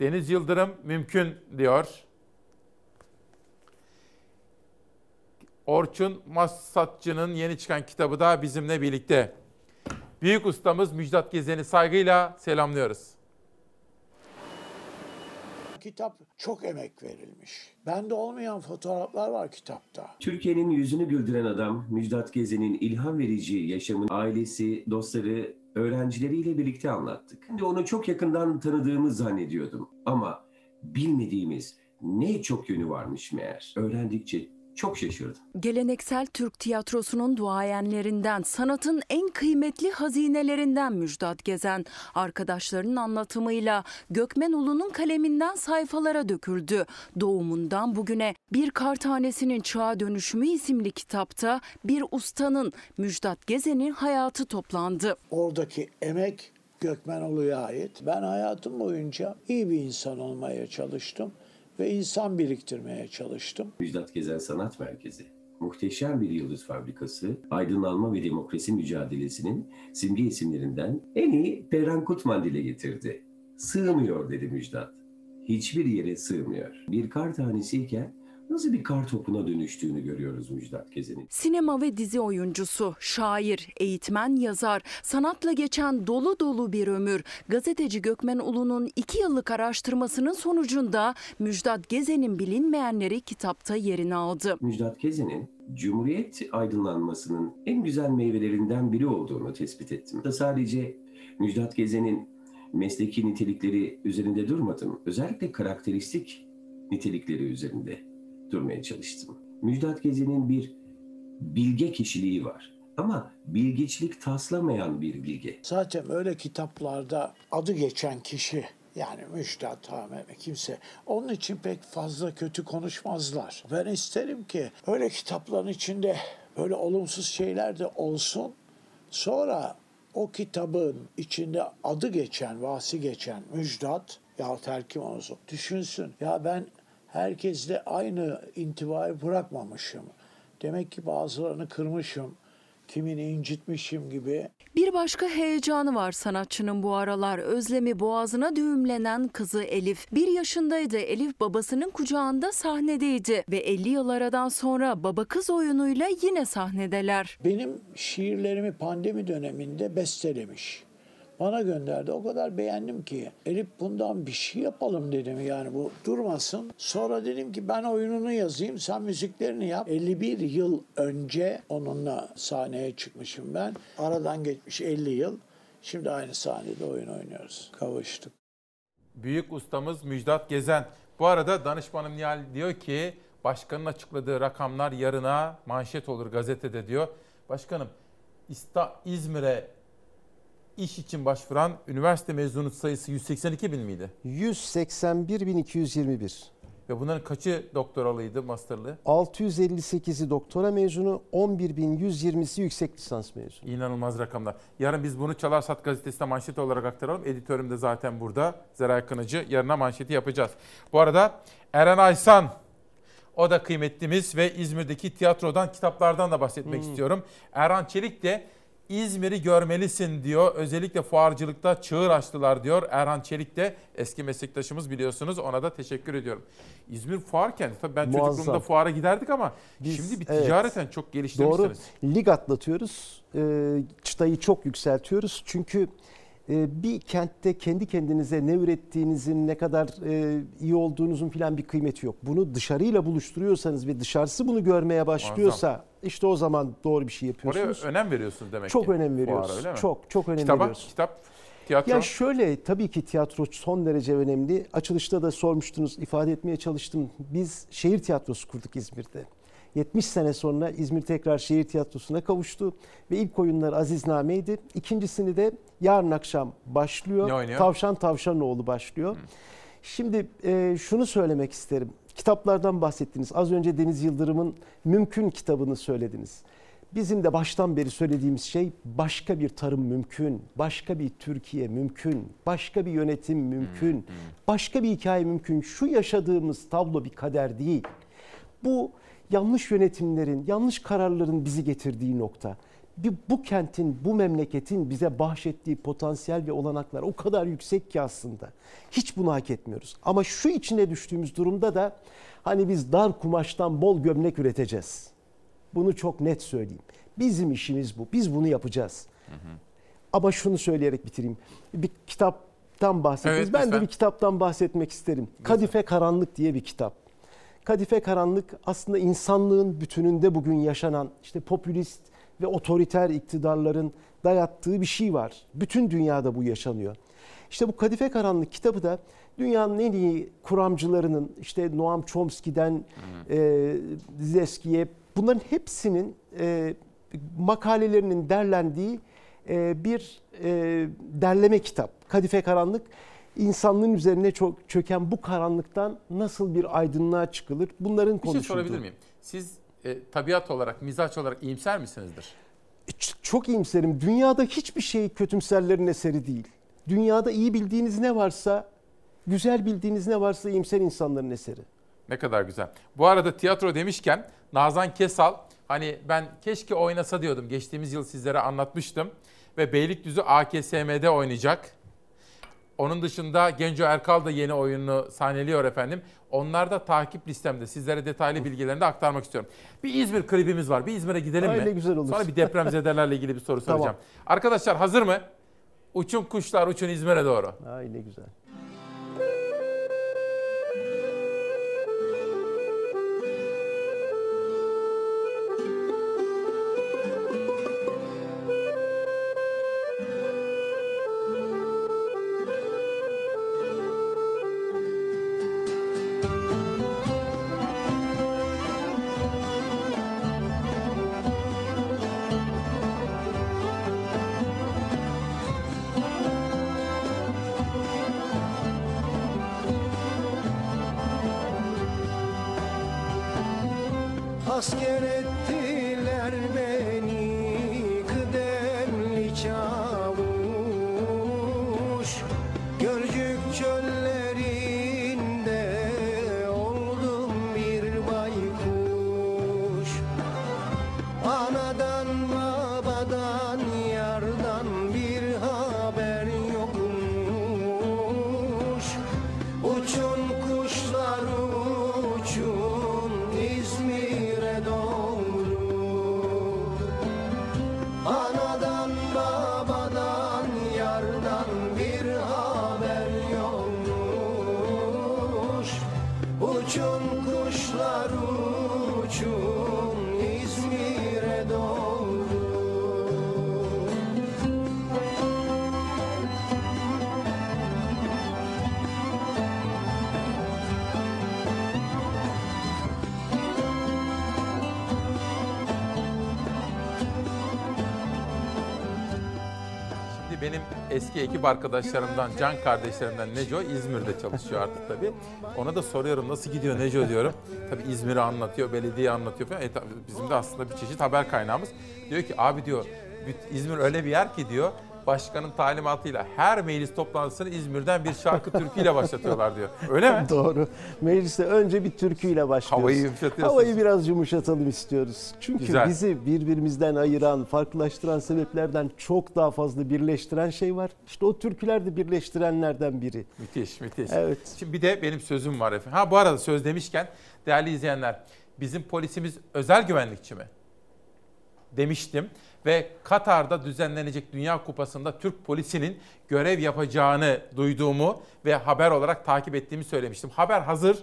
Deniz Yıldırım mümkün diyor. Orçun Massatçı'nın yeni çıkan kitabı da bizimle birlikte. Büyük ustamız Müjdat Gezen'i saygıyla selamlıyoruz. Kitap çok emek verilmiş. Bende olmayan fotoğraflar var kitapta. Türkiye'nin yüzünü güldüren adam Müjdat Gezen'in ilham verici yaşamını ailesi, dostları, öğrencileriyle birlikte anlattık. Ben de onu çok yakından tanıdığımı zannediyordum. Ama bilmediğimiz ne çok yönü varmış meğer. Öğrendikçe çok şaşırdım. Geleneksel Türk tiyatrosunun duayenlerinden, sanatın en kıymetli hazinelerinden Müjdat Gezen, arkadaşlarının anlatımıyla Gökmen Ulu'nun kaleminden sayfalara döküldü. Doğumundan bugüne Bir Kar Tanesi'nin Çağa Dönüşümü isimli kitapta bir ustanın Müjdat Gezen'in hayatı toplandı. Oradaki emek Gökmenoğlu'ya ait. Ben hayatım boyunca iyi bir insan olmaya çalıştım ve insan biriktirmeye çalıştım. Müjdat Gezen Sanat Merkezi. Muhteşem bir yıldız fabrikası, aydınlanma ve demokrasi mücadelesinin simge isimlerinden en iyi Perran Kutman dile getirdi. Sığmıyor dedi Müjdat. Hiçbir yere sığmıyor. Bir kar tanesiyken nasıl bir kar topuna dönüştüğünü görüyoruz Müjdat Gezen'in. Sinema ve dizi oyuncusu, şair, eğitmen, yazar, sanatla geçen dolu dolu bir ömür. Gazeteci Gökmen Ulu'nun iki yıllık araştırmasının sonucunda Müjdat Gezen'in bilinmeyenleri kitapta yerini aldı. Müjdat Gezen'in Cumhuriyet aydınlanmasının en güzel meyvelerinden biri olduğunu tespit ettim. Da sadece Müjdat Gezen'in mesleki nitelikleri üzerinde durmadım. Özellikle karakteristik nitelikleri üzerinde durmaya çalıştım. Müjdat Gezen'in bir bilge kişiliği var. Ama bilgiçlik taslamayan bir bilge. Zaten öyle kitaplarda adı geçen kişi yani Müjdat Hameme kimse onun için pek fazla kötü konuşmazlar. Ben isterim ki öyle kitapların içinde böyle olumsuz şeyler de olsun. Sonra o kitabın içinde adı geçen, vasi geçen Müjdat ya terkim olsun düşünsün. Ya ben herkesle aynı intivayı bırakmamışım. Demek ki bazılarını kırmışım, kimini incitmişim gibi. Bir başka heyecanı var sanatçının bu aralar. Özlemi boğazına düğümlenen kızı Elif. Bir yaşındaydı. Elif babasının kucağında sahnedeydi. Ve 50 yıl aradan sonra baba kız oyunuyla yine sahnedeler. Benim şiirlerimi pandemi döneminde bestelemiş. Bana gönderdi. O kadar beğendim ki. Elif bundan bir şey yapalım dedim yani bu durmasın. Sonra dedim ki ben oyununu yazayım sen müziklerini yap. 51 yıl önce onunla sahneye çıkmışım ben. Aradan geçmiş 50 yıl. Şimdi aynı sahnede oyun oynuyoruz. Kavuştuk. Büyük ustamız Müjdat Gezen. Bu arada danışmanım Nihal diyor ki Başkanın açıkladığı rakamlar yarına manşet olur gazetede diyor. Başkanım İzmir'e iş için başvuran üniversite mezunu sayısı 182 bin miydi? 181.221. Ve bunların kaçı doktoralıydı, masterlı? 658'i doktora mezunu, 11.120'si yüksek lisans mezunu. İnanılmaz rakamlar. Yarın biz bunu Çalarsat gazetesine manşet olarak aktaralım. Editörüm de zaten burada. Zeray Kınıcı. Yarına manşeti yapacağız. Bu arada Eren Aysan o da kıymetlimiz ve İzmir'deki tiyatrodan, kitaplardan da bahsetmek Hmm. istiyorum. Erhan Çelik de İzmir'i görmelisin diyor. Özellikle fuarcılıkta çığır açtılar diyor. Erhan Çelik de eski meslektaşımız biliyorsunuz. Ona da teşekkür ediyorum. İzmir fuar kenti. Tabii ben Muazzam. çocukluğumda fuara giderdik ama Biz- şimdi bir evet. ticareten çok geliştirmişsiniz. Doğru. Lig atlatıyoruz. Ee, çıtayı çok yükseltiyoruz. Çünkü e, bir kentte kendi kendinize ne ürettiğinizin, ne kadar e, iyi olduğunuzun filan bir kıymeti yok. Bunu dışarıyla buluşturuyorsanız ve dışarısı bunu görmeye başlıyorsa Muazzam. İşte o zaman doğru bir şey Oraya yapıyorsunuz. önem veriyorsunuz demek çok ki. önem fuara, veriyoruz. öyle mi? Çok çok önem Kitaba, veriyoruz. kitap, tiyatro. Ya şöyle tabii ki tiyatro son derece önemli. Açılışta da sormuştunuz, ifade etmeye çalıştım. Biz şehir tiyatrosu kurduk İzmir'de. 70 sene sonra İzmir tekrar şehir tiyatrosuna kavuştu ve ilk oyunlar Azizname'ydi. İkincisini de yarın akşam başlıyor. Ne oynuyor? Tavşan Tavşanoğlu başlıyor. Şimdi e, şunu söylemek isterim. Kitaplardan bahsettiniz. Az önce Deniz Yıldırım'ın Mümkün kitabını söylediniz. Bizim de baştan beri söylediğimiz şey başka bir tarım mümkün, başka bir Türkiye mümkün, başka bir yönetim mümkün, başka bir hikaye mümkün. Şu yaşadığımız tablo bir kader değil. Bu yanlış yönetimlerin, yanlış kararların bizi getirdiği nokta. Bir, bu kentin, bu memleketin bize bahşettiği potansiyel ve olanaklar o kadar yüksek ki aslında. Hiç bunu hak etmiyoruz. Ama şu içine düştüğümüz durumda da hani biz dar kumaştan bol gömlek üreteceğiz. Bunu çok net söyleyeyim. Bizim işimiz bu. Biz bunu yapacağız. Ama şunu söyleyerek bitireyim. Bir kitaptan bahsettiniz. Evet, ben de lütfen. bir kitaptan bahsetmek isterim. Kadife Karanlık diye bir kitap. Kadife Karanlık aslında insanlığın bütününde bugün yaşanan işte popülist ve otoriter iktidarların dayattığı bir şey var. Bütün dünyada bu yaşanıyor. İşte bu Kadife Karanlık kitabı da dünyanın en iyi kuramcılarının işte Noam Chomsky'den e, Zizek'e bunların hepsinin e, makalelerinin derlendiği e, bir e, derleme kitap. Kadife Karanlık insanlığın üzerine çok çöken bu karanlıktan nasıl bir aydınlığa çıkılır? Bunların Bir şey konuşulduğu. sorabilir miyim? Siz e, tabiat olarak, mizaç olarak iyimser misinizdir? Ç- Çok iyimserim. Dünyada hiçbir şey kötümserlerin eseri değil. Dünyada iyi bildiğiniz ne varsa, güzel bildiğiniz ne varsa iyimser insanların eseri. Ne kadar güzel. Bu arada tiyatro demişken Nazan Kesal hani ben keşke oynasa diyordum. Geçtiğimiz yıl sizlere anlatmıştım. Ve Beylikdüzü AKSM'de oynayacak. Onun dışında Genco Erkal da yeni oyununu sahneliyor efendim. Onlar da takip listemde. Sizlere detaylı bilgilerini de aktarmak istiyorum. Bir İzmir klibimiz var. Bir İzmir'e gidelim Ay mi? güzel olur. Sonra bir depremzedelerle ilgili bir soru *laughs* Tamam. soracağım. Arkadaşlar hazır mı? Uçun kuşlar uçun İzmir'e doğru. Ay ne güzel. Eski ekip arkadaşlarımdan, can kardeşlerimden Neco İzmir'de çalışıyor artık tabii. Ona da soruyorum nasıl gidiyor Neco diyorum. Tabii İzmir'i anlatıyor, belediye anlatıyor falan. E, bizim de aslında bir çeşit haber kaynağımız. Diyor ki abi diyor İzmir öyle bir yer ki diyor başkanın talimatıyla her meclis toplantısını İzmir'den bir şarkı türküyle başlatıyorlar diyor. Öyle mi? *laughs* Doğru. Mecliste önce bir türküyle başlıyoruz. Havayı yumuşatıyorsunuz. Havayı biraz yumuşatalım istiyoruz. Çünkü Güzel. bizi birbirimizden ayıran, farklılaştıran sebeplerden çok daha fazla birleştiren şey var. İşte o türküler de birleştirenlerden biri. Müthiş, müthiş. Evet. Şimdi bir de benim sözüm var efendim. Ha bu arada söz demişken değerli izleyenler bizim polisimiz özel güvenlikçi mi? Demiştim ve Katar'da düzenlenecek Dünya Kupası'nda Türk polisinin görev yapacağını duyduğumu ve haber olarak takip ettiğimi söylemiştim. Haber hazır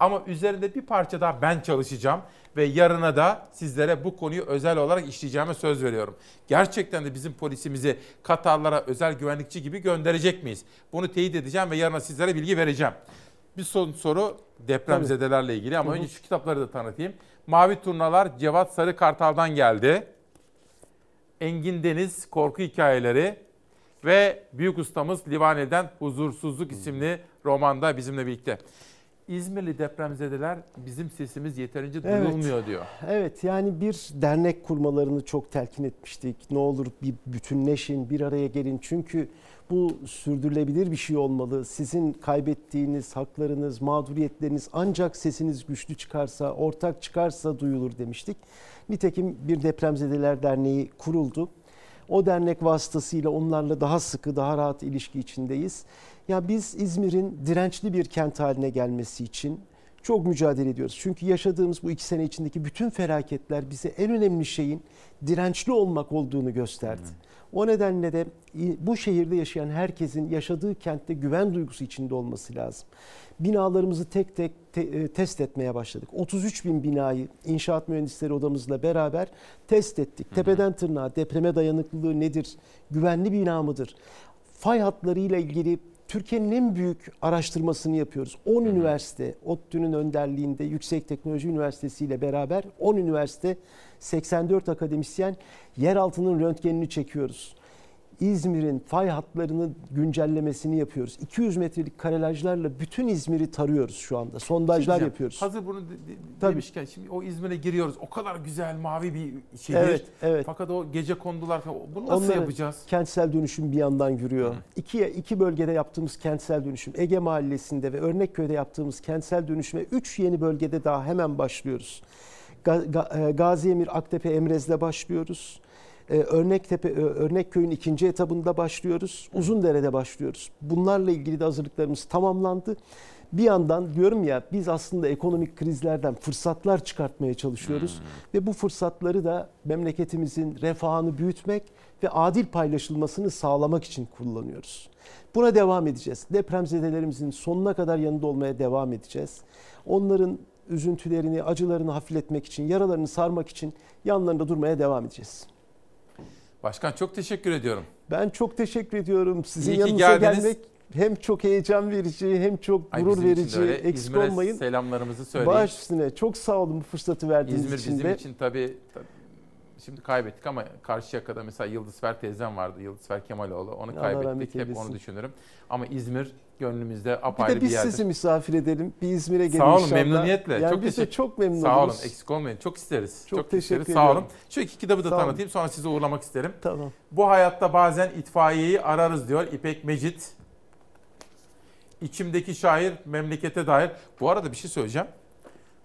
ama üzerinde bir parça daha ben çalışacağım ve yarına da sizlere bu konuyu özel olarak işleyeceğime söz veriyorum. Gerçekten de bizim polisimizi Katarlara özel güvenlikçi gibi gönderecek miyiz? Bunu teyit edeceğim ve yarına sizlere bilgi vereceğim. Bir son soru depremzedelerle ilgili ama önce şu kitapları da tanıtayım. Mavi Turnalar Cevat Sarı Kartal'dan geldi. Engin Deniz Korku Hikayeleri ve büyük ustamız Livaneli'den Huzursuzluk isimli romanda bizimle birlikte. İzmirli depremzedeler bizim sesimiz yeterince Evet. duyulmuyor diyor. Evet yani bir dernek kurmalarını çok telkin etmiştik. Ne olur bir bütünleşin, bir araya gelin. Çünkü bu sürdürülebilir bir şey olmalı. Sizin kaybettiğiniz haklarınız, mağduriyetleriniz ancak sesiniz güçlü çıkarsa, ortak çıkarsa duyulur demiştik. Nitekim bir depremzedeler derneği kuruldu. O dernek vasıtasıyla onlarla daha sıkı, daha rahat ilişki içindeyiz. Ya biz İzmir'in dirençli bir kent haline gelmesi için çok mücadele ediyoruz. Çünkü yaşadığımız bu iki sene içindeki bütün felaketler bize en önemli şeyin dirençli olmak olduğunu gösterdi. O nedenle de bu şehirde yaşayan herkesin yaşadığı kentte güven duygusu içinde olması lazım. Binalarımızı tek tek te- e, test etmeye başladık. 33 bin binayı inşaat mühendisleri odamızla beraber test ettik. Tepeden tırnağa depreme dayanıklılığı nedir? Güvenli bina mıdır? Fay hatlarıyla ilgili Türkiye'nin en büyük araştırmasını yapıyoruz. 10 üniversite, ODTÜ'nün önderliğinde Yüksek Teknoloji Üniversitesi ile beraber 10 üniversite, 84 akademisyen yer altının röntgenini çekiyoruz. İzmir'in fay hatlarını güncellemesini yapıyoruz. 200 metrelik karelajlarla bütün İzmir'i tarıyoruz şu anda. Sondajlar diyeceğim, yapıyoruz. Hazır bunu de- de- Tabii. demişken şimdi o İzmir'e giriyoruz. O kadar güzel mavi bir şehir. Evet, evet. Fakat o gece kondular falan. Bunu nasıl Onları yapacağız? Kentsel dönüşüm bir yandan yürüyor. İki, iki bölgede yaptığımız kentsel dönüşüm, Ege Mahallesi'nde ve Örnekköy'de yaptığımız kentsel dönüşüme üç yeni bölgede daha hemen başlıyoruz. E, Gazi Emir, Aktepe, Emrez'de başlıyoruz. Ee, Örnektepe, e, Örnekköy'ün ikinci etabında başlıyoruz. Uzundere'de başlıyoruz. Bunlarla ilgili de hazırlıklarımız tamamlandı. Bir yandan diyorum ya biz aslında ekonomik krizlerden fırsatlar çıkartmaya çalışıyoruz. Ve bu fırsatları da memleketimizin refahını büyütmek ve adil paylaşılmasını sağlamak için kullanıyoruz. Buna devam edeceğiz. Depremzedelerimizin sonuna kadar yanında olmaya devam edeceğiz. Onların üzüntülerini, acılarını hafifletmek için, yaralarını sarmak için yanlarında durmaya devam edeceğiz. Başkan çok teşekkür ediyorum. Ben çok teşekkür ediyorum. Sizin İyi yanınıza geldiniz. gelmek hem çok heyecan verici hem çok Ay, gurur bizim de verici. Eksik İzmir'e olmayın. selamlarımızı söyleyin. Baş üstüne. Çok sağ olun bu fırsatı verdiğiniz İzmir için bizim de. için tabii, tabii şimdi kaybettik ama Karşıyaka'da mesela Yıldızfer teyzem vardı. Yıldızfer Kemaloğlu. Onu kaybettik. Hep onu düşünürüm. Ama İzmir gönlümüzde Bir apayrı de bir, biz yerdir. sizi misafir edelim. Bir İzmir'e gelin Sağ olun inşallah. memnuniyetle. Yani çok biz de çok memnun Sağ olun eksik olmayın. Çok isteriz. Çok teşekkür isteriz. Sağ olun. Şu iki kitabı da Sağ olun. tanıtayım sonra sizi uğurlamak isterim. Tamam. Bu hayatta bazen itfaiyeyi ararız diyor İpek Mecit. İçimdeki şair memlekete dair. Bu arada bir şey söyleyeceğim.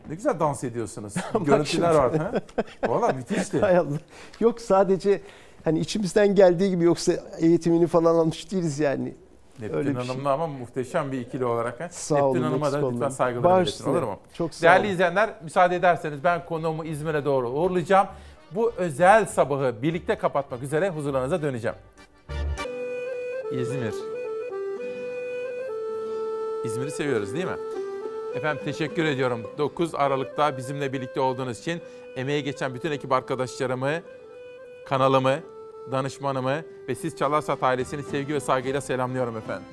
Ne güzel dans ediyorsunuz. *laughs* Görüntüler vardı. Ha? Valla müthişti. Hay Allah. Yok sadece hani içimizden geldiği gibi yoksa eğitimini falan almış değiliz yani. Neptün Öyle şey. Hanım'la ama muhteşem bir ikili olarak. ha. Sağ Neptün olun, Hanım'a da lütfen saygılarımı iletin olur mu? Çok sağ Değerli olun. izleyenler müsaade ederseniz ben konuğumu İzmir'e doğru uğurlayacağım. Bu özel sabahı birlikte kapatmak üzere huzurlarınıza döneceğim. İzmir. İzmir'i seviyoruz değil mi? Efendim teşekkür ediyorum. 9 Aralık'ta bizimle birlikte olduğunuz için emeğe geçen bütün ekip arkadaşlarımı, kanalımı, danışmanımı ve siz Çalarsat ailesini sevgi ve saygıyla selamlıyorum efendim.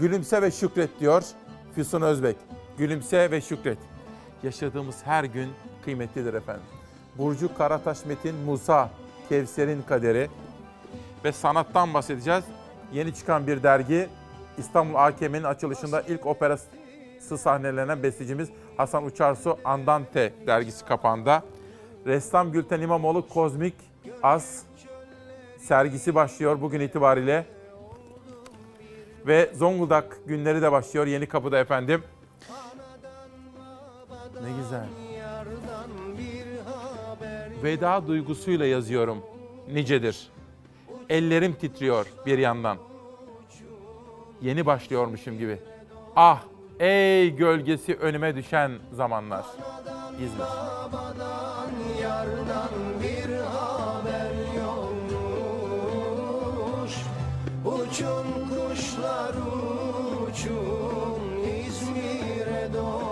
Gülümse ve şükret diyor Füsun Özbek. Gülümse ve şükret. Yaşadığımız her gün kıymetlidir efendim. Burcu Karataş Metin Musa, Kevser'in kaderi ve sanattan bahsedeceğiz. Yeni çıkan bir dergi. İstanbul AKM'nin açılışında ilk operası sahnelenen bestecimiz Hasan Uçarsu Andante dergisi kapağında. Ressam Gülten İmamoğlu Kozmik As sergisi başlıyor bugün itibariyle. Ve Zonguldak günleri de başlıyor Yeni Kapı'da efendim. Ne güzel. Veda duygusuyla yazıyorum. Nicedir. Ellerim titriyor bir yandan. Yeni başlıyormuşum gibi. Ah ey gölgesi önüme düşen zamanlar. İzmir. Uçun kuşlar uçun İzmir'e doğru.